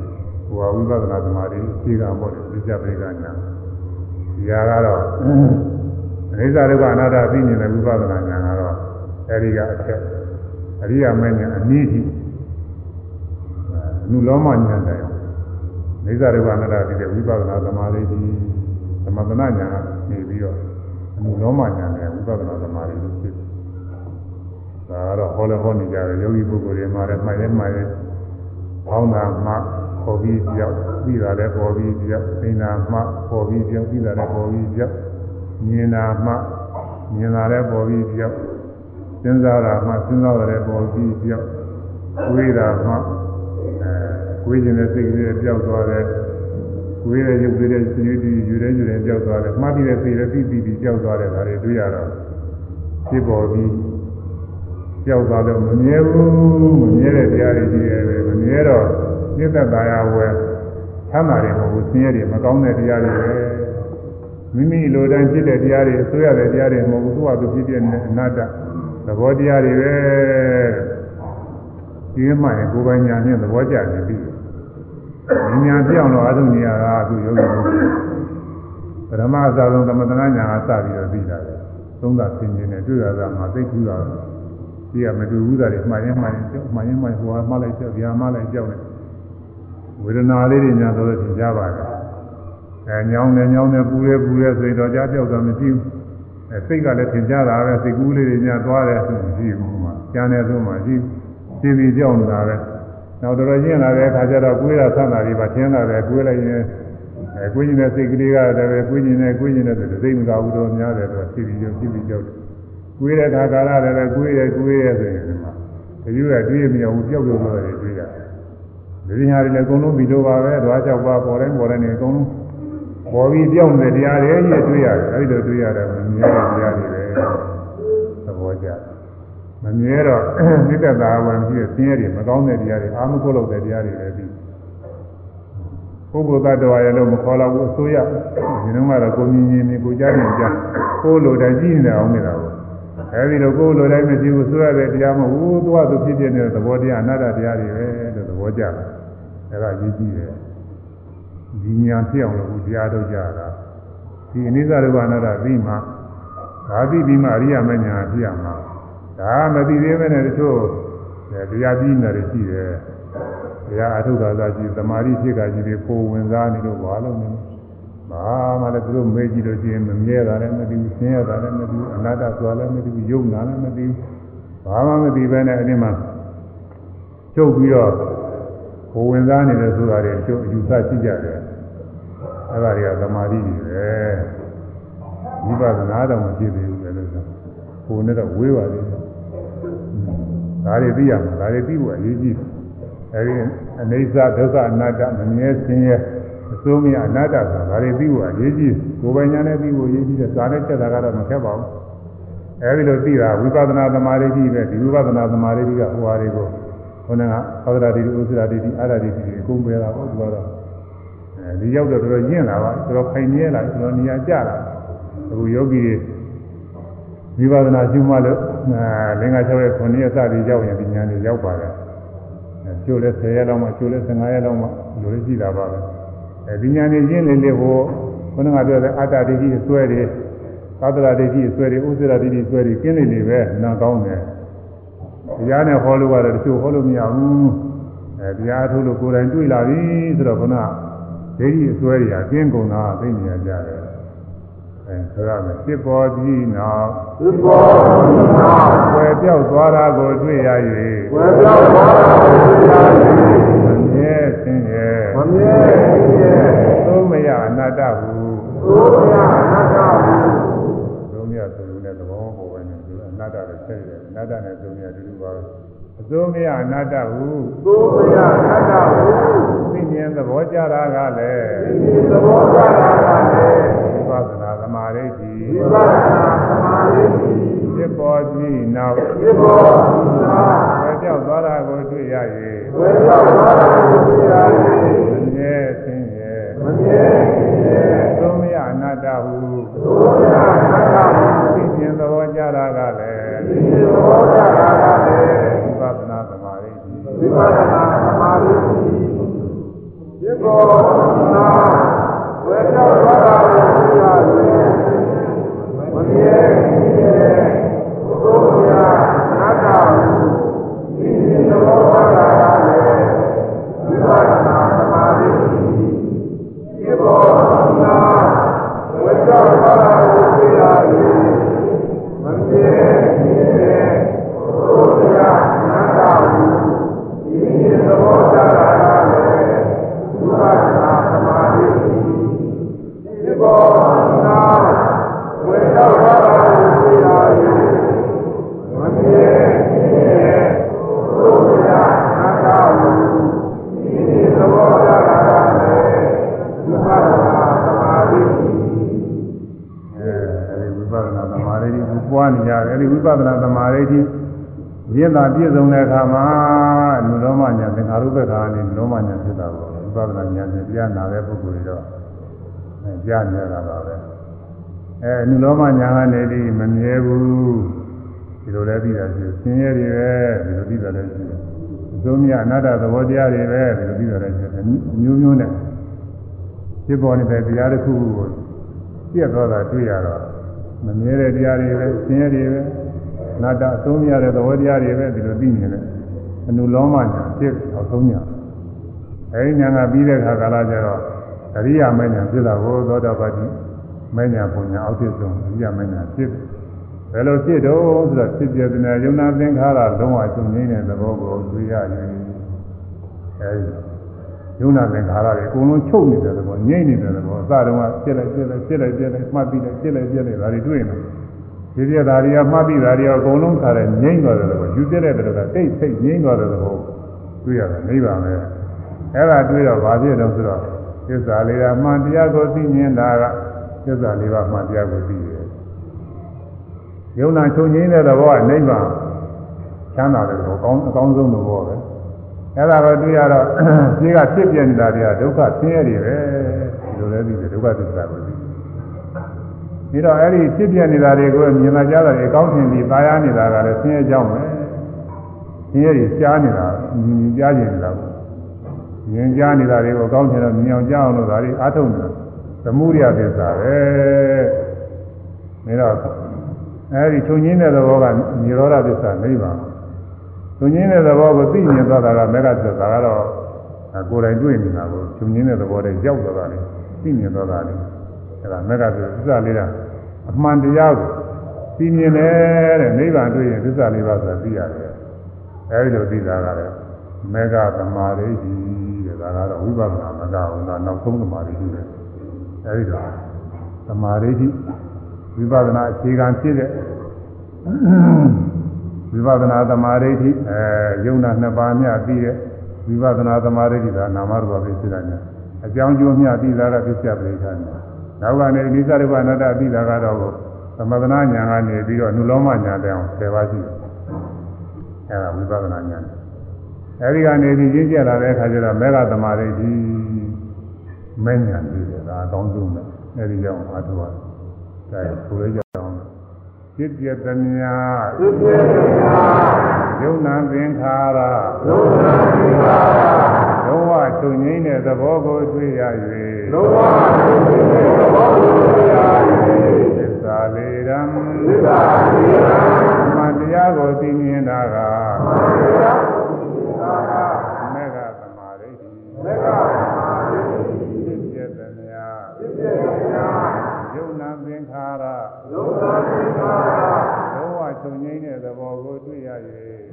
ဟိုကဝိပဿနာသမာဓိရှိကပေါ့လေသိကြပိကညာဒီဟာကတော့အနိစ္စဒုက္ခအနတ္တသိမြင်တဲ့ဝိပဿနာဉာဏ်ကတော့အဲဒီကအထက်အရိယာမင်းဉာဏ်အနည်းကြီးနုလောမဉာဏ်တိုင်အောင်အ နိစ္စဒုက္ခအနတ္တသိတဲ့ဝိပဿနာသမာဓိကြီးသမထနာဉာဏ်ကနေပြီးတော့အနုလောမဉာဏ်နဲ့ဝိပဿနာသမာဓိကြီးဖြစ်တယ်ဒါကတော့ဟောလည်းဟောနေကြတယ်ယောဂီပုဂ္ဂိုလ်တွေမှာလည်းမှတ်ရဲမှတ်ရဲပေါင်းတာမှပေါ်ပြီးပြောက်ပြီးတာလည်းပေါ်ပြီးပြောက်သိနာမှပေါ်ပြီးပြောက်ပြီးတာလည်းပေါ်ပြီးပြောက်မြင်တာမှမြင်တာလည်းပေါ်ပြီးပြောက်စဉ်းစားတာမှစဉ်းစားတာလည်းပေါ်ပြီးပြောက်တွေးတာမှအဲ တွေးခြင်းနဲ့စိတ်ကလေးပြောက်သွားတယ်ကိုယ်ရဲ့ရုပ်တွေရဲ့စီရီယူရဲယူရဲကြောက်သွားတယ်မှားပြီးတဲ့စိတ်လည်းပြီးပြီးပြီးကြောက်သွားတယ်ဒါတွေတွေ့ရတော့ဖြစ်ပေါ်ပြီးကြောက်သွားတော့မမြဲဘူးမမြဲတဲ့တရားတွေကြီးရဲ့ပဲမမြဲတော့နိစ္စတာယာဝယ်ဆမ်းသာတယ်မဟုတ်ဘူးဆင်းရဲတယ်မကောင်းတဲ့တရားတွေပဲမိမိလိုတိုင်းဖြစ်တဲ့တရားတွေအစိုးရတဲ့တရားတွေမဟုတ်ဘူးသူ့ဟာသူဖြစ်ဖြစ်နေအနတ္တသဘောတရားတွေပဲဒီမှရင်ကိုယ်ပိုင်ညာနဲ့သဘောကျနေပြီ ဉာဏ်ပြောင်းတော့အထုနေရတာသူယောဂီပုဂ္ဂိုလ်ပရမအစာဆုံးသမထနာညာကစပြီးတော့ပြီးတာလေသုံးသာဆင်းခြင်းနဲ့တွေ့ရတာမှသိကျူတာဒီကမတူဘူးတာတွေမှားရင်မှားရင်ကြောက်မှားရင်မှားဟိုမှားလိုက်ကြောက်ဒီဟာမှားလိုက်ကြောက်နေဝေဒနာလေးတွေညာတော့သင်ကြပါတယ်အဲညောင်းနေညောင်းနေပူရဲပူရဲဆိုတော့ကြားပြောက်တာမရှိဘူးအဲစိတ်ကလည်းသင်ကြတာပဲစိတ်ကူးလေးတွေညာသွားတယ်ဆိုမရှိဘူးမှာကျန်တယ်ဆိုမှရှိရှင်းပြီးကြောက်နေတာပဲ နောက်တော်တော်ကျင့်လာတဲ့အခါကျတော့ကိုယ်ရဆန္ဒတွေပါရှင်းလာတယ်ကိုယ်လည်းရင်အဲကိုယ်ကျင်တဲ့စိတ်ကလေးကလည်းပဲကိုယ်ကျင်တဲ့ကိုယ်ကျင်တဲ့စိတ်မကဘူးတော့များတယ်တော့ဖြစ်ပြီးကြောက်ဖြစ်ပြီးကြောက်တယ်ကိုယ်ရတဲ့ခါကာလလည်းပဲကိုယ်ရကိုယ်ရဆိုရင်ဒီမှာတယူရတွေးမရဘူးကြောက်ကြောက်လို့တွေးရတယ်ဒီညာတွေလည်းအကုန်လုံးပြီးတော့ပါပဲဓွားကြောက်ပါပေါ်တိုင်းပေါ်တိုင်းနေအကုန်လုံးပေါ်ပြီးပြောင်းတဲ့တရားတွေကြီးတွေးရတယ်အဲဒီလိုတွေးရတယ်မမြဲတဲ့တရားတွေပဲသဘောကျတယ် မမြဲတော့နိတ္တသာဝံဖြစ်တဲ့ဆင်းရဲတွေမကောင်းတဲ့တရားတွေအာမကုလို့တဲ့တရားတွေပဲပြီးပုဂ္ဂိုလ်တ attva ရဲ့လို့မခေါ်တော့ဘူးအစိုးရဒီနှမှာတော့ကိုမြင်မြင်မြင်ကိုကြားမြင်ကြားကိုလိုတိုင်းကြည့်နေအောင်နေတာပေါ့အဲဒီလိုကိုလိုတိုင်းမရှိဘူးဆိုရတဲ့တရားမဟုတ်ဘူးသူကသူဖြစ်ဖြစ်နေတဲ့သဘောတရားအနတ္တတရားတွေပဲလို့သဘောကျတယ်အဲဒါကြီးကြည့်တယ်ဒီညာဖြစ်အောင်လို့တရားထုတ်ကြတာဒီအနိစ္စဒုက္ခအနတ္တပြီးမှဒါသိပြီးမှအရိယာမညာဖြစ်ရမှာ ဒါမသိသေးပဲနဲ့တချို့တရားပြီးနေတယ်ရှိတယ်တရားအထုတာသာရှိသမာဓိဖြစ်တာကြီးတွေပုံဝင်စားနေလို့ဘာလို့လဲဘာမှလည်းသူတို့မေးကြည့်လို့ရှိရင်မမြဲတာလည်းမသိဘူးဆင်းရဲတာလည်းမသိဘူးအနတ္တဆိုတာလည်းမသိဘူးယုံနာလည်းမသိဘူးဘာမှမသိပဲနဲ့အဲ့ဒီမှာချုပ်ပြီးတော့ပုံဝင်စားနေတယ်ဆိုတာတွေကျုပ်အယူဆရှိကြတယ်အဲ့ဒါတွေကသမာဓိတွေပဲဝိပဿနာတော့မဖြစ်သေးဘူးပဲလို့ဆိုကိုယ်နဲ့တော့ဝေးပါသေးတယ် ဒါတွေသိရမှာဒါတွေသိဖို့အရေးကြီးအဲဒီအနေစာဒုက္ခအနတ္တမမြဲစင်းရဲအစိုးမရအနတ္တဆိုတာဒါတွေသိဖို့အရေးကြီးကိုယ်ပိုင်ညာနဲ့သိဖို့အရေးကြီးတယ်ဇာနဲ့ချက်တာကတော့မခက်ပါဘူးအဲဒီလိုသိတာဝိပဿနာသမာဓိကြီးပဲဒီဝိပဿနာသမာဓိကြီးကဟိုဟာတွေကိုခေါင်းကသောဒရာတိဥစ္စရာတိအာရတိတိအကုန်ပဲတာပေါ့ဒီကတော့အဲဒီရောက်တော့တော်တော်ညင့်လာပါတော်တော်ခိုင်မြဲလာတော်တော်နေရာကျလာအခုယောဂီတွေဝိပဿနာရှုမှလို့အဲ လင်္ကာ6ရက်9ရက်စသည်ရောက်ရင်ဒီညာနေရောက်ပါတယ်ကျိုးလဲ10ရက်လောက်မှကျိုးလဲ15ရက်လောက်မှလိုလေးကြည့်တာပါပဲအဲဒီညာနေချင်းလေးလေးဟိုခုနကပြောတဲ့အတ္တဒိဋ္ဌိအစွဲတွေသတ္တရာဒိဋ္ဌိအစွဲတွေဥစ္စရာဒိဋ္ဌိအစွဲတွေကင်းနေနေပဲနာကောင်းတယ်တရားနဲ့ဟောလို့ရတယ်တချို့ဟောလို့မရဘူးအဲအဲတရားထုတ်လို့ကိုယ်တိုင်တွေ့လာပြီဆိုတော့ခုနဒိဋ္ဌိအစွဲတွေအကျဉ်းကုန်တာသိနေရကြတယ် အဲဆိုရမယ်စစ်ပေါ်ပြီးနောက်သစ္စာနာွယ်ပြောက်သွားတာကိုတွေ့ရ၍ဝေပြောင်းသွားတာကိုသိရမမြဲဆင်းရဲမမြဲရဲ့သုံးမရအနတ္တဟုသို့ရနာတာဟုသုံးမရဆိုလို့လည်းသဘောပေါ်ပဲနေတယ်အနတ္တလည်းဆက်ရတယ်အနတ္တနဲ့သုံးမရအတူတူပါပဲအသုံးမရအနတ္တဟုသို့ရနာတာဟုသိဉာဏ်သဘောကြတာကလည်းဒီသဘောကြတာကလည်းဝိ ပဿနာသမာဓိတိဝိပဿနာသမာဓိရှိဖြစ်ပေါ်ပြီးနောက်သစ္စာနာွယ်ပြောက်သွားတာကိုတွေ့ရဝေပြောင်းသွားတာကိုသိရ၍မမြဲဆင်းရဲမမြဲရဲ့သုံးမရအနတ္တဟုသို့ရနာတာဟုသိဉာဏ်သဘောကြတာကလည်းဒီသဘောကြတာကလည်းဝိပဿနာသမာဓိတိဝိပဿနာသမာဓိရှိသစ္စာနာဝေပြောင်းသွားတာကိုသိရမမြဲရဲ့သို့ရနာတာ ဟုဒီ ပြည့်စုံတဲ့အခါမှာလူတော်မညာသင်္ခါရုပ္ပခါနဲ့လူတော်မညာဖြစ်တာပေါ့ဝိပဿနာဉာဏ်နဲ့တရားနာတဲ့ပုဂ္ဂိုလ်တွေတော့အဲကြားနေရတာပါပဲအဲလူတော်မညာကနေဒီမမြဲဘူးဒီလိုလည်းပြီးတာရှိဆင်းရဲတွေပဲဒီလိုပြီးတာလည်းရှိတယ်အစုံမြအနတ္တသဘောတရားတွေပဲဒီလိုပြီးတာလည်းရှိတယ်မျိုးမျိုးနဲ့ဖြစ်ပေါ်နေတဲ့တရားတစ်ခုခုကိုပြက်သွားတာတွေ့ရတော့မမြဲတဲ့တရားတွေပဲဆင်းရဲတွေပဲ နာတအဆုံးမရတဲ့သဘောတရားတွေပဲဒီလိုသိနေတယ်အနုလောမညာဖြစ်အောင်ဆုံးညာအဲဒီညာကပြီးတဲ့ခါကာလကျတော့အရိယာမညာဖြစ်တာကိုသောတာပတိမညာပုံညာအောက်ဖြစ်ဆုံးအရိယာမညာဖြစ်ဘယ်လိုဖြစ်တော့ဆိုတော့ဖြစ်ပြတဲ့ယုံနာသင်္ခါရလုံးဝချုပ်ငြိမ်းတဲ့သဘောကိုတွေ့ရရင်အဲဒီယုံနာသင်္ခါရတွေအကုန်လုံးချုပ်နေတဲ့သဘောငြိမ့်နေတဲ့သဘောအစတုန်းကပြက်လိုက်ပြက်လိုက်ပြက်လိုက်ပြက်လိုက်မှတ်ပြီးလိုက်ပြက်လိုက်ပြက်လိုက်ဒါတွေတွေ့နေ ဒီပြက်ဒါတွေကမှတ်ပြီးဒါတွေအကုန်လုံးခါတဲ့ငြိမ့်သွားတဲ့သဘောယူပြက်တဲ့သဘောကတိတ်ဆိတ်ငြိမ့်သွားတဲ့သဘောတွေ့ရတယ်နိဗ္ဗာန်ပဲအဲ့ဒါတွေ့တော့ဘာဖြစ်တော့ဆိုတော့သစ္စာလေးပါးမှန်တရားကိုသိမြင်တာကသစ္စာလေးပါးမှန်တရားကိုသိတယ်ယုံနာချုပ်ငြိမ်းတဲ့သဘောကနိဗ္ဗာန်ချမ်းသာတဲ့သဘောကောင်းအကောင်းဆုံးသဘောပဲအဲ့ဒါကိုတွေ့ရတော့ဒီကဖြစ်ပြနေတာတွေကဒုက္ခဆင်းရဲတွေပဲဒီလိုလဲသိတယ်ဒုက္ခသစ္စာကိုသိ ပြီးတော့အဲ့ဒီဖြစ်ပြနေတာတွေကိုမြင်လာကြတာတွေအကောင်းထင်ပြီးသာယာနေတာကလည်းဆင်းရဲကြောင်းပဲဆင်းရဲကြီးရှားနေတာမြင်ကြားနေနေတာပေါ့မြင်ကြားနေတာတွေကိုအကောင်းထင်တော့မြင်အောင်ကြားအောင်လို့ဒါတွေအားထုတ်နေတာသမုဒိယသစ္စာပဲဒါတော့အဲ့ဒီထုံငင်းတဲ့သဘောကនិရောဓသစ္စာနိဗ္ဗာန်ထုံငင်းတဲ့သဘောကိုသိမြင်သွားတာကမေဃသစ္စာကတော့ကိုယ်တိုင်တွေ့နေတာကိုထုံငင်းတဲ့သဘောတည်းရောက်သွားတာလေသိမြင်သွားတာလေအဲ့ဒါမေဃသစ္စာလေးက အမှန်တရားကိုသိမြင်တယ်တဲ့နိဗ္ဗာန်တွေ့ရင်သစ္စာလေးပါးဆိုတာသိရတယ်အဲဒီလိုသိတာကလည်းမေဃသမာဓိတဲ့ဒါကတော့ဝိပဿနာမကဘူးကနောက်ဆုံးသမာဓိပဲအဲဒီတော့သမာဓိဝိပဿနာအခြေခံဖြစ်တဲ့ဝိပဿနာသမာဓိအဲယုံနာနှစ်ပါးမြပြီးတဲ့ဝိပဿနာသမာဓိကနာမရူပပဲဖြစ်တာညာအကြောင်းကျိုးမြပြီးတာကပြစ္ဆပရိသညာ နောက်ကနေအိသရူပအနတ္တပြီးတာကတော့သမထနာညာကနေပြီးတော့နုလောမညာတဲ့အောင်10ပါးရှိတယ်အဲဒါဝိပဿနာညာအဲဒီကနေဒီရင်းကျက်လာတဲ့အခါကျတော့မေဃသမာဓိကြီးမဲ့ညာပြီးတယ်ဒါအကောင်းဆုံးပဲအဲဒီကြောင့်အားထုတ်ရတယ်ဒါဆိုရကြအောင်จิตยตမြာ သစ္စာနာ ယုံနာသင်္ခါရ ဒုက္ခသစ္စာ လုံးဝချုပ်ငိမ့်တဲ့သဘောကိုတွေ့ရ၍လောဘသစ္စာသဘောကိုသိရ၍သစ္စာလေးရံသစ္စာသိရန်မှန်တရားကိုသိမြင်တာကသစ္စာသိရန်မေဃသဒိဋ္ဌိမက္ခသမာဓိဖြစ်ပြသမျှဖြစ်ဖြစ်များယုံနာသင်္ခါရလုံးသာသင်္ခါရလုံးဝချုပ်ငြိမ်းတဲ့သဘောကိုတွေ့ရ၍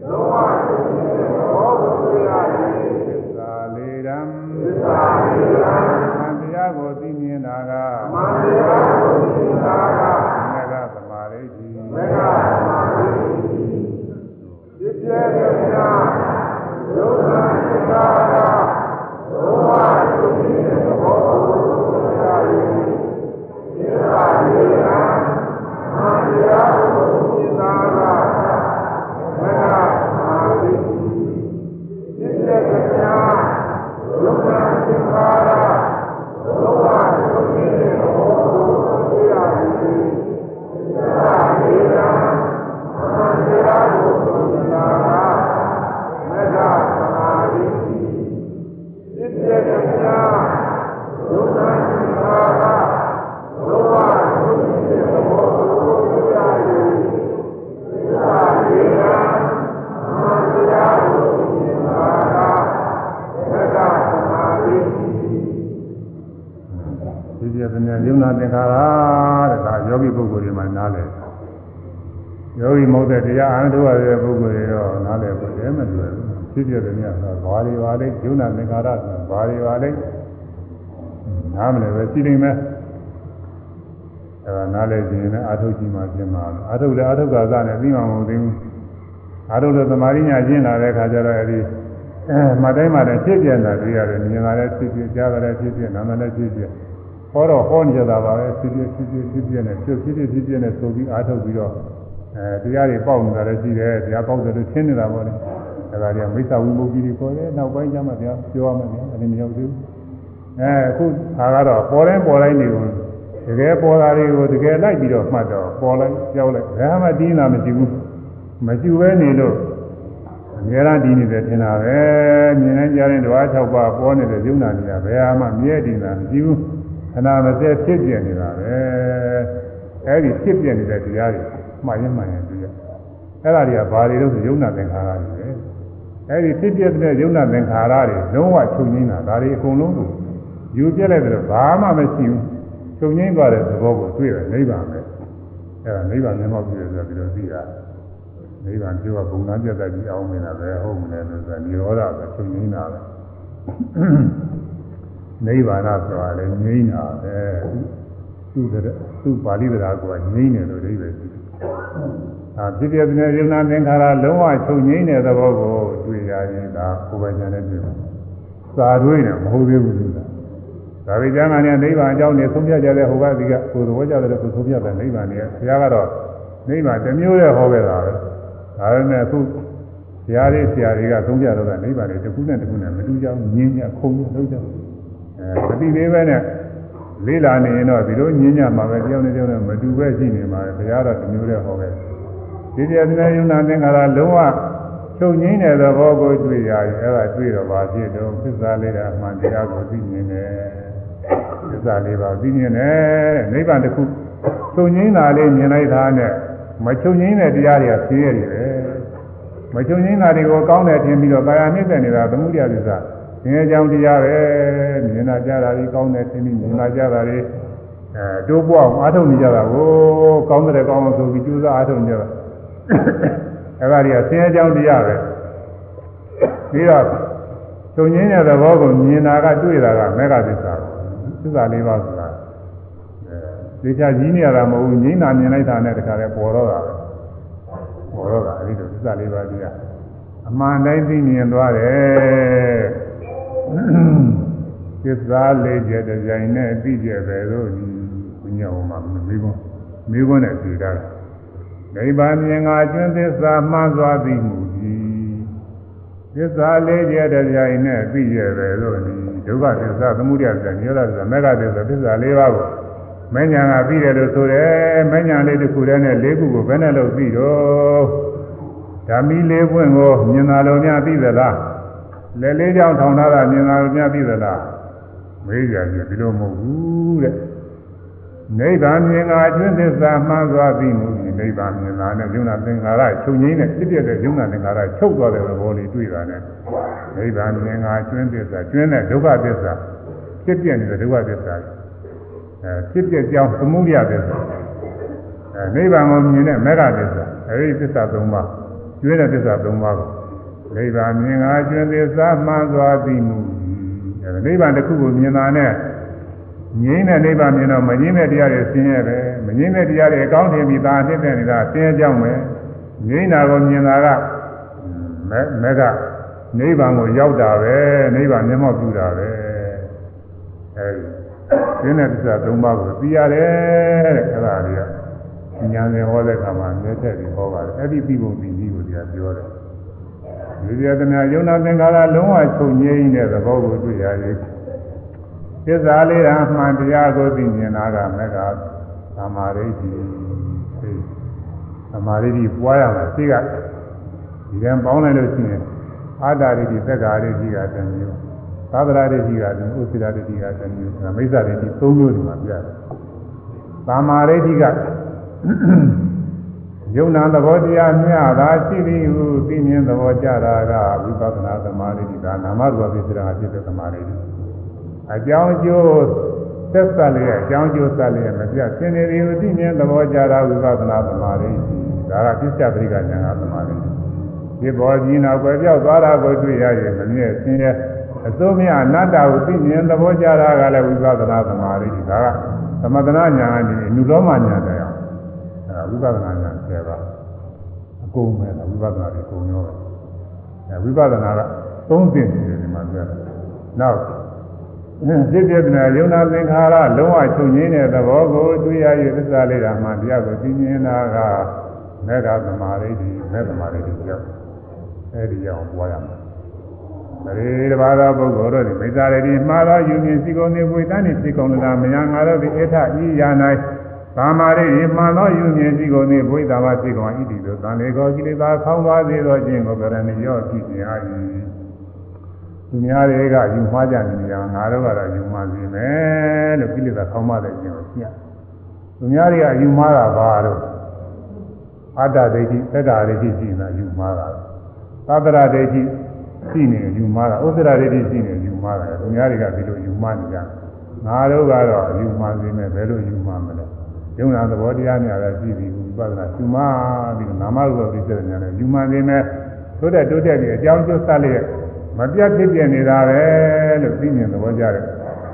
လုံးဝသိတဲ့ဘောကိုတွေ့ရသည်သစ္စာလေးရန် သစ္စာလေးရာသံတရားကိုသိမြင်တာကမန္တ ယုံနာသင်္ခါရဆိုတာဘာတွေပါလဲနားမလည်ပဲရှိနေမယ်အဲဒါနားလည်ခြင်းနဲ့အာထုတ်ကြည့်မှပြင်မှာအာထုတ်လည်းအာထုတ်ကာသနဲ့ပြီးမှမဟုတ်သေးဘူးအာထုတ်လို့သမာဓိညာကျင့်လာတဲ့အခါကျတော့အဲဒီအဲမတိုင်းမှလည်းဖြစ်ပြနေတာတွေ့ရတယ်မြင်လာတဲ့ဖြစ်ပြကြားလာတဲ့ဖြစ်ပြနားမလည်းဖြစ်ပြဟောတော့ဟောနေကြတာပါပဲဖြစ်ပြဖြစ်ပြဖြစ်ပြနဲ့ဖြစ်ဖြစ်ဖြစ်ပြနဲ့ဆိုပြီးအာထုတ်ပြီးတော့အဲတရားတွေပေါက်နေတာလည်းရှိတယ်တရားပေါက်တယ်လို့ရှင်းနေတာပေါ့လေ အဲဒါတွေကမိစ္ဆာဝိမု ക്തി တွေခေါ်တယ်နောက်ပိုင်းကျမှတရားပြောရမယ်ဗျာအဲဒီမရောက်သေးဘူးအဲအခုခါကတော့ပေါ်တိုင်းပေါ်တိုင်းနေကိုတကယ်ပေါ်တာတွေကိုတကယ်လိုက်ပြီးတော့မှတ်တော့ပေါ်လိုက်ကြောက်လိုက်ဘာမှတင်းလာမရှိဘူးမရှိဘဲနေလို့အများအားဒီနေတယ်ထင်တာပဲမြင်နိုင်ကြတဲ့ဓဝါ၆ပါးပေါ်နေတဲ့ယုံနာနေတာဘယ်ဟာမှမြဲတည်တာမရှိဘူးခဏမစဲဖြစ်ပြနေတာပဲအဲဒီဖြစ်ပြနေတဲ့တရားတွေမှတ်ရင်မှတ်ရင်တွေ့ရအဲ့ဒါတွေကဘာတွေလို့ဆိုယုံနာသင်္ခါရတွေပဲ အဲဒီဖြစ်ပြတဲ့ယုံနာသင်္ခါရတွေလုံးဝချုပ်ငင်းတာဒါတွေအကုန်လုံးကိုယူပြလိုက်တယ်ဘာမှမရှိဘူးချုပ်ငင်းသွားတဲ့သဘောကိုတွေ့တယ်နိဗ္ဗာန်ပဲအဲ့ဒါနိဗ္ဗာန်မျက်မှောက်ပြုတယ်ဆိုတော့ပြီးတော့သိတာနိဗ္ဗာန်ပြောကဘုံသားပြတ်တတ်ပြီးအောင်မင်းတာပဲဟုတ်မလဲလို့ဆိုတာនិရောဓပဲချုပ်ငင်းတာပဲနိဗ္ဗာန်ဆိုတာလည်းငြိမ်းတာပဲသူ့တဲ့သူ့ပါဠိတရားကငြိမ်းတယ်လို့အဓိပ္ပာယ်ရှိတယ် အာဖြစ်ပြတဲ့ယုံနာသင်္ခါရလုံးဝချုပ်ငြိမ်းတဲ့သဘောကိုတွေ့ရရင်ဒါကိုယ်ပိုင်ဉာဏ်နဲ့တွေ့မှာစာတွေးတယ်မဟုတ်သေးဘူးလို့သာဒါပေကျမ်းဂန်နဲ့နိဗ္ဗာန်အကြောင်းနဲ့သုံးပြကြတဲ့ဟိုဘက်ကကိုယ်သဘောကျတဲ့ကိုယ်သုံးပြတဲ့နိဗ္ဗာန်နဲ့ဘုရားကတော့နိဗ္ဗာန်တစ်မျိုးတည်းဟောခဲ့တာပဲဒါပေမဲ့အခုဆရာလေးဆရာတွေကသုံးပြတော့ကနိဗ္ဗာန်တွေတစ်ခုနဲ့တစ်ခုနဲ့မတူကြဘူးငြင်းညခုံညလုံးကြအဲမတိသေးပဲနဲ့လေးလာနေရင်တော့ဒီလိုညင်းညမှာပဲတယောက်နဲ့တယောက်နဲ့မတူပဲရှိနေမှာပဲဘုရားတော့တစ်မျိုးတည်းဟောခဲ့ဒီတ ရားသနာယုံနာသင်္ခါရလုံးဝချုပ်ငိမ့်တဲ့သဘောကိုတွေ့ရရင်အဲ့ဒါတွေ့တော့ဘာဖြစ်တော့သစ္စာလေးတာအမှန်တရားကိုသိမြင်တယ်သစ္စာလေးပါသိမြင်တယ်တဲ့နိဗ္ဗာန်တစ်ခုချုပ်ငိမ့်တာလေးမြင်လိုက်တာနဲ့မချုပ်ငိမ့်တဲ့တရားတွေကသိရတယ်ပဲမချုပ်ငိမ့်တာတွေကိုကောင်းတယ်ထင်ပြီးတော့ကာယနှိမ့်တဲ့နေတာသမှုတရားသစ္စာသင်္ကြန်ကြောင့်တရားပဲမြင်လာကြတာဒီကောင်းတယ်ထင်ပြီးမြင်လာကြတာတွေအဲတိုးပွားအောင်အားထုတ်နေကြတာကိုကောင်းတယ်ကောင်းအောင်ဆိုပြီးကြိုးစားအားထုတ်နေကြတာ အဲ့ဒါတွေကဆင်းရဲကြောင်းတရားပဲပြီးတော့သုံးရင်းတဲ့သဘောကိုမြင်တာကတွေ့တာကမေဃသစ္စာသစ္စာလေးပါးဆိုတာအဲသိချကြီးနေရတာမဟုတ်ဘူးငိမ့်တာမြင်လိုက်တာနဲ့တခါလဲပေါ်တော့တာပဲပေါ်တော့တာအဲ့ဒီလိုသစ္စာလေးပါးကြီးကအမှန်တိုင်းသိမြင်သွားတယ်သစ္စာလေးကျတဲ့ကြိုင်နဲ့သိကြပဲလို့ဒီဘုညာဟောမှာမေးခွန်းမေးခွန်းနဲ့ဖြေတာ နိဗ္ဗာန်မြင်ငါကျွန်းသစ္စာမှန်စွာသိမှုကြီးသစ္စာလေးကျတဲ့ကြိုင်နဲ့သိကြပဲလို့ဒီဒုက္ခသစ္စာသမုဒယသစ္စာညောဒသစ္စာမေဃသစ္စာသစ္စာလေးပါးကိုမဉ္ဇဏ်ကပြီးတယ်လို့ဆိုတယ်မဉ္ဇဏ်လေးတစ်ခုတည်းနဲ့လေးခုကိုဘယ်နဲ့လို့ပြီးတော့ဓမ္မီလေးပွင့်ကိုမြင်သာလို့များသိသလားလက်လေးကြောင့်ထောင်ထားတာမြင်သာလို့များသိသလားမေးကြပြီဒီလိုမဟုတ်ဘူးတဲ့နိဗ္ဗာန်မြင်ငါအကျွင့်သစ္စာမှန်စွာသိမှု နိဗ္ဗာန်မြင်တာနဲ့ယုံနာသင်္ခါရချုပ်ငိမ့်တဲ့ဖြစ်ဖြစ်တဲ့ယုံနာသင်္ခါရချုပ်သွားတဲ့သဘောလေးတွေ့တာနဲ့နိဗ္ဗာန်မြင်ငါကျွင်းသစ္စာကျွင်းတဲ့ဒုက္ခသစ္စာဖြစ်ပြနေတဲ့ဒုက္ခသစ္စာအဲဖြစ်ပြကြောင်းသမုဒယသစ္စာအဲနိဗ္ဗာန်ကိုမြင်တဲ့မေဃသစ္စာအဲဒီသစ္စာ၃ပါးကျွင်းတဲ့သစ္စာ၃ပါးကိုနိဗ္ဗာန်မြင်ငါကျွင်းသစ္စာမှန်စွာသိမှုအဲနိဗ္ဗာန်တစ်ခုကိုမြင်တာနဲ့ငြိမ်းတဲ့နိဗ္ဗာန်မြင်တော့မငြိမ်းတဲ့တရားတွေဆင်းရဲပဲ မငြိမ်းတဲ့တရားတွေအကောင်းထင်ပြီးသာအနှစ်သက်နေတာဆင်းရဲကြောင်းပဲငြိမ်းတာကိုမြင်တာကမဲမဲကနိဗ္ဗာန်ကိုရောက်တာပဲနိဗ္ဗာန်မျက်မှောက်ပြုတာပဲအဲဒီရှင်းတဲ့သစ္စာ၃ပါးကိုသိရတယ်တဲ့အဲ့ဒါတွေကဉာဏ်နဲ့ဟောတဲ့အခါမှာမြဲတဲ့ပြီးဟောပါတယ်အဲ့ဒီပြီးပုံပြီးပြီးကိုတရားပြောတယ်ဒီပြဒနာယုံနာသင်္ခါရလုံးဝချုပ်ငြိမ်းတဲ့သဘောကိုတွေ့ရရဲ့သစ္စာလေးရာမှန်တရားကိုသိမြင်တာကမေက သမာဓိတိသမာဓိတိပွားရမှာသိကဒီကံပေါင်းလိုက်လို့ရှိရင်အာတာရိတိသက္ကာရိတိကတမျိုးသာသရာရိတိကတမျိုးဥစ္စရာရိတိကတမျိုးမိစ္ဆာရိတိ၃မျိုးဒီမှာပြရတယ်သမာဓိတိကယုံနာသဘောတရားမျှတာရှိသည်ဟုသိမြင်သဘောကြတာကဝိပဿနာသမာဓိဒါနာမရူပပိစ္ဆရာဖြစ်တဲ့သမာဓိအကြောင်းကျိုး သက်သက်လေးအကြောင်းကျိုးသက်လေးမပြစင်နေသည်ဟုသိမြင်သဘောကြတာဝိပဿနာသမာဓိဒါကပစ္စယပရိကဉာဏ်ကသမာဓိဒီဘောကြီးနောက်ွယ်ပြောက်သွားတာကိုတွေ့ရရင်မမြဲဆင်းရဲအစိုးမအနတ္တကိုသိမြင်သဘောကြတာကလည်းဝိပဿနာသမာဓိဒါကသမထနာဉာဏ်ကနေအနုလောမဉာဏ်တရားအဲဝိပဿနာဉာဏ်10ပါးအကုန်ပဲဝိပဿနာတွေအကုန်ရောပဲအဲဝိပဿနာက3သင်ရှိတယ်ဒီမှာပြောတယ်နောက် စိတ်ပြဒနာယုံနာသင်္ခါရလုံးဝချုပ်ငြိမ်းတဲ့သဘောကိုတွေ့ရရသစ္စာလေးကမှတရားကိုသိမြင်တာကမေဃသမာဓိတိမေသမာဓိတိကြောင့်အဲဒီရောက်ပွားရမှာပရိတဘာသောပုဂ္ဂိုလ်တို့သည်မိစ္ဆာရတိမှားသောယူမြင်စီကုံနေပွေတန်းနေစီကုံလာမယံငါတို့သည်အထဤယာ၌သာမာရိတိမှန်သောယူမြင်စီကုံနေပွေတာပါစီကုံဣတိတို့တန်လေကောကိလေသာခေါင်းသွားသေးသောခြင်းကိုကရဏီရောကြည့်ခြင်းအာ၏ သူများတွေကယူမှားကြနေကြငါတို့ကတော့ယူမှားစီမယ်လို့ကိလေသာခေါင်းမတဲ့ခြင်းကိုပြသူများတွေကယူမှားတာပါတော့အတ္တဒိဋ္ဌိသက္ကာဒိဋ္ဌိရှိနေတာယူမှားတာသတ္တရဒိဋ္ဌိရှိနေယူမှားတာဥစ္စရာဒိဋ္ဌိရှိနေယူမှားတာသူများတွေကဒီလိုယူမှားနေကြငါတို့ကတော့ယူမှားစီမယ်ဘယ်လိုယူမှားမလဲယုံနာသဘောတရားများလည်းရှိပြီးဝိပဿနာယူမှားပြီးနာမရူပပိစ္ဆေညာနဲ့ယူမှားနေမယ်ထို့တဲ့တိုးတက်ပြီးအကြောင်းကျိုးဆက်လျက် မပြတ်ဖြစ်ပြနေတာပဲလို့သိမြင်သဘောကြတယ်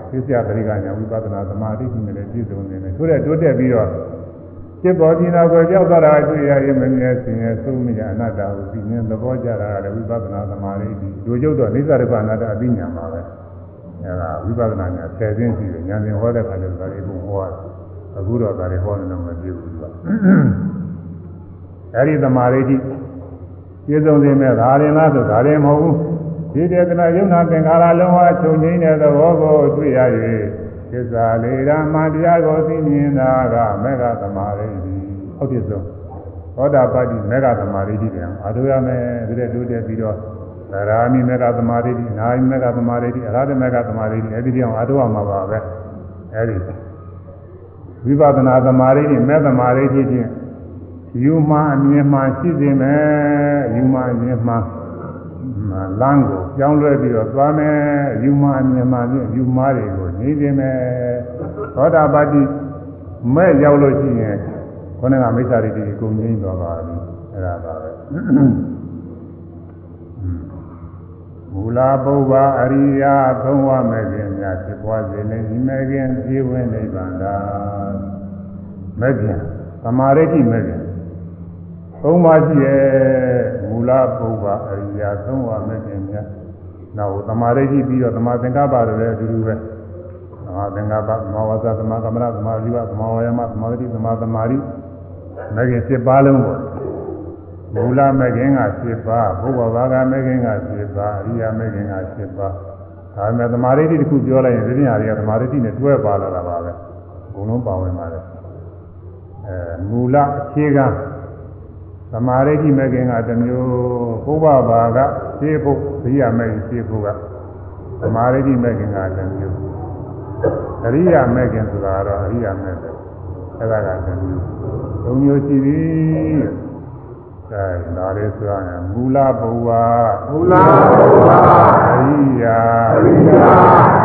သိစရာပရိက္ခညာဝိပဿနာသမာဓိရှိနေတယ်ပြည့်စုံနေတယ်ထို့တဲ့တိုးတက်ပြီးတော့จิตပေါ်ကျင်နာကိုကြောက်သွားတာတွေ့ရရင်မမြဲစင်ရဲ့သုံးမြအနတ္တကိုသိမြင်သဘောကြတာကလည်းဝိပဿနာသမာဓိဒီဒုကျုပ်တော့နိစ္စဒုက္ခအနတ္တအသိဉာဏ်ပါပဲအဲဒါဝိပဿနာဉာဏ်ဆယ်သိရှိတယ်ဉာဏ်ရှင်ဟောတဲ့ခါကျတော့ဒါလေးကိုဟောတယ်အခုတော့ဒါလေးဟောနေတော့မပြည့်ဘူးသူကအဲဒီသမာဓိတိပြည့်စုံစေမဲ့ဒါရင်လားဆိုဒါရင်မဟုတ်ဘူး ဒီတေသနာယုံနာသင်္ခါရလုံးဝချုပ်ငြိမ်းတဲ့သဘောကိုတွေ့ရ၍သစ္စာလေးဓမ္မတရားကိုသိမြင်တာကမေဃသမာဓိတိဟုတ်ပြီဆိုသောတာပတိမေဃသမာဓိတိပြန်အထုရမယ်ဒီတဲ့တိုးတက်ပြီးတော့သရာမိမေဃသမာဓိတိနာမိမေဃသမာဓိတိအရဟတမေဃသမာဓိတိအဲဒီတောင်အထုရမှာပါပဲအဲဒီဝိပဿနာသမာဓိတိမေသမာဓိတိဖြင့်ယူမှအမြင်မှရှိစေမယ်ယူမှအမြင်မှ လမ်းကိုကြောင်းလွဲပြီးတော့သွားမယ်ယူမှအမြင်မှဖြင့်ယူမှတွေကိုနေစေမယ်သောတာပတိမဲ့ရောက်လို့ရှိရင်ခေါင်းကမိစ္ဆာရိတိကိုငြိမ်းသွားပါပြီအဲ့ဒါပါပဲမူလာပုဗ္ဗအရိယာသုံးဝမဲ့ခြင်းများဖြစ်ပွားစေနေဤမဲ့ခြင်းဖြည့်ဝင်နိဗ္ဗာန်သာမဲ့ခြင်းသမာဓိတိမဲ့ခြင်း သုံးပါးရှိရဲ့မူလာပုဗ္ဗအရိယာသုံးဝမဲ့ခြင်းများနောက်သမာဓိတိပြီးတော့သမာသင်္ကပ္ပလည်းအတူတူပဲသမာသင်္ကပ္ပသမာဝါစာသမာကမ္မရသမာဓိဝသမာဝါယမသမာဓိသမာသမာဓိမဂ္ဂင်7ပါးလုံးပေါ့မူလမဂ္ဂင်က7ပါးဘုဘဘာဂမဂ္ဂင်က7ပါးအရိယာမဂ္ဂင်က7ပါးဒါပေမဲ့သမာဓိတိတစ်ခုပြောလိုက်ရင်ဒီညာတွေကသမာဓိတိနဲ့တွဲပါလာတာပါပဲဘုံလုံးပါဝင်ပါတယ်အဲမူလအခြေခံ သမာဓိတိမဂ္ဂင်ကတစ်မျိုးဘုဘဘာဂရှင်းဖို့အရိယာမဂ္ဂင်ရှင်းဖို့ကသမာဓိတိမဂ္ဂင်ကတစ်မျိုးအရိယာမဂ္ဂင်ဆိုတာကတော့အရိယာမဂ္ဂင်အဲ့ဒါကလည်းသုံးမျိုးရှိပြီအဲဒါလေးဆိုရရင်မူလဘဝမူလာဘုရားအရိယာအရိယာ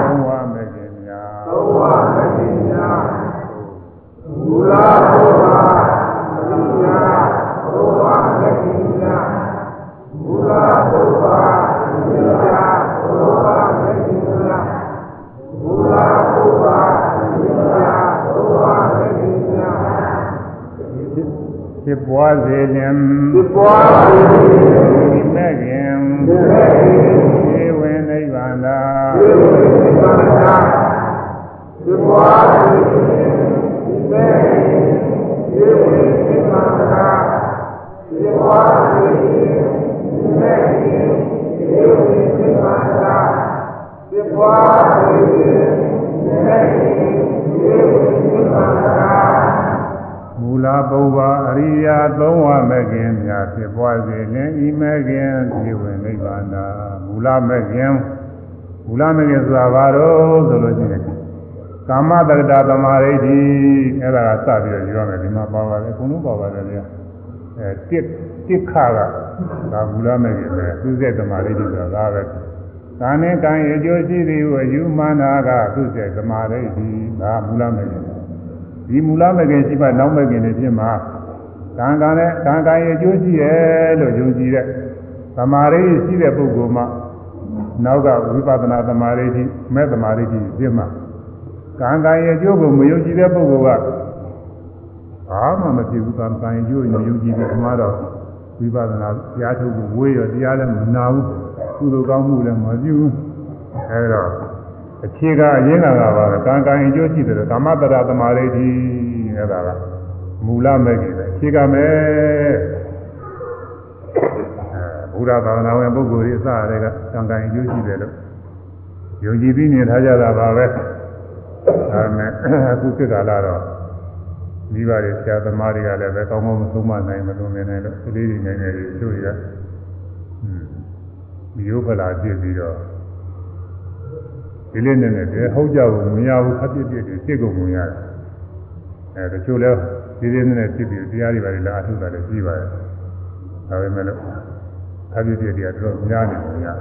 သုံးဝမဂ္ဂင်များသုံးဝမဂ္ဂင်ညာမူလာဘုရား မူလာဘုရားအရိယာသုံးဝမဂ္ဂင်ညာမူလာဘုရားအရိယာသုံးဝမဂ္ဂင်ညာဖြစ်ပွားစေခြင်းဒီပွားရည်ဒီမဲ့ခင်ဒီလေေဝိနိဗ္ဗာန်သာဒီပါတာဒီပွားရည်ဒီလေဒီဝိဒီပါတာဒီပွားရည်ဒီလေဒီဝိဒီပါတာဒီပွားရည်ဒီ လေဒီဝိဒီပါတာမူလဘုရားအရိယာသုံးဝမဂ္ဂင်များဖြစ်ပွားစေလင်ဤမဂ္ဂင်ဒီဝိနိဗ္ဗာန်သာမူလမဂ္ဂင်မူလမဂ္ဂင်ဆိုတာဘာလို့ဆိုလို့ရှိရင်ကာမတက္ကတာသမာဓိဋ္ဌိအဲ့ဒါကစပြီးတော့ယူရမယ်ဒီမှာပါပါတယ်ဘုံလုံးပါပါတယ်ဗျာအဲတစ် တစ်ခါကဒါမူလမဂ္ဂင်ပဲသူစေသမာဓိဋ္ဌိဆိုတာဒါပဲကာနဲ့ကံရကြိုးရှိသည်ဟုအယူမှန်တာကသူစေသမာဓိဋ္ဌိဒါမူလမဂ္ဂင်ဒီမူလမဂ္ဂင်ရှိမှနောက်မဂ္ဂင်တွေဖြစ်မှာကံကံနဲ့ကံကံရကြိုးရှိတယ်လို့ယုံကြည်တဲ့သမာဓိရှိတဲ့ပုဂ္ဂိုလ်မှနောက်ကဝိပဿနာသမာဓိရှိမဲ့သမာဓိရှိဖြစ်မှာကံကံရဲ့အကျိုးကိုမယုံကြည်တဲ့ပုဂ္ဂိုလ်ကဘာမှမဖြစ်ဘူးကံကံရဲ့အကျိုးကိုမယုံကြည်ဘူးခမားတော့ ဝိပဿနာတရားထုတ်ဖို့ဝေးရတရားလည်းမနာဘူးကုသိုလ်ကောင်းမှုလည်းမပြုဘူးအဲဒါအခြေကအရင်းကကပါပဲကံကံရဲ့အကျိုးရှိတယ်ကာမတရာသမာဓိဋ္ဌိအဲဒါကမူလမဲ့ကြီးပဲအခြေကမဲ့အဲဘုရားသာသနာဝင်ပုဂ္ဂိုလ်တွေအစရတဲ့ကကံကံရဲ့အကျိုးရှိတယ်လို့ယုံကြည်ပြီးနေထားကြတာပါပဲဒါနဲ့အခုခေတ်ကာလတော့ မိဘတွေဆရာသမားတွေကလည်းပဲကောင်းကောင်းမဆုံးမနိုင်မလို့နေနေလို့ကလေးတွေငယ်ငယ်တွေတို့ရอืมမျိုးဖလာပြစ်ပြီးတော့ဒီလေးနဲ့နဲ့တည်းဟုတ်ကြဘူးမရဘူးအပြစ်ပြစ်တွေစိတ်ကုန်ဝင်ရတယ်အဲတချို့လဲဒီလေးနဲ့နဲ့ပြစ်ပြီးတရားတွေပါလေအထုတာလည်းပြီးပါတယ်ဒါပေမဲ့လို့အပြစ်ပြစ်တွေကတော်တော်များနေတယ်များ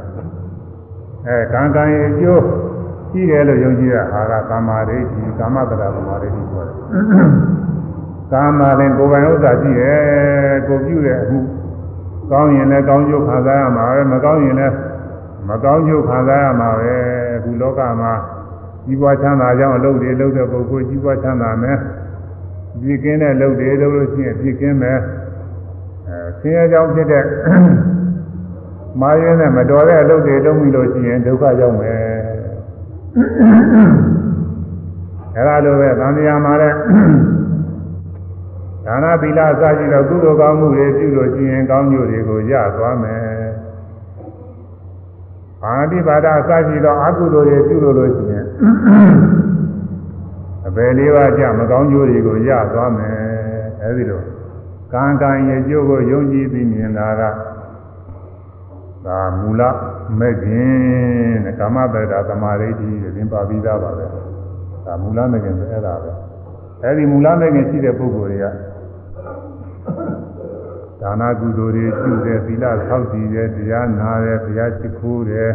အဲကံကံရဲ့အကျိုးရှိတယ်လို့ယုံကြည်တဲ့အာရကာမဒိဋ္ဌိကာမတရာကာမဒိဋ္ဌိခေါ်တယ် ကာမလည်းကိုယ်ပိုင်ဥစ္စာရှိတယ်ကိုပြုတဲ့အမှုကောင်းရင်လည်းကောင်းကျိုးခံစားရမှာပဲမကောင်းရင်လည်းမကောင်းကျိုးခံစားရမှာပဲအခုလောကမှာကြီးပွားချမ်းသာကြောင်းအလုပ်တွေလုပ်တဲ့ပုဂ္ဂိုလ်ကြီးပွားချမ်းသာမယ်ပြည့်ကင်းတဲ့လုပ်တွေလုပ်လို့ရှိရင်ပြည့်ကင်းမယ်အဲဆင်းရဲကြောင်းဖြစ်တဲ့မာရင်းနဲ့မတော်တဲ့အလုပ်တွေလုပ်ပြီးလို့ရှိရင်ဒုက္ခရောက်မယ်အဲဒါလိုပဲသံဃာမှာလည်း ဒါနသီလအစရှိသောကုသိုလ်ကောင်းမှုတွေပြုလို့ရှိရင်ကောင်းကျိုးတွေကိုရသွားမယ်။အာတိပါဒအစရှိသောအကုသိုလ်တွေပြုလို့လို့ရှိရင်အပေလေးပါးကြမကောင်းကျိုးတွေကိုရသွားမယ်။အဲဒီလိုကံကံရဲ့ကျိုးကိုယုံကြည်ပြီးမြင်တာကဒါမူလမဲ့ခင်တဲ့ကာမတ္တရာသမာဓိတိသင်ပါပြီးသားပါပဲ။ဒါမူလမဲ့ခင်ဆိုအဲ့ဒါပဲ။အဲဒီမူလမဲ့ခင်ရှိတဲ့ပုဂ္ဂိုလ်တွေက ဒါနာကုသိုလ်တွေပြုတယ်သီလဆောက်တည်တယ်တရားနာတယ်ဘုရားရှိခိုးတယ်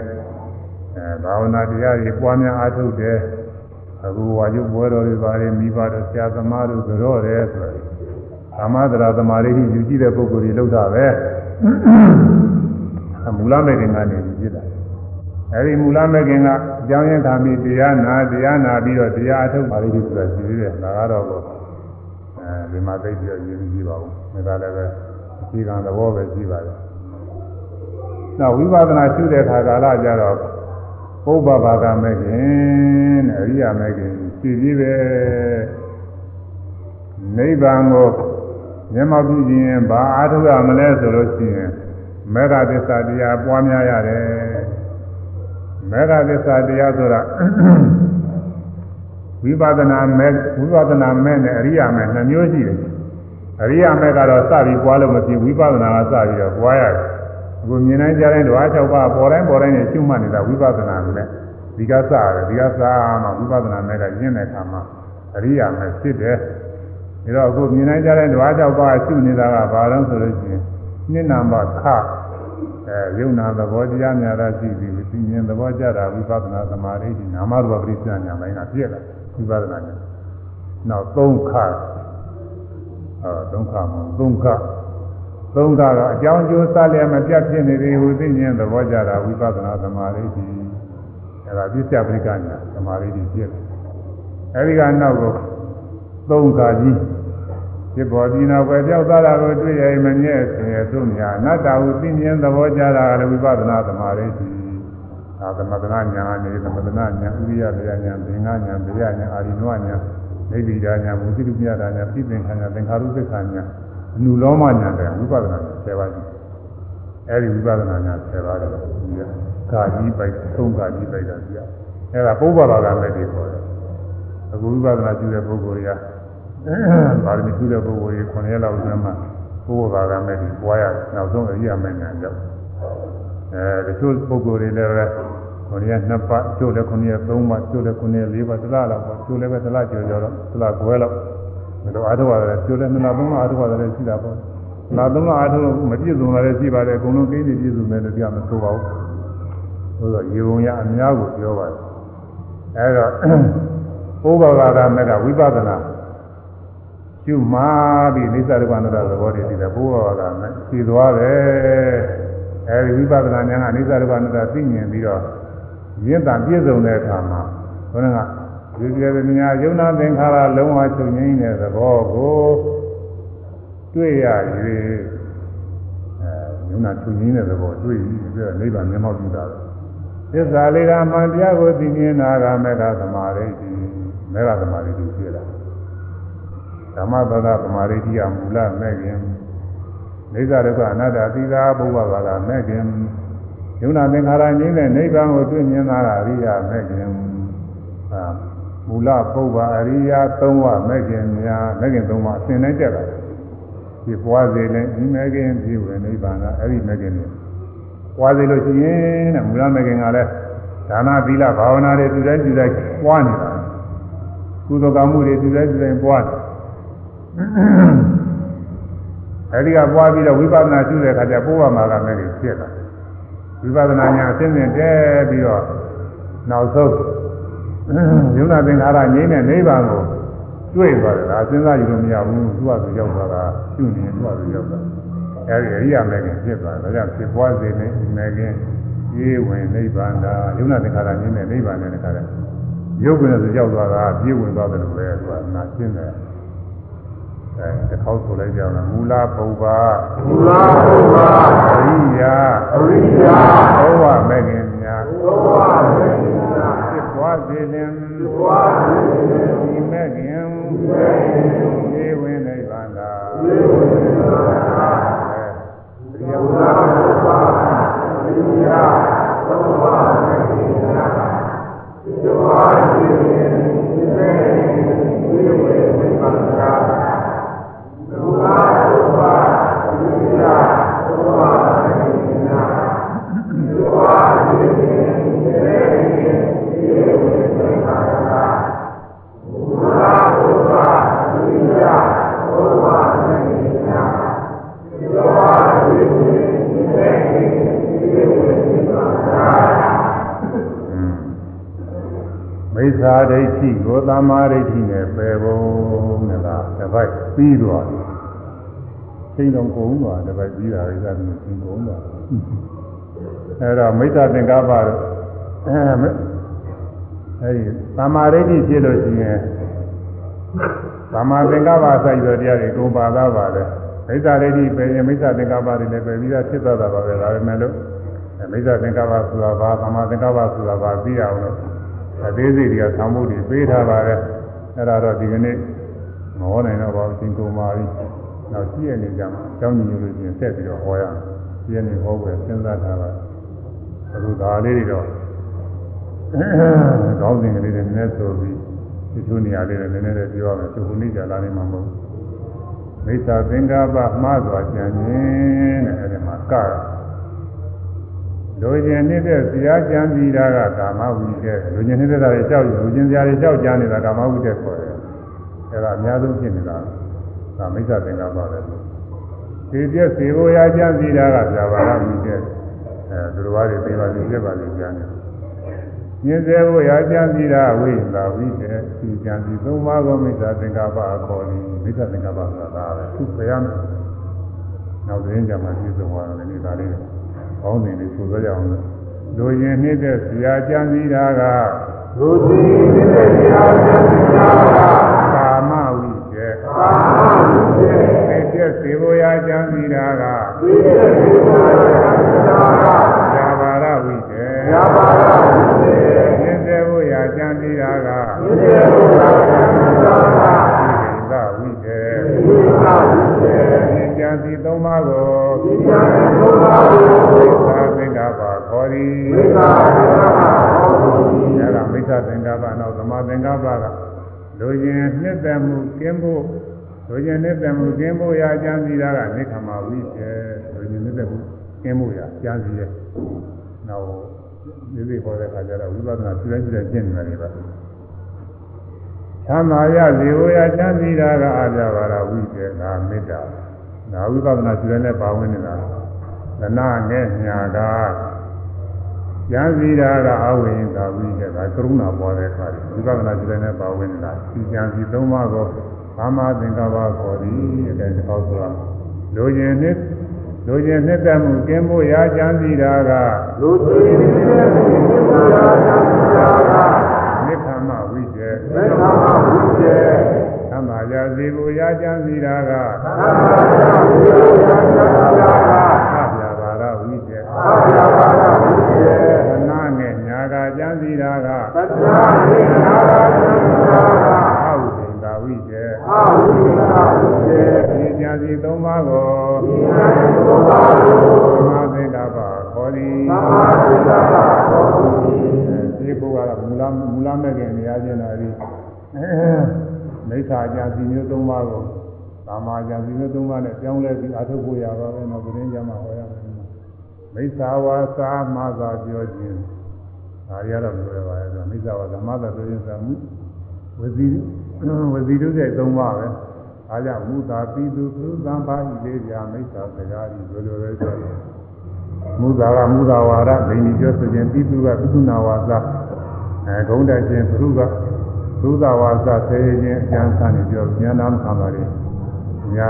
အဲဘာဝနာတရားတွေပွားများအားထုတ်တယ်အခုဝါကျုပ်ပွဲတော်တွေပါတယ်မိဘတို့ဆရာသမားတို့ကြောတယ်ဆိုတော့ကာမတရာသမာဓိကြီးယူကြည့်တဲ့ပုဂ္ဂိုလ်တွေလောက်တာပဲမူလမဲ့ခင်ကနေကြည့်တာအဲဒီမူလမဲ့ခင်ကအကြောင်းရင်းသာမိတရားနာတရားနာပြီးတော့တရားအထုတ်ပါလိမ့်ဆိုတာရှိသေးတယ်ဒါကတော့အဲဒီမှာသိပြီးတော့ရင်းကြည့်ပါဦးဒါလည်းပဲ ဒီကံသဘောပဲရှိပါတယ်။နောက်ဝိပဿနာရှုတဲ့အခါကာလကျတော့ပုဗ္ဗဘာကမဲ့ခင်တဲ့အရိယာမဲ့ခင်ရှိပြီးပဲနိဗ္ဗာန်ကိုမျက်မှောက်ပြုခြင်းဘာအားထုတ်ရမလဲဆိုလို့ရှိရင်မေဃသစ္စာတရားပွားများရတယ်။မေဃသစ္စာတရားဆိုတာဝိပဿနာမဲ့ဝိပဿနာမဲ့နဲ့အရိယာမဲ့နှမျိုးရှိတယ်။ အရိယာမဲ့ကတော့စပြီးပွားလို့မဖြစ်ဝိပဿနာကစပြီးတော့ပွားရတယ်။အခုမြင်တိုင်းကြားတိုင်းဓဝါ၆ပါးပေါ်တိုင်းပေါ်တိုင်းနဲ့ရှုမှတ်နေတာဝိပဿနာမဲ့ဒီကစရတယ်ဒီကစမှဝိပဿနာမဲ့ကကျင့်တဲ့အခါမှာအရိယာမဲ့ဖြစ်တယ်။တော့အခုမြင်နိုင်ကြတဲ့ဓဝါကြောက်ပါရှုနေတာကဘာလို့ဆိုလို့ရှိရင်နှစ်နာမခအဲယုံနာသဘောတရားများတာရှိပြီးသိမြင်သဘောကြတာဝိပဿနာသမာဓိဒီနာမရူပပရိစ္ဆာညာပိုင်းကပြည့်လာဝိပဿနာညာနောက်သုံးခ အဲသုံးခမှာသုံးခသုံးခကအကြောင်းကျိုးစလည်းမပြတ်ဖြစ်နေသေးဘူးသိမြင်သဘောကြတာဝိပဿနာသမာဓိဒီအဲဒါပြစ္ဆပရိက္ခညာသမာဓိဒီပြည့်လာအဲဒီကနောက်ကိုသုံးခကြီးဖြစ်ပေါ်ပြီးနောက်ပဲကြောက်သားတာကိုတွေ့ရမမြဲဆင်းရဲဆုံးညာအနတ္တဟုသိမြင်သဘောကြတာလည်းဝိပဿနာသမာဓိရှိအာသမထနာညာနေသမထနာညာဥရိယတရားညာသင်္ဃညာဗျာညာအာရိနဝညာ နေဗိဒာညာမုသိတုမြတာညာပြိပင်ခညာသင်္ခါရုပ္ပခညာအနုလောမညာတဲ့ဝိပဿနာ10ပါးရှိအဲဒီဝိပဿနာညာ10ပါးတော့ဒီကကာကြီးပိုက်သုံးကာကြီးပိုက်တာပြအဲဒါပုဗ္ဗဘာကမဲ့ဒီခေါ်တယ်အခုဝိပဿနာကျူတဲ့ပုဂ္ဂိုလ်တွေကပါရမီကျူတဲ့ပုဂ္ဂိုလ်တွေ9ရက်လောက်အတွင်းမှာဘုရားဘာကမဲ့ဒီပွားရနောက်ဆုံးအရိယာမဲ့ညာရောက်အဲတချို့ပုဂ္ဂိုလ်တွေလည်း ပဲ9ရက်2ပတ်ကျို့လည်း9ရက်3ပတ်ကျို့လည်း9ရက်4ပတ်တစ်လလောက်ပေါ့ကျို့လည်းပဲတစ်လကျော်ကျော်တော့တစ်လခွဲလောက်ဘယ်လိုအားထုတ်ရတယ်ကျို့လည်း2လ3လအားထုတ်ရတယ်ရှိတာပေါ့လာ3လအားထုတ်မပြည့်စုံတာလည်းရှိပါတယ်အကုန်လုံးကိန်းနေပြည့်စုံတယ်လို့ပြမဆိုပါဘူးဆိုတော့ရေပုံရအများကိုပြောပါတယ်အဲတော့ဘုရားဘာကမဲ့ကဝိပဿနာကျุမာပြီးနိစ္စရူပနာသဘောတည်းသိတယ်ဘုရားကမဲ့ဖြည်သွားတယ်အဲဒီဝိပဿနာဉာဏ်ကနိစ္စရူပနာသိမြင်ပြီးတော့ ရင့်တန်ပြည့်စုံတဲ့အခါမှာဘုရားကဒီကျေပညာယုံနာသင်္ခါရလုံးဝချုပ်ငြိမ်းတဲ့သဘောကိုတွေ့ရ၍အဲယုံနာချုပ်ငြိမ်းတဲ့သဘောတွေ့ပြီးပြီးတော့နိဗ္ဗာန်မျက်မှောက်ပြုတာပဲသစ္စာလေးကမှန်တရားကိုသိမြင်တာကမေတ္တာသမာဓိမေတ္တာသမာဓိကိုဖြစ်လာဓမ္မပဒသမာဓိတိယမူလမဲ့ခင်နေသဒုက္ခအနတ္တသီသာဘုရားဘာသာမဲ့ခင် ယုံနာသင်္ခါရငြိမ်းတဲ့နိဗ္ဗာန်ကိုတွေ့မြင်တာကအရိယာမဲ့ခင်အာမူလပုဗ္ဗအရိယာ၃ဝမဲ့ခင်များမဲ့ခင်၃ဝအစဉ်တိုင်းတက်တာဒီပွားစေနဲ့ဒီမဲ့ခင်ဖြစ်ဝင်နိဗ္ဗာန်ကအဲ့ဒီမဲ့ခင်တွေပွားစေလို့ရှိရင်တဲ့မူလမဲ့ခင်ကလည်းဒါနသီလဘာဝနာတွေသူတိုင်းသူတိုင်းပွားနေတာကုသိုလ်ကောင်းမှုတွေသူတိုင်းသူတိုင်းပွားတယ်အဲဒီကပွားပြီးတော့ဝိပဿနာရှုတဲ့အခါကျပိုးဝမှာကမဲ့ဖြစ်လာ ဝိပဿနာညာအသိဉာဏ်တဲပြီးတော့နောက်ဆုံးယုံနာသင်္ခါရငြိမ်းတဲ့နိဗ္ဗာန်ကိုတွေ့သွားတယ်ဒါစဉ်းစားယူလို့မရဘူးသူကသူရောက်သွားတာရှုနေသူကသူရောက်တာအဲဒီအရိယာမဲ့ခင်ဖြစ်သွားတယ်ဒါကြောင့်ဖြစ်ပွားစေနေဒီမဲ့ခင်ပြေးဝင်နိဗ္ဗာန်သာယုံနာသင်္ခါရငြိမ်းတဲ့နိဗ္ဗာန်နဲ့တခါတည်းရုပ်ကနေဆိုရောက်သွားတာပြေးဝင်သွားတယ်လို့ပဲသူကနာရှင်းတယ် အဲတစ်ခေါက်ဆိုလိုက်ကြအောင်မူလပုဗ္ဗမူလပုဗ္ဗအရိယာအရိယာဘောဝမဲ့ခင်များဘောဝမဲ့ခင်များဖြစ်ပွားစေလင်ဖြစ်ပွားစေလင်ဒီမဲ့ခင်ဒီမဲ့ခင်ဒီဝင်နိဗ္ဗာန်သာဒီဝင်နိဗ္ဗာန်သာအဲဒီမူလပုဗ္ဗအရိယာဘောဝမဲ့ခင်များဖြစ်ပွားစေလင်ဒီမဲ့ခင်ဒီဝင်နိဗ္ဗာန်သာမိစ္ဆာ ဒိဋ္ဌိကိုသမာဓိဋ္ဌိနဲ့ပယ်ဖို့နဲ့လားတစ်ပိုက်ပြီးသွားတယ် ချိန်တော်ကုန်သွားတစ်ပိုက်ပြီးတာရိသတိချိန်ကုန်သွားအဲတော့မိစ္ဆာသင်္ကပ္ပတော့အဲအဲဒီသမာဓိဋ္ဌိဖြစ်လို့ရှိရင်သမာသင်္ကပ္ပဆိုင်ရတရားတွေကုန်ပါသားပါတယ်မိစ္ဆာဒိဋ္ဌိပယ်ရင်မိစ္ဆာသင်္ကပ္ပတွေလည်းပယ်ပြီးသားဖြစ်သွားတာပါပဲဒါပေမဲ့လို့မိစ္ဆာသင်္ကပ္ပဆိုတာဘာသမာသင်္ကပ္ပဆိုတာဘာသိအောင်လို့အသေးစိတ်တွေကသံမှုတွေပေးထားပါတယ်အဲ့ဒါတော့ဒီကနေ့မဟောနိုင်တော့ပါဘူးသင်ကုန်ပါပြီ နောက်ရှိရနေကြမှာအကြောင်းညွှန်လို့ရှိရင်ဆက်ပြီးတော့ဟောရအောင်ရှိရနေဟောပွဲစဉ်းစားထားပါအခုဒါလေးတွေတော့ကောင်းစဉ်ကလေးတွေနည်းနည်းဆိုပြီးဒီလိုနေရာလေးတွေနည်းနည်းလေးပြောရမယ်သူခုနေ့ကြာလာနေမှာမဟုတ်မိစ္ဆာသင်္ကပ္ပမှားစွာကြံခြင်းတဲ့အဲ့ဒီမှာကလူကျင်နေတဲ့ဇာကြံပြီးတာကကာမဝိတက်လူကျင်နေတဲ့တာတွေကြောက်လူကျင်ဇာတွေကြောက်ကြနေတာကာမဝိတက်ခေါ်တယ်အဲ့ဒါအများဆုံးဖြစ်နေတာ ဒါမိစ္ဆာသင်္ကပ္ပပဲဒီပြည့်စေဖို့ရာကြံစီတာကပြပါရမိတဲ့အဲသူတော်ဘာတွေပြေပါလိမ့်ပြပါလိမ့်ကြတယ်ညင်စေဖို့ရာကြံစီတာဝိသာဝိတဲ့ဒီကြံစီသုံးပါးသောမိစ္ဆာသင်္ကပ္ပအခေါ်ပြီးမိစ္ဆာသင်္ကပ္ပဆိုတာပဲသူဘယ်ရမလဲနောက်သတင်းကြမှာပြည့်စုံသွားတယ်ဒီဒါလေးကောင်းတယ်လေးဆိုကြရအောင်လူရင်နှိမ့်တဲ့ဆရာကြံစီတာကလူကြီးနေတဲ့တရားကျမ်းစာက ကာမဝိကျေ သာမန်ရဲ့ သိပြည့်စေဖို့ ရာကြံစီတာကဒီတဲ့ဒီတရားကျမ်းစာကဇာဘာရဝိတေရပါရရဲ့ရင်းစေဖို့ရာကြံစီတာကဒီတဲ့တရားကျမ်းစာကဣဒဝိတေဒီသာရဲ့ဉာဏ်ကြံစီသုံးပါးကိုဒီကျမ်းဘုရားကိုသာသင်္ကပ္ပခေါ်သည်ဝိသာရဟောသည်အဲဒါမိစ္ဆာသင်္ကပ္ပနောက်သမာသင်္ကပ္ပကလူရင်နှစ်သက်မှုကင်းဖို့ လူရင်နှစ်သက်မှုကင်းဖို့ရာကြံစီတာကနိခမဝိတေလူရင်နှစ်သက်မှုကင်းဖို့ရာကြံစီရဲ့နောက်ဒီလိုခေါ်တဲ့အခါကျတော့ဝိပဿနာပြုလိုက်ပြုလိုက်ကျင့်နေတယ်ပါချမ်းသာရဇေဝရချမ်းသာတာကအာပြပါရဝိတေနာမေတ္တာနာဝိပဿနာရှိတဲ့နဲ့ပါဝင်နေတာသနာနဲ့ညာကဉာဏ်စီတာကအဝိဉ္ဇာဝိတေကကရုဏာပေါ်တဲ့အခါဝိပဿနာရှိတဲ့နဲ့ပါဝင်နေတာဒီဉာဏ်စီသုံးပါးကို ဘာမသင်္ကပ္ပခေါ်သည်အဲဒါကြောင့်ဆိုတာလူကျင်နှစ်လူကျင်နှစ်သက်မှုကင်းဖို့ရာဉာဏ်စီတာကလူကြီးနေတဲ့တရားကျမ်းစာကနိဗ္ဗာန်ဝိတေမေတ္တာဘုရားသံသာရာဇေကိုရာဉာဏ်စီတာကသာသာဝိညာဉ်ကျမ်းစာကသဗ္ဗဘာရဝိတေအာရပါရဘုရားသနာနဲ့ညာကကျမ်းစီတာကပတ္တာရိနာရကျမ်းစာက ဒီကျမ်းစီသုံးပါးကိုဒီနံဘုရားကိုသမာသင်္ကပ္ပခေါ်သည်သာမန်သစ္စာတော်သူကြီးဒီဘုရားကမူလမူလမဲ့ခင်နေရာချင်းလာပြီးမိစ္ဆာကျမ်းစီမျိုးသုံးပါးကိုသမာကျမ်းစီမျိုးသုံးပါးနဲ့ပြောင်းလဲပြီးအထုတ်ဖို့ရပါပဲနော်ဘုရင်ကျမ်းမှာဟောရမယ်မိစ္ဆာဝါစာမသာပြောခြင်းဒါရတော့ပြောရပါရဲ့ဆိုမိစ္ဆာဝါစာမသာပြောခြင်းဆိုမှုဝစီ ဝစီတို့ရဲ့သုံးပါပဲအားကြောင့်မူတာပိတုသုသံပါဠိလေးပြမိစ္ဆာစကားကြီးလိုလိုပဲဆိုတယ်မူတာကမူတာဝါဒဒိဋ္ဌိပြောဆိုခြင်းပိတုကပိတုနာဝါစာအဲဂုံးတက်ခြင်းဘုရုကသုဒဝါစာဆေးခြင်းအကျမ်းစာနေပြောဉာဏ်နာမခံပါလေညာ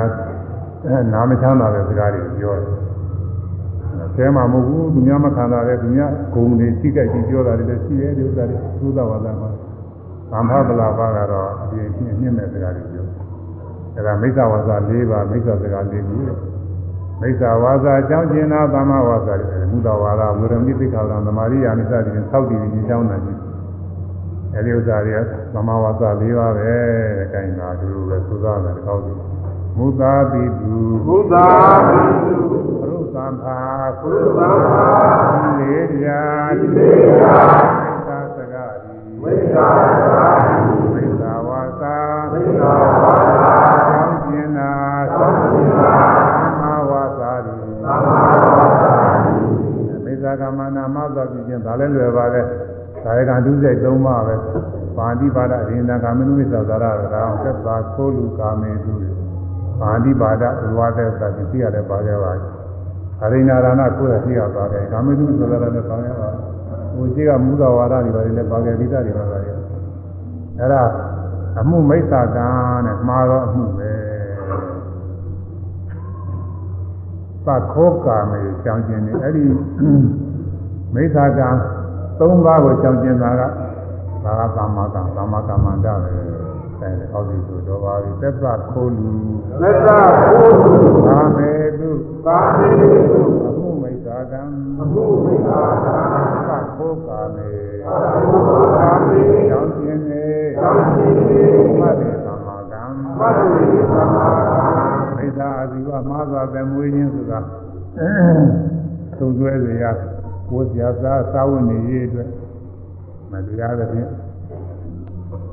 အဲနာမချမ်းသာတဲ့စကားတွေပြောတယ်ဆဲမှာမဟုတ်ဘူးသူများမခံတာလေသူများဂုံတွေစိတ်ကြိုက်ပြီးပြောတာတွေလည်းရှိတယ်ဒီဥစ္စာတွေသုဒဝါစာမှာ ဗမ္ဖဗလာပါကတော့ဒီအင်းမြင့်မဲ့စကားတွေပြောအဲဒါမိစ္ဆာဝါစာ၄ပါးမိစ္ဆာစကား၄ခုမိစ္ဆာဝါစာအကြောင်းကျင်နာသမ္မာဝါစာတွေမူတာဝါဒဝေရမိသိက္ခာသံသမာရိယာမိစ္ဆာတွေသောက်တည်ပြီးအကြောင်းနာကြည့်အဲဒီဥစ္စာတွေကသမ္မာဝါစာ၄ပါးပဲတဲ့ခိုင်းတာသူတို့ပဲသုသာတယ်ကောက်တယ်မူတာပိတုဘုသာပိတုပရုသံသာဘုသာလေရာသေယမိစ္ဆာစကားဒီ ဝိသာသာမိစ္ဆာဝါစာဝိသာဝါသာကောင်းကျင်နာသောတိမာသမ္မာဝါစာဒီသမ္မာဝါသာမိစ္ဆာကမ္မနာမသောပြုခြင်းဒါလည်းလွယ်ပါလေကာယကံဒုစိတ်၃ပါးပဲပါဠိပါဒအရင်နာကာမနုမိစ္ဆာသာရကံသက်သာခိုးလူကာမေတုပါဠိပါဒဥဝါဒသတိသိရတယ်ပါကြပါအရိနာရဏကိုယ်ရသိရပါတယ်ကာမေတုသရနဲ့ဆောင်ရပါ ဟိုရှိကမူတော်ဝါဒတွေပါတယ်လည်းပါကြပိတတွေပါပါတယ်အဲ့ဒါအမှုမိစ္ဆာကံနဲ့မှားတော့အမှုပဲသခောကာမေကြောင်းကျင်နေအဲ့ဒီမိစ္ဆာကံ၃ပါးကိုကြောင်းကျင်တာကဘာကသမ္မာကံသမ္မာကမ္မန္တပဲဆိုင်တယ်အောက်ဒီဆိုတော့ပါပြီသက်သခိုးလူမေတ္တာဘုသူသာမေတုကာမေတုအမှုမိစ္ဆာကံအမှုမိသာသာ သခောကာမေဘုသာမေကြောင်းကျင်နေသောတိမေမတ္တိသမ္မာကံမတ္တိသမ္မာသာမိစ္ဆာအစီဝမှားစွာသမွေးခြင်းဆိုတာသုံးသွဲစရာကိုယ်စရာစားစာဝတ်နေရေးအတွက်မတရားတဲ့ဖြင့်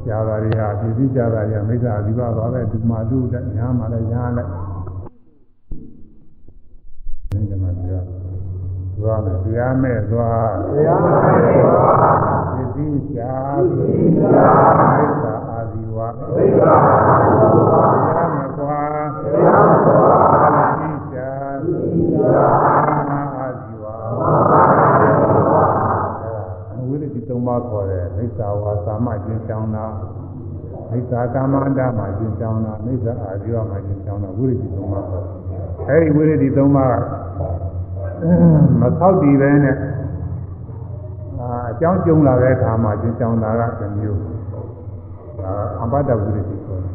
ကြာတာတွေဟာပြည်ပြီးကြာတာတွေကမိစ္ဆာအစီဝပါပဲဒီမှာလူတဲ့ညာမှာလည်းညာလည်းဒီကမှာတရား သွားမယ်တရားမဲ့သွားတရားမဲ့သွားပစ္စည်းချာပစ္စည်းချာသစ္စာအာဇီဝသစ္စာအာဇီဝတရားမကွာတရားမကွာပစ္စည်းချာပစ္စည်းချာမဟာဇီဝမဟာဇီဝအဝိရတိသုံးပါးခေါ်တယ်မိစ္ဆာဝါစာမကျင်းချောင်းတာမိစ္ဆာကာမန္တမှာကျင်းချောင်းတာမိစ္ဆာအာဇီဝမှာကျင်းချောင်းတာဝိရတိသုံးပါးခေါ်တယ်အဲဒီဝိရတိသုံးပါးက မသောက်တည်ပဲနဲ့အာအကြောင်းကျုံလာတဲ့အခါမှာကျင့်ဆောင်တာကတစ်မျိုးအာအမ္ပတ္တဝိရဒိခေါ်တယ်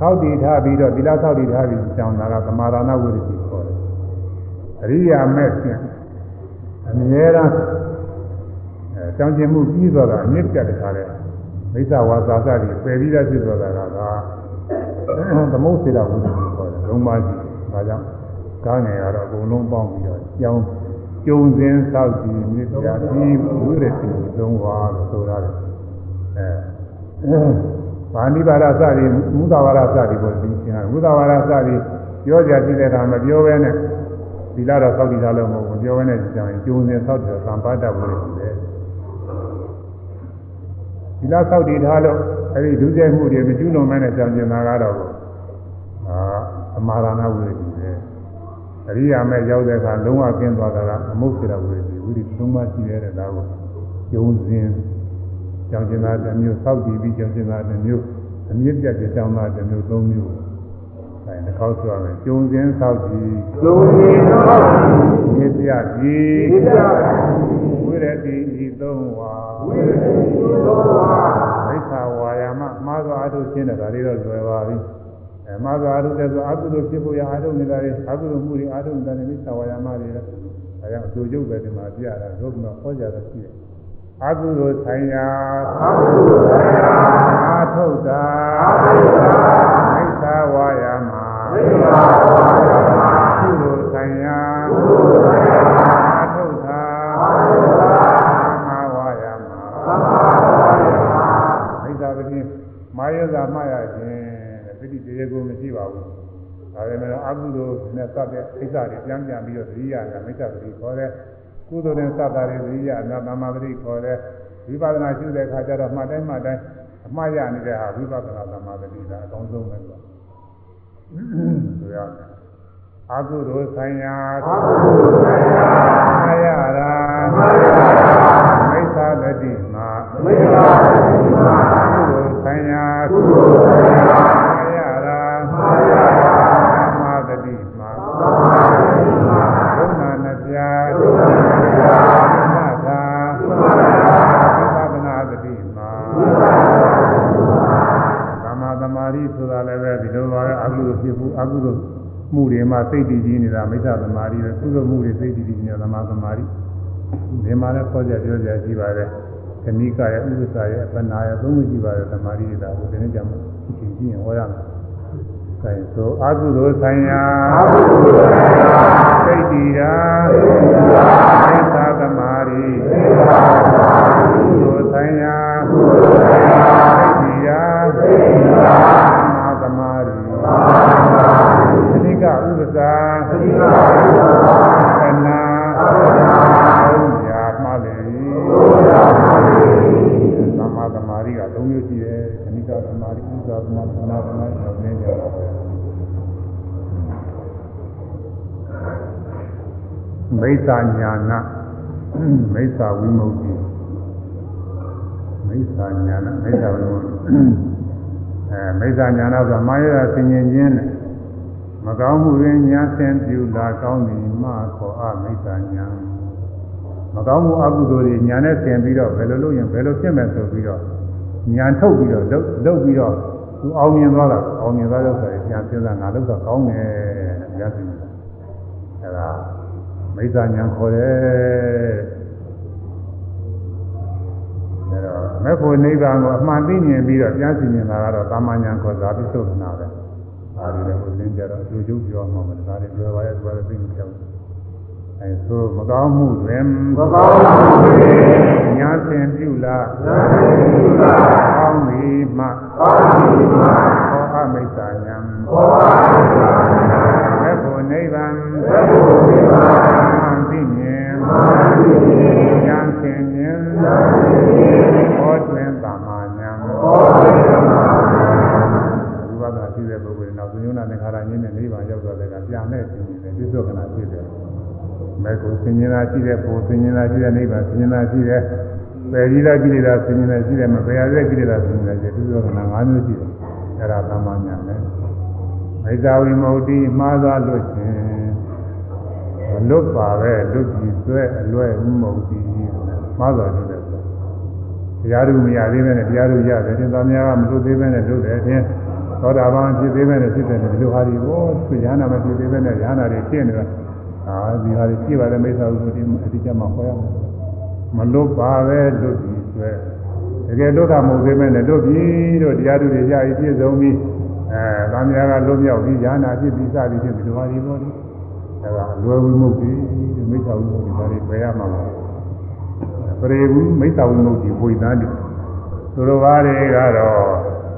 သောက်တည်ထားပြီးတော့သီလသောက်တည်ထားပြီးကျင့်ဆောင်တာကသမာဓနာဝိရဒိခေါ်တယ်အရိယာမဲ့ဖြင့်အမြဲတမ်းအဲကြောင်းကျင်မှုပြီးသွားတာအမြင့်ပြတ်တခါလဲမိစ္ဆာဝါစာစတွေပယ်ပြီးသားဖြစ်သွားတာကသမုတ်စေတဝိဒ္ဓကိုခေါ်တယ်လုံးပါရှိဒါကြောင့် ကားငယ်ကတော့အကုန်လုံးပေါင်းပြီးတော့ကြောင်းကျုံစင်းသောက်ကြည့်မြစ်ပြပြီးဝိရတိလုံးပါလို့ဆိုရတယ်အဲဗာဏိပါဒစသည်မူသဝါဒစသည်ပေါ်ပြီးရှင်းတယ်မူသဝါဒစသည်ပြောကြကြည့်တဲ့အခါမပြောဘဲနဲ့သီလတော့သောက်တည်တာလို့မဟုတ်ဘူးပြောဘဲနဲ့ကြောင်းကျုံစင်းသောက်တယ်သံပါတဝိရတိပဲဒီလားဆောက်တည်ထားလို့အဲဒီဒုစရိုက်မှုတွေမကျူးလွန်မဲနဲ့ကြောင်ကျင်တာကတော့အာအမာရဏဝိရတိပဲ အရိယာမဲ့ရောက်တဲ့အခါလုံးဝကင်းသွားတာကအမုတ်စေတဝိရတိဝိရတိသုံးပါးရှိတဲ့ဒါကိုကျုံစင်းကြောင်ကျင်တာတစ်မျိုးဆောက်တည်ပြီးကြောင်ကျင်တာတစ်မျိုးအမြင့်ပြတ်ကြောင်တာတစ်မျိုးသုံးမျိုးအဲတစ်ခေါက်ဆိုရမယ်ကျုံစင်းဆောက်တည်ကျုံစင်းဆောက်တည်မြစ်ပြပြီးမြစ်ပြပြီးဝိရတိဤသုံးဝါဝိရတိသောဝါမိစ္ဆာဝါယာမမှားစွာအထုရှင်းတယ်ဒါလေးတော့လွယ်ပါပြီအဲ မှားစွာအထုတဲ့ဆိုအကုသိုလ်ဖြစ်ဖို့ရအထုနေတာတွေအကုသိုလ်မှုတွေအထုနေတာတွေမိစ္ဆာဝါယာမတွေလည်းဒါကြောင့်အကျိုးကျုပ်ပဲဒီမှာပြရတာဒုက္ခတော့ဟောကြတာရှိတယ်အကုသိုလ်ဆိုင်ရာအဘုရားဆရာအာထုတ်တာအဘုရားမိစ္ဆာဝါယာမမိစ္ဆာဝါယာမ နဲ့စတဲ့အိစ္ဆာတွေပြန်ပြန်ပြီးတော့သတိရတာမိစ္ဆာပတိခေါ်တယ်ကုသိုလ်နဲ့စတာတွေသတိရတာသမ္မာပတိခေါ်တယ်ဝိပဿနာရှုတဲ့အခါကျတော့မှတ်တိုင်းမှတ်တိုင်းအမှားရနေတဲ့ဟာဝိပဿနာသမ္မာပတိဒါအကောင်းဆုံးပဲလို့ဆိုရမယ်အကုသိုလ်ဆိုင်ရာအဘုရားဆရာမှာရတာမာယာမမိစ္ဆာပတိမှာမိစ္ဆာတိမာကုသိုလ်ဆိုင်ရာကုသိုလ်ဆရာမှာရ စိတ်တည်ကြည်နေတာမိစ္ဆာသမာဓိပဲကုသိုလ်မှုတွေစိတ်တည်ကြည်နေတာသမာသမာဓိဒီမှာလည်းခေါ်ကြပြောကြရှိပါတယ်ခဏိကရဲ့ဥပ္ပစာရဲ့အပနာရဲ့သုံးခုရှိပါတယ်သမာဓိတွေဒါကိုဒီနေ့ကြမှာအချိန်ကြည့်ရင်ဟောရမယ်။အဲဆိုအကုသိုလ်ဆိုင်ရာအဘုရားဆရာစိတ်တည်တာသိက္ခာမိစ္ဆာသမာဓိသိက္ခာသမာဓိကုသိုလ်ဆိုင်ရာကုသိုလ်ဆရာ စ္ဆာညာနာမိစ္ဆာဝိမု ക്തി မိစ္ဆာညာနာမိစ္ဆာဝိမု ക്തി အဲမိစ္ဆာညာနာဆိုမာယဆင်ញင်ခြင်းနဲ့မကောင်းမှုတွင်ညာဆင်ပြုလာကောင်းသည်မှခေါ်အမိစ္ဆာညာမကောင်းမှုအကုသိုလ်တွေညာနဲ့ဆင်ပြီးတော့ဘယ်လိုလုပ်ရင်ဘယ်လိုဖြစ်မယ်ဆိုပြီးတော့ညာထုတ်ပြီးတော့လုပ်လုပ်ပြီးတော့သူအောင်မြင်သွားတာအောင်မြင်သွားတော့ဆိုရင်ညာစဉ်းစားငါလုပ်တော့ကောင်းတယ်တဲ့ညာဆင်တယ်အဲဒါ မိစ္ဆာညာခေါ်တယ်အဲတော့မေဖို့နိဗ္ဗာန်ကိုအမှန်သိမြင်ပြီးတော့ပြန်စီမြင်တာကတော့သာမညာခေါ်ဇာတိသုခနာပဲဒါတွေလည်းကိုသင်ကြတော့အကျိုးကျုပ်ပြောမှာမဟုတ်ဒါတွေပြောပါရဲ့သူကလည်းသိမပြောဘူးအဲဆိုမကောင်းမှုတွင်မကောင်းမှုတွေညာဆင်ပြုလာနာတိကကောင်းသည်မှကောင်းပြီမှာခောအမိစ္ဆာညာဘောပါသာနာမေဖို့နိဗ္ဗာန်သဗ္ဗုတိမာအမှန်သိ ဉာဏ်ဖြင့်ဉာဏ်ဟောတွင်ပါမဉာဏ်ဟောတွင်ပါမဥပဒါရှိတဲ့ပုဂ္ဂိုလ်နောက်သုညနာသင်္ခါရညင်းနဲ့နိဗ္ဗာန်ရောက်သွားတဲ့ကပြန်မဲ့ခြင်းနဲ့ပြစ္ဆုတ်ခဏဖြစ်တယ်မဲကိုသင်္ညနာရှိတဲ့ပုံသင်္ညနာရှိတဲ့နိဗ္ဗာန်သင်္ညနာရှိတဲ့ပယ်ကြီးတဲ့ကိလေသာသင်္ညနာရှိတဲ့မပယ်ရတဲ့ကိလေသာသင်္ညနာရှိတဲ့ပြစ္ဆုတ်ခဏ၅မျိုးရှိတယ်အဲ့ဒါသမဉာဏ်နဲ့မိစ္ဆာဝိမု ക്തി မှားသွားလို့ချင်း အလွတ်ပါပဲလွတ်ကြည့်ဆွဲအလွဲဥမုံကြည့်မှားတော်ကြည့်တယ်တရားတို့မရသေးပဲနဲ့တရားတို့ရတယ်တင်သားများကမလွတ်သေးပဲနဲ့လွတ်တယ်တင်သောတာပန်ဖြစ်သေးပဲနဲ့ဖြစ်တယ်ဒီလိုဟာဒီကိုသူရဟနာမဖြစ်သေးပဲနဲ့ရဟနာတွေဖြစ်နေတာအာဒီဟာတွေဖြစ်ပါတယ်မိစ္ဆာဥပ္ပတိအတိအကျမှဟောရမှာမလွတ်ပါပဲလွတ်ပြီးဆွဲတကယ်လွတ်တာမဟုတ်သေးပဲနဲ့လွတ်ပြီးတော့တရားတို့တွေရည်ပြည့်စုံပြီးအဲသားများကလွတ်မြောက်ပြီးရဟနာဖြစ်ပြီးစသည်ဖြင့်ဒီလိုဟာဒီကို ဒါကအလွယ်ဝိမုတ်တိမိစ္ဆာဝိမုတ်တိဒါတွေပယ်ရမှာပါပရိဝိမိစ္ဆာဝိမုတ်တိဝိသန်တိသူတော်ဘာတွေကတော့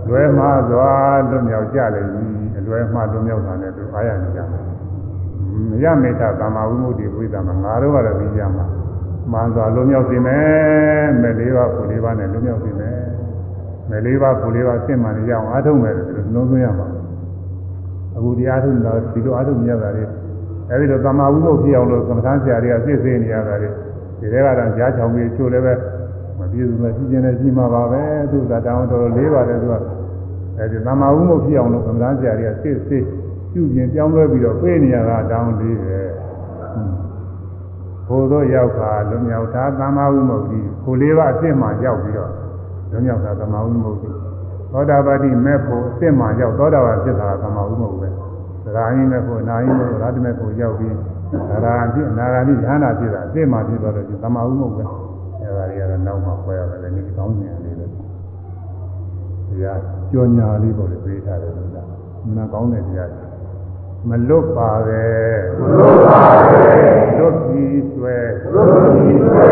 လွယ်မှားစွာလွတ်မြောက်ကြလိမ့်မည်အလွယ်မှားလွတ်မြောက်တာနဲ့သူအားရနေကြတယ်ရမေတ္တာသမာဝိမု ക്തി ဝိသမှာငါတို့ကတော့ပြီးကြမှာမှန်စွာလွတ်မြောက်စေမယ်မဲ့လေးပါးကိုလေးပါးနဲ့လွတ်မြောက်စေမယ်မဲ့လေးပါးကိုလေးပါးစင့်မှန်ရအောင်အားထုတ်မယ်လို့နှလုံးသွင်းရမှာအခုဒီအားထုတ်တော့ဒီလိုအားထုတ်မြတ်တာလေး အဲဒီလိုသမာဝိမုတ်ဖြစ်အောင်လို့ကမ္မထမ်းဆရာတွေကစစ်ဆေးနေရတာလေဒီထဲကတော့ကြားချောင်ပြီးချို့လည်းပဲမပြည့်စုံမရှိခြင်းနဲ့ရှိမှာပါပဲသူကတောင်းတော်တော်လေးပါတယ်သူကအဲဒီသမာဝိမုတ်ဖြစ်အောင်လို့ကမ္မထမ်းဆရာတွေကစစ်ဆေးပြုပြင်ပြောင်းလဲပြီးတော့ပြေးနေရတာတောင်းလေးပဲဘို့သောရောက်ခါလွမြောက်တာသမာဝိမုတ်ကြီးကိုလေးပါအစ်စ်မှရောက်ပြီးတော့လွမြောက်တာသမာဝိမုတ်ကြီးသောတာပတိမဲ့ဖို့အစ်စ်မှရောက်သောတာပန်ဖြစ်တာသမာဝိမုတ်ပဲသ ရာယင်းမဲ့ဖို့နာယင်းမဲ့ဖို့ရတ္တမဲ့ဖို့ရောက်ပြီးသရာဖြစ်နာဂာတိဉာဏ်ဖြစ်တာအစ်စ်မှဖြစ်သွားတော့သမာဝိမုတ်ပဲအဲဒါတွေကတော့နောက်မှခွဲရတယ်လည်းဒီကောင်းနေတယ်လေတရားကြောညာလေးပေါ့လေပြေးထားတယ်ဆိုတာမနာကောင်းတဲ့တရားမလွတ်ပါပဲမလွတ်ပါပဲလွတ်ပြီးဆွဲလွတ်ပြီးဆွဲ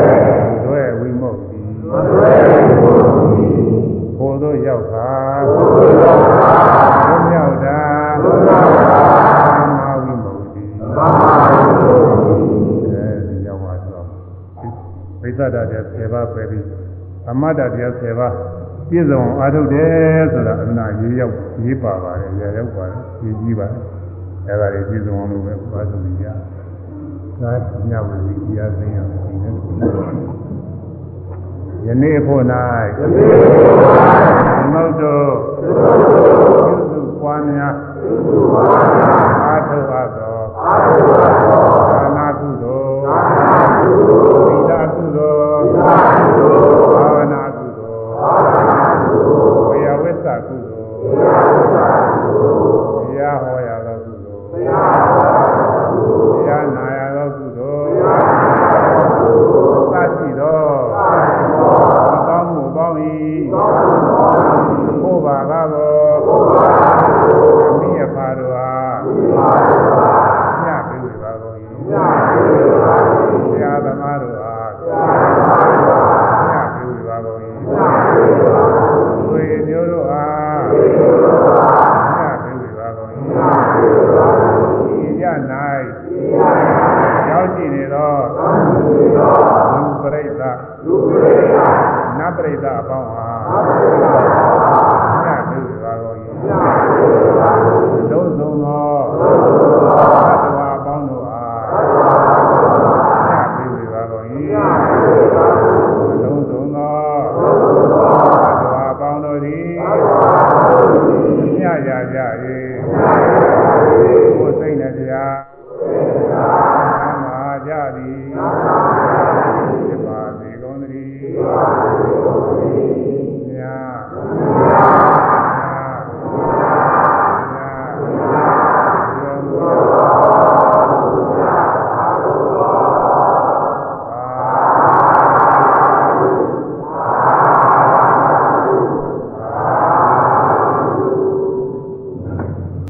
ဆွဲဝိမုတ်တိဆွဲဝိမုတ်တိဘို့သောရောက်ခါဘို့သောရောက်ခါဘုမြောက်တာဘုမြောက်တာ အဲဒီရောက်ပါတော့ဝိသဒတဲ့10ပါးပဲပြီးအမတ္တတရား10ပါးပြည့်စုံအားထုတ်တယ်ဆိုတာအနာရေးရောက်ရေးပါပါတယ်ရရောက်ပါတယ်ရေးကြည့်ပါတယ်အဲ့ဒါတွေပြည့်စုံအောင်လို့ပဲပါသမိရသာညဝိတရားသိရမယ်ဒီနေ့ယနေ့ဖို့၌ယနေ့ဖို့၌မုတ်တို့ပြုစုပွားများပြုစုပွားများအာထုအပ်သောအာထုအပ်သော သာနာကုသိုလ်သာနာကုသိုလ်သီလ